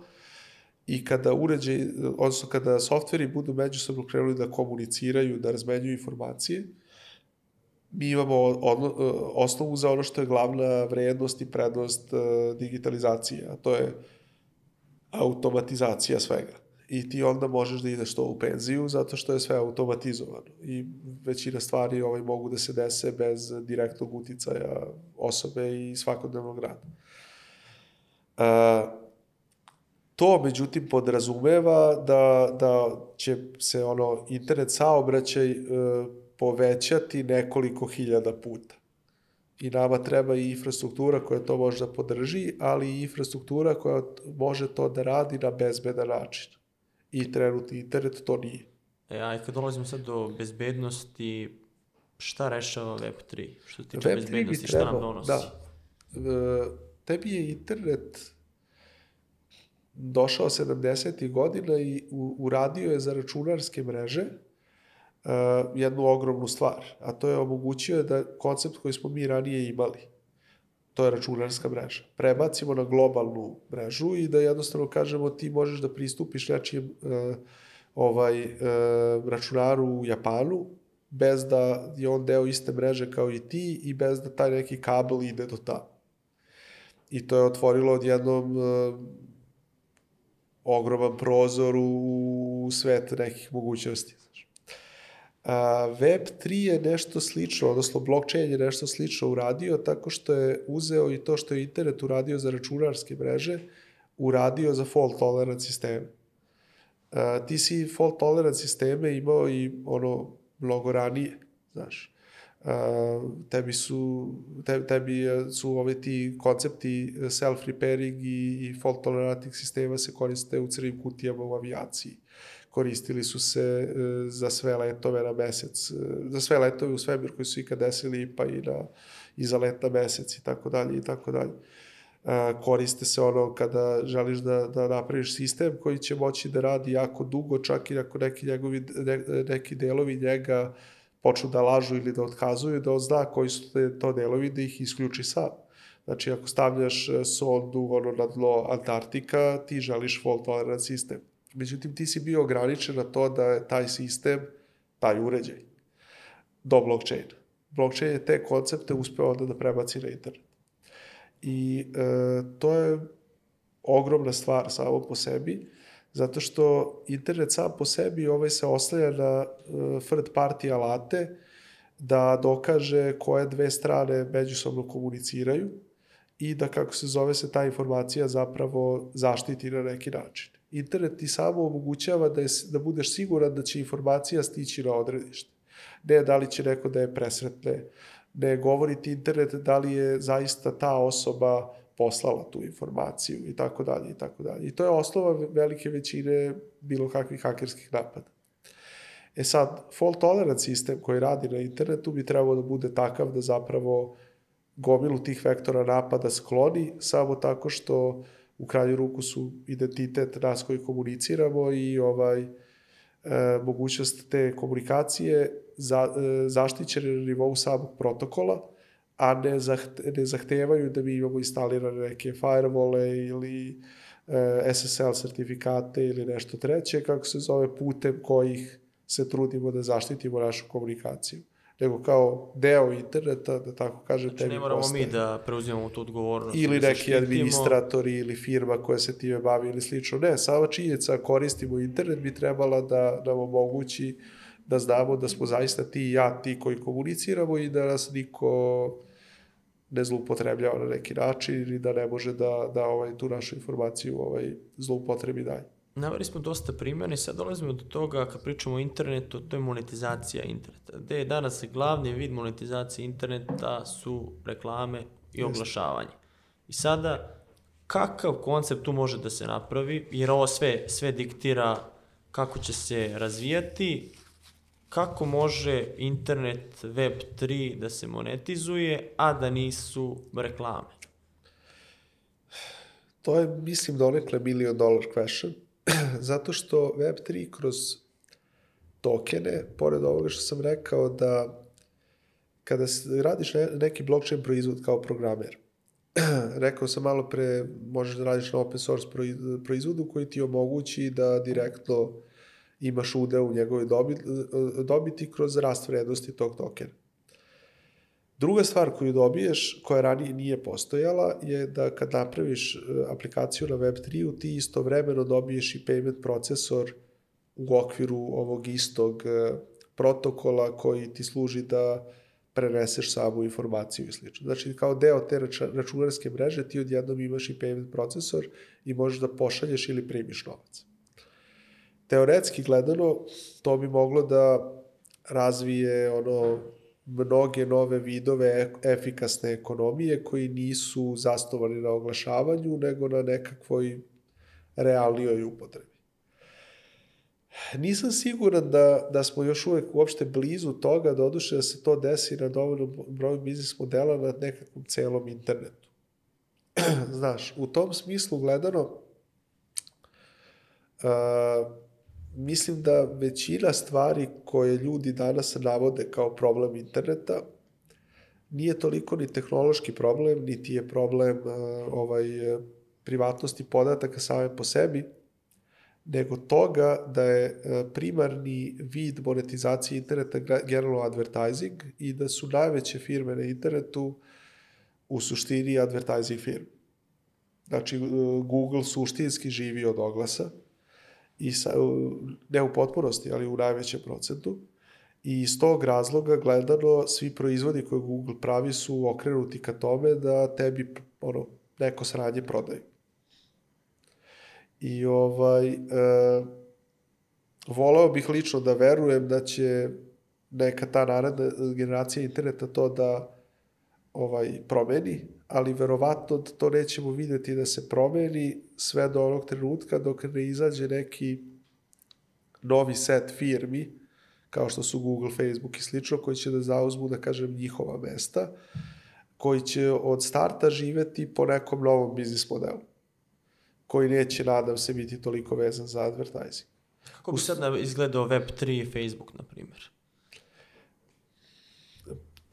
i kada uređaj, odnosno kada softveri budu međusobno krenuli da komuniciraju, da razmenjuju informacije, mi imamo odno, osnovu za ono što je glavna vrednost i prednost e, digitalizacije, a to je automatizacija svega. I ti onda možeš da ideš to u penziju zato što je sve automatizovano. I većina stvari ovaj, mogu da se dese bez direktnog uticaja osobe i svakodnevnog rada. Uh, to, međutim, podrazumeva da, da će se ono internet saobraćaj uh, povećati nekoliko hiljada puta. I nama treba i infrastruktura koja to može da podrži, ali i infrastruktura koja može to da radi na bezbedan način. I trenutni internet to nije. E, a kad dolazimo sad do bezbednosti, šta rešava Web3? Što se tiče Web3 bezbednosti, šta nam donosi? Da. E, tebi je internet došao 70. godina i uradio je za računarske mreže uh, jednu ogromnu stvar, a to je omogućio da koncept koji smo mi ranije imali, to je računarska mreža, prebacimo na globalnu mrežu i da jednostavno kažemo ti možeš da pristupiš nečijem uh, ovaj, uh, računaru u Japanu, bez da je on deo iste mreže kao i ti i bez da taj neki kabel ide do tamo. I to je otvorilo odjednom uh, ogroman prozor u svet nekih mogućnosti. Web3 je nešto slično, odnosno blockchain je nešto slično uradio tako što je uzeo i to što je internet uradio za računarske mreže, uradio za fault tolerance sisteme. Uh, ti si fault tolerance sisteme imao i ono mnogo ranije, znaš. Uh, tebi su te, tebi su ove ti koncepti self-repairing i, i fault toleranting sistema se koriste u crnim kutijama u avijaciji koristili su se za sve letove na mesec, za sve letove u svemir koji su ikad desili, pa i, na, i za let na mesec i tako dalje i tako dalje. Koriste se ono kada želiš da, da napraviš sistem koji će moći da radi jako dugo, čak i ako neki, njegovi, ne, neki delovi njega počnu da lažu ili da otkazuju, da zna koji su te, to delovi, da ih isključi sam. Znači, ako stavljaš sondu ono, na dno Antarktika, ti želiš fault tolerant sistem. Međutim, ti si bio ograničen na to da je taj sistem, taj uređaj, do blockchaina. Blockchain je te koncepte uspeo onda da prebaci na internet. I e, to je ogromna stvar samo po sebi, zato što internet sam po sebi ovaj se oslanja na e, third party alate da dokaže koje dve strane međusobno komuniciraju i da, kako se zove se, ta informacija zapravo zaštiti na neki način. Internet ti samo omogućava da, je, da budeš siguran da će informacija stići na odredište. Ne da li će neko da je presretne, ne govori ti internet da li je zaista ta osoba poslala tu informaciju i tako dalje i tako dalje. I to je osnova velike većine bilo kakvih hakerskih napada. E sad, fault tolerance sistem koji radi na internetu bi trebao da bude takav da zapravo gomilu tih vektora napada skloni samo tako što u krajnju ruku su identitet nas koji komuniciramo i ovaj e, mogućnost te komunikacije za, e, zaštićene na nivou samog protokola, a ne, zahte, ne zahtevaju da mi imamo instalirane neke firewall ili e, SSL sertifikate ili nešto treće, kako se zove, putem kojih se trudimo da zaštitimo našu komunikaciju nego kao deo interneta, da tako kažem, znači, ne moramo postaje. mi da preuzimamo tu odgovornost. Ili da neki administratori ili firma koja se time bavi ili slično. Ne, sama činjenica koristimo internet bi trebala da nam omogući da znamo da smo zaista ti i ja ti koji komuniciramo i da nas niko ne zloupotrebljava na neki način ili da ne može da, da ovaj, tu našu informaciju ovaj, zloupotrebi dalje. Naveli smo dosta primjera i sad dolazimo do toga kad pričamo o internetu, to je monetizacija interneta. Gde je danas glavni vid monetizacije interneta su reklame i oglašavanje. I sada, kakav koncept tu može da se napravi, jer ovo sve, sve diktira kako će se razvijati, kako može internet web 3 da se monetizuje, a da nisu reklame? To je, mislim, donekle million dollar question zato što Web3 kroz tokene, pored ovoga što sam rekao da kada radiš neki blockchain proizvod kao programer, rekao sam malo pre, možeš da radiš na open source proizvodu koji ti omogući da direktno imaš udeo u njegovoj dobiti, dobiti kroz rast vrednosti tog tokena. Druga stvar koju dobiješ, koja ranije nije postojala, je da kad napraviš e, aplikaciju na Web3-u, ti istovremeno dobiješ i payment procesor u okviru ovog istog e, protokola koji ti služi da preneseš samu informaciju i sl. Znači, kao deo te računarske mreže ti odjednom imaš i payment procesor i možeš da pošalješ ili primiš novac. Teoretski gledano, to bi moglo da razvije ono mnoge nove vidove efikasne ekonomije koji nisu zastovani na oglašavanju, nego na nekakvoj realnijoj upotrebi. Nisam siguran da, da smo još uvek uopšte blizu toga, da oduše da se to desi na dovoljnom broju biznis modela na nekakvom celom internetu. Znaš, u tom smislu gledano, uh, mislim da većina stvari koje ljudi danas navode kao problem interneta nije toliko ni tehnološki problem, niti je problem uh, ovaj privatnosti podataka same po sebi, nego toga da je primarni vid monetizacije interneta generalno advertising i da su najveće firme na internetu u suštini advertising firme. Znači, Google suštinski živi od oglasa, i sa, ne u potpunosti, ali u najvećem procentu. I iz tog razloga gledano svi proizvodi koje Google pravi su okrenuti ka tome da tebi ono, neko sranje prodaju. I ovaj, e, voleo bih lično da verujem da će neka ta naredna generacija interneta to da ovaj promeni, ali verovatno to nećemo videti da se promeni sve do onog trenutka dok ne izađe neki novi set firmi, kao što su Google, Facebook i slično, koji će da zauzmu, da kažem, njihova mesta, koji će od starta živeti po nekom novom biznis modelu, koji neće, nadam se, biti toliko vezan za advertising. Kako bi sad izgledao Web3 Facebook, na primjer?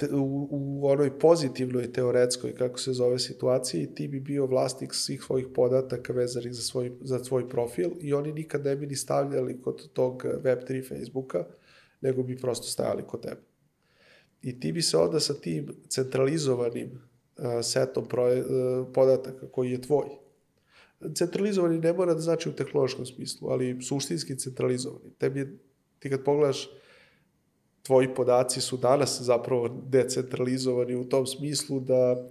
Te, u, u onoj pozitivnoj teoretskoj, kako se zove situaciji, ti bi bio vlasnik svih svojih podataka vezanih za svoj, za svoj profil i oni nikad ne bi ni stavljali kod tog Web3 Facebooka, nego bi prosto stajali kod tebe. I ti bi se onda sa tim centralizovanim uh, setom proje, uh, podataka koji je tvoj, centralizovani ne mora da znači u tehnološkom smislu, ali suštinski centralizovani. Tebi, je- ti kad pogledaš tvoji podaci su danas zapravo decentralizovani u tom smislu da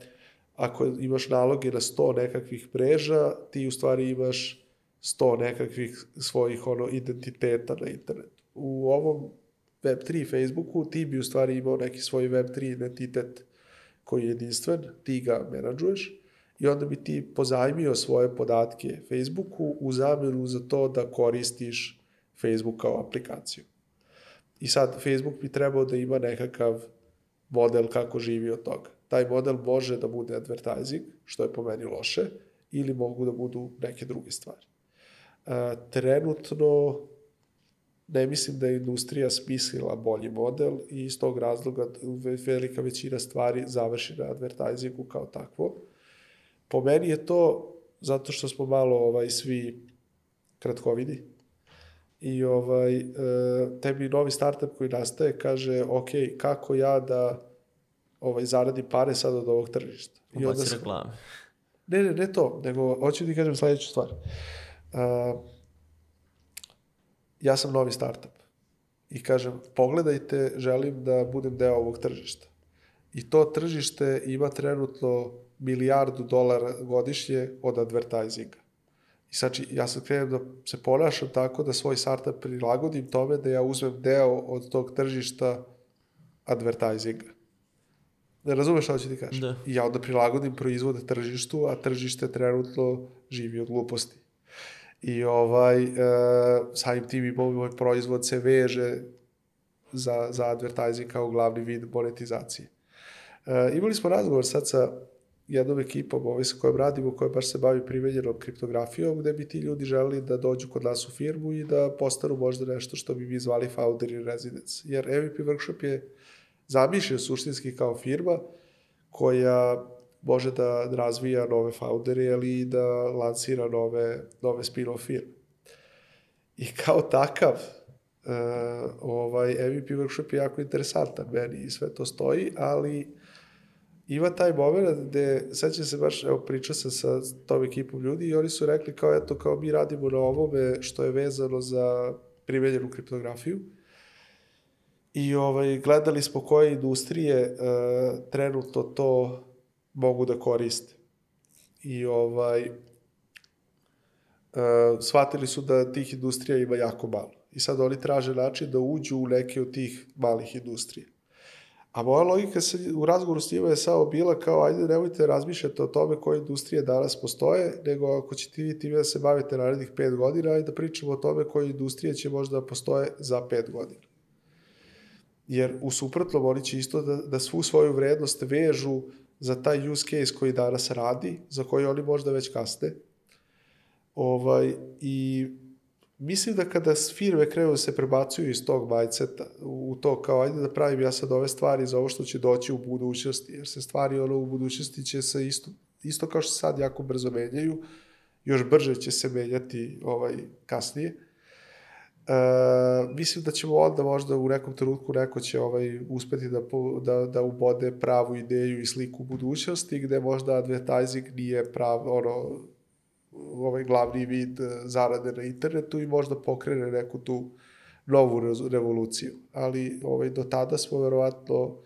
ako imaš naloge na 100 nekakvih mreža, ti u stvari imaš 100 nekakvih svojih ono identiteta na internetu. U ovom Web3 Facebooku ti bi u stvari imao neki svoj Web3 identitet koji je jedinstven, ti ga menadžuješ i onda bi ti pozajmio svoje podatke Facebooku u zamenu za to da koristiš Facebook kao aplikaciju. I sad Facebook bi trebao da ima nekakav model kako živi od toga. Taj model može da bude advertising, što je po meni loše, ili mogu da budu neke druge stvari. E, trenutno ne mislim da je industrija smislila bolji model i iz tog razloga ve- velika većina stvari završi na advertisingu kao takvo. Po meni je to zato što smo malo ovaj svi kratkovidi i ovaj e, tebi novi startup koji nastaje kaže ok, kako ja da ovaj zaradim pare sad od ovog tržišta. I onda se- reklame. Ne, ne, ne to, nego hoću ti kažem sledeću stvar. Uh, ja sam novi startup i kažem, pogledajte, želim da budem deo ovog tržišta. I to tržište ima trenutno milijardu dolara godišnje od advertisinga. I sad ja sad krenem da se ponašam tako da svoj startup prilagodim tome da ja uzmem deo od tog tržišta advertisinga. Ne razumeš šta ću ti kažem? Da. I ja onda prilagodim proizvode tržištu, a tržište trenutno živi od gluposti. I ovaj, e, samim tim i moj proizvod se veže za, za advertising kao glavni vid monetizacije. E, imali smo razgovor sad sa jednom ekipom ovaj, sa kojom radimo, koja baš se bavi primenjenom kriptografijom, gde bi ti ljudi želeli da dođu kod nas u firmu i da postanu možda nešto što bi mi zvali founder in residence. Jer MVP Workshop je zamišljen suštinski kao firma koja može da razvija nove foundere, ali i da lansira nove, nove spin-off firme. I kao takav, uh, ovaj MVP workshop je jako interesantan meni i sve to stoji, ali ima taj moment gde, sećam se baš, evo pričao sam sa tom ekipom ljudi i oni su rekli kao eto, kao mi radimo na ovome što je vezano za primenjenu kriptografiju i ovaj, gledali smo koje industrije uh, trenutno to mogu da koriste. I ovaj, uh, shvatili su da tih industrija ima jako malo. I sad oni traže način da uđu u neke od tih malih industrija. A moja logika se, u razgovoru s njima je samo bila kao, ajde, nemojte razmišljati o tome koje industrije danas postoje, nego ako ćete vi time da se bavite narednih pet godina, ajde da pričamo o tome koje industrije će možda postoje za pet godina. Jer u suprotnom oni će isto da, da svu svoju vrednost vežu za taj use case koji danas radi, za koji oni možda već kasne. Ovaj, I mislim da kada firme krenu da se prebacuju iz tog mindseta u to kao ajde da pravim ja sad ove stvari za ovo što će doći u budućnosti, jer se stvari ono u budućnosti će se isto, isto kao što sad jako brzo menjaju, još brže će se menjati ovaj, kasnije. E, mislim da ćemo onda možda u nekom trenutku neko će ovaj, uspeti da, da, da ubode pravu ideju i sliku budućnosti gde možda advertising nije prav, ono, ovaj glavni vid eh, zarade na internetu i možda pokrene neku tu novu revoluciju. Ali ovaj, do tada smo verovatno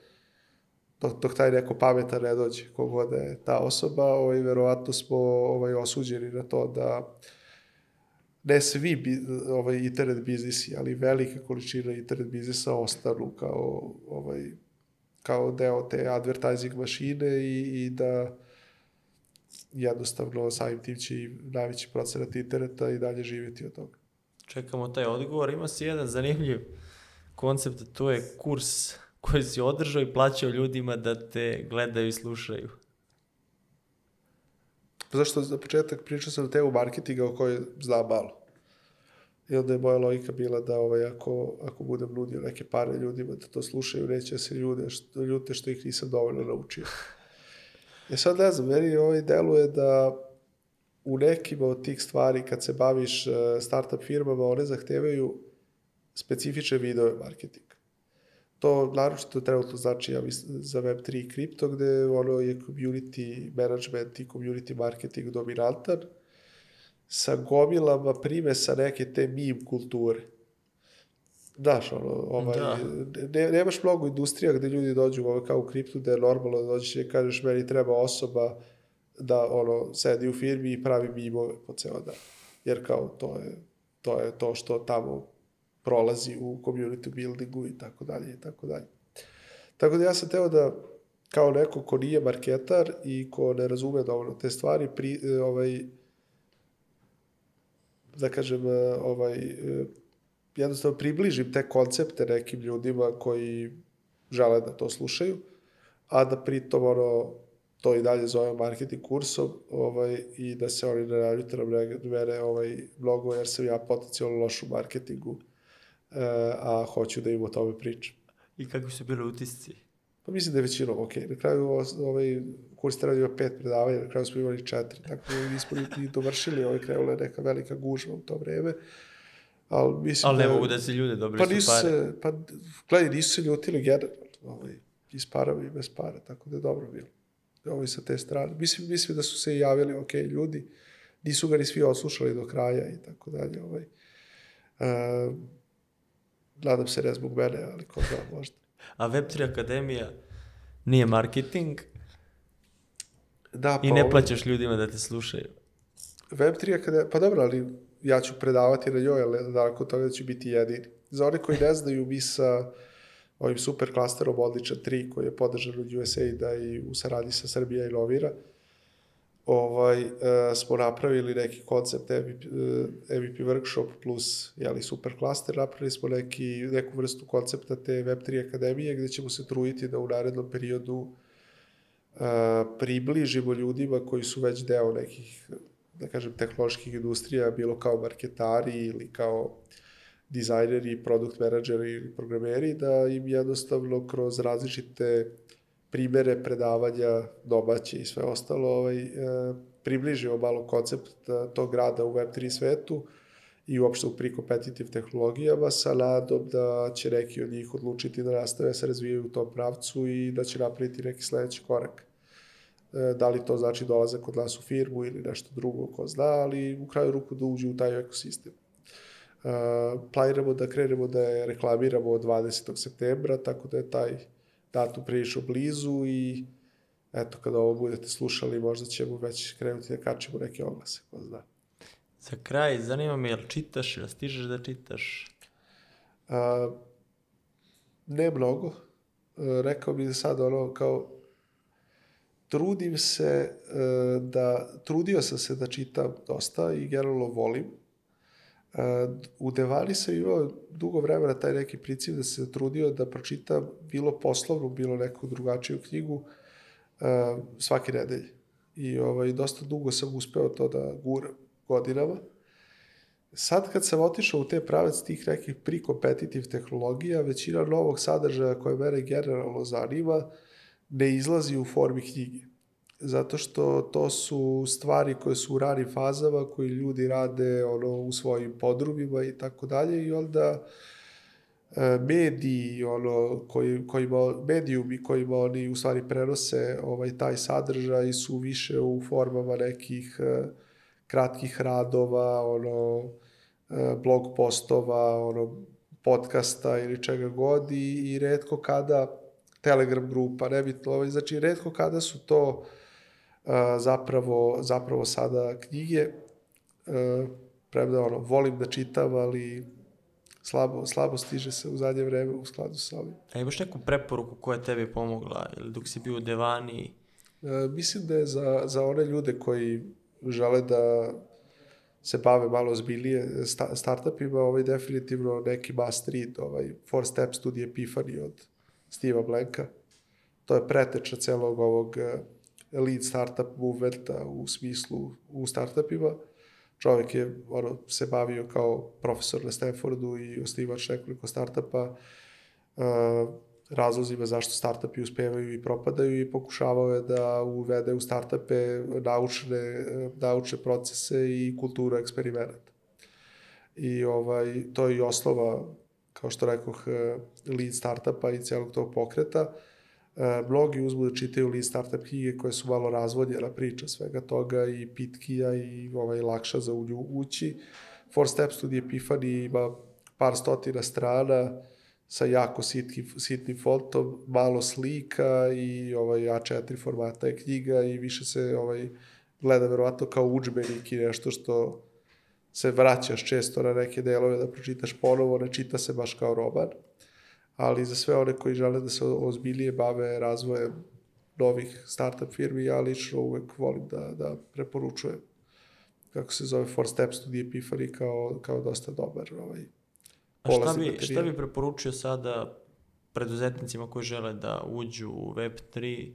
dok, dok taj neko pametan ne dođe, kogod da je ta osoba, ovaj, verovatno smo ovaj, osuđeni na to da ne svi bi, ovaj, internet biznisi, ali velika količina internet biznisa ostanu kao, ovaj, kao deo te advertising mašine i, i da jednostavno samim tim će i najveći procenat interneta i dalje živjeti od toga. čekamo taj odgovor. Ima si jedan zanimljiv koncept, to je kurs koji si održao i plaćao ljudima da te gledaju i slušaju. Zašto za početak pričao sam o temu marketinga o kojoj znam malo. I onda je moja logika bila da ovaj, ako, ako budem nudio neke pare ljudima da to slušaju, neće da se ljude, što, ljute što ih nisam dovoljno naučio. E sad ne znam, meni ovaj deluje da u nekim od tih stvari kad se baviš eh, startup firmama, one zahtevaju specifične vidove marketinga. To naročito trenutno znači ja mislim, za Web3 i kripto, gde ono je community management i community marketing dominantan, sa gomilama primesa neke te meme kulture. Znaš, ono, ovaj, Da. ne, nemaš mnogo industrija gde ljudi dođu ovaj, kao u kriptu, da je normalno da dođeš i kažeš meni treba osoba da ono, sedi u firmi i pravi mimove po ceo dan. Jer kao to je to, je to što tamo prolazi u community buildingu i tako dalje i tako dalje. Tako da ja sam teo da kao neko ko nije marketar i ko ne razume dovoljno te stvari, pri, ovaj, da kažem, ovaj, jednostavno približim te koncepte nekim ljudima koji žele da to slušaju, a da pritom ono, to i dalje zove marketing kursom ovaj, i da se oni ne naljute na mene- ovaj, mnogo, jer sam ja potencijalno loš u marketingu, e, a hoću da im o tome pričam. I kakvi su bili utisci? Pa mislim da je većinom ok. Na kraju ovaj kurs treba da ima pet predavanja, na kraju smo imali četiri, tako da nismo ni, dovršili, ovaj krenula je neka velika gužva u to vreme. Ali mislim Ali ne da... mogu da se ljude dobili Pa su nisu pare. se, pa gledaj, nisu se ljutili generalno, ovaj, i s parama i bez para, tako da je dobro bilo. Ovaj sa te strane. Mislim, mislim da su se i javili, ok, ljudi, nisu ga ni svi odslušali do kraja i tako dalje. Ovaj. Uh, nadam se ne zbog mene, ali ko zna možda. A Web3 Akademija nije marketing Da, i ne ovaj- plaćaš ljudima da te slušaju. Web3 kada, pa dobro, ali ja ću predavati na njoj, ali nakon toga ću biti jedini. Za one koji ne znaju, mi sa ovim super klasterom Odličan 3, koji je podržan od USAID-a i u saradnji sa Srbija i Novira, ovaj, e, smo napravili neki koncept MVP, e, MVP workshop plus jeli, super klaster, napravili smo neki, neku vrstu koncepta te Web3 akademije gde ćemo se truditi da u narednom periodu a, približimo ljudima koji su već deo nekih, da kažem, tehnoloških industrija, bilo kao marketari ili kao dizajneri, produkt menadžeri ili programeri, da im jednostavno kroz različite primere predavanja domaće i sve ostalo ovaj, e, približimo malo koncept e, tog rada u Web3 svetu i uopšte u pre-competitive tehnologijama sa nadom da će neki od njih odlučiti da nastave da se razvijaju u tom pravcu i da će napraviti neki sledeći korak. E, Da li to znači dolazak kod nas u firmu ili nešto drugo, ko zna, ali u kraju ruku da uđe u taj ekosistem. Uh, planiramo da krenemo da je reklamiramo od 20. septembra, tako da je taj datum prilično blizu i eto, kada ovo budete slušali, možda ćemo već krenuti da kačemo neke oglase, ko zna. Za kraj, zanima me, jel čitaš, jel stižeš da čitaš? A, ne mnogo. E, rekao bih da sad ono kao trudim se e, da, trudio sam se da čitam dosta i generalno volim. E, u Devani sam imao dugo vremena taj neki princip da se trudio da pročitam bilo poslovnu, bilo neku drugačiju knjigu e, svake nedelje. I ovaj, dosta dugo sam uspeo to da guram godinama. Sad kad sam otišao u te pravac tih nekih pre-competitive tehnologija, većina novog sadržaja koje mene generalno zanima ne izlazi u formi knjige. Zato što to su stvari koje su u ranim fazama, koji ljudi rade ono, u svojim podrumima i tako dalje i onda e, mediji, ono, koji, kojima, medijumi kojima oni u stvari prenose ovaj, taj sadržaj su više u formama nekih e, kratkih radova, ono, e, blog postova, ono, podcasta ili čega god i, i redko kada Telegram grupa, nebitno, ovaj, znači redko kada su to zapravo, zapravo sada knjige, a, premda ono, volim da čitam, ali slabo, slabo stiže se u zadnje vreme u skladu sa ovim. A imaš neku preporuku koja je tebi pomogla, ili dok si bio u Devani? E, mislim da je za, za one ljude koji žele da se bave malo zbilije sta, startupima, ovaj definitivno neki must read, ovaj Four Steps to the Epiphany od Steve'a Blanka. To je preteča celog ovog eh, lead startup movementa u smislu u startupima. Čovjek je ono, se bavio kao profesor na Stanfordu i osnivač nekoliko startupa. Uh, razlozima zašto startupi uspevaju i propadaju i pokušavao je da uvede u startupe naučne, naučne procese i kulturu eksperimenta. I ovaj, to je i osnova, kao što rekoh, lead startupa i celog tog pokreta. Mnogi uzmu da čitaju lead startup knjige koje su malo razvodnjena priča svega toga i pitkija i ovaj, lakša za ući. Four Steps to Epiphany ima par stotina strana, sa jako sitki, sitnim fontom, malo slika i ovaj A4 formata je knjiga i više se ovaj gleda verovatno kao udžbenik i nešto što se vraćaš često na neke delove da pročitaš ponovo, ne čita se baš kao roman. Ali za sve one koji žele da se ozbiljije bave razvojem novih startup firmi, ja lično uvek volim da, da preporučujem kako se zove Four Steps to the Epiphany kao, kao dosta dobar ovaj, A šta bi, šta bi preporučio sada preduzetnicima koji žele da uđu u Web3?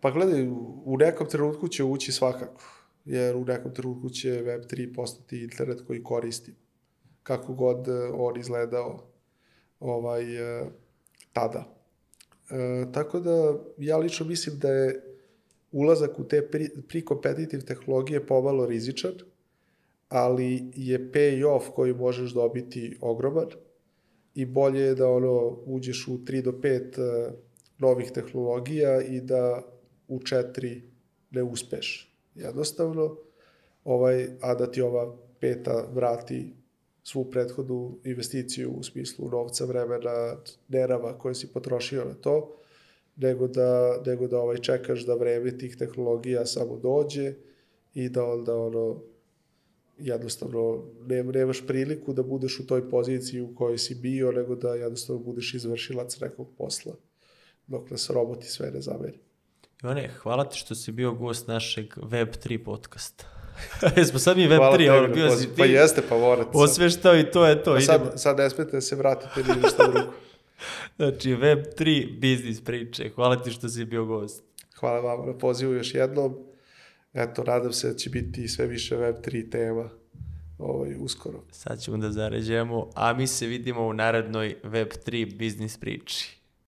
Pa gledaj, u nekom trenutku će ući svakako, jer u nekom trenutku će Web3 postati internet koji koristim. Kako god e, on izgledao ovaj, e, tada. E, tako da ja lično mislim da je ulazak u te pri, pri tehnologije pomalo rizičan, ali je pay-off koji možeš dobiti ogroman i bolje je da ono uđeš u 3 do 5 uh, novih tehnologija i da u 4 ne uspeš. Jednostavno, ovaj, a da ti ova peta vrati svu prethodnu investiciju u smislu novca, vremena, nerava koje si potrošio na to, nego da, nego da ovaj čekaš da vreme tih tehnologija samo dođe i da onda ono jednostavno ne, nemaš priliku da budeš u toj poziciji u kojoj si bio, nego da jednostavno budeš izvršilac nekog posla, dok nas roboti sve ne zameri. Ivane, hvala ti što si bio gost našeg Web3 podcasta. Jesmo sad mi Web3, ono, bio si ti. Pa jeste, pa morat. Osveštao i to je to. Pa sad, Idemo. sad ne smete da se vratite ni ništa drugo. znači, Web3 biznis priče. Hvala ti što si bio gost. Hvala vam na pozivu još jednom eto, nadam se da će biti sve više Web3 tema ovaj, uskoro. Sad ćemo da zaređemo, a mi se vidimo u narednoj Web3 biznis priči.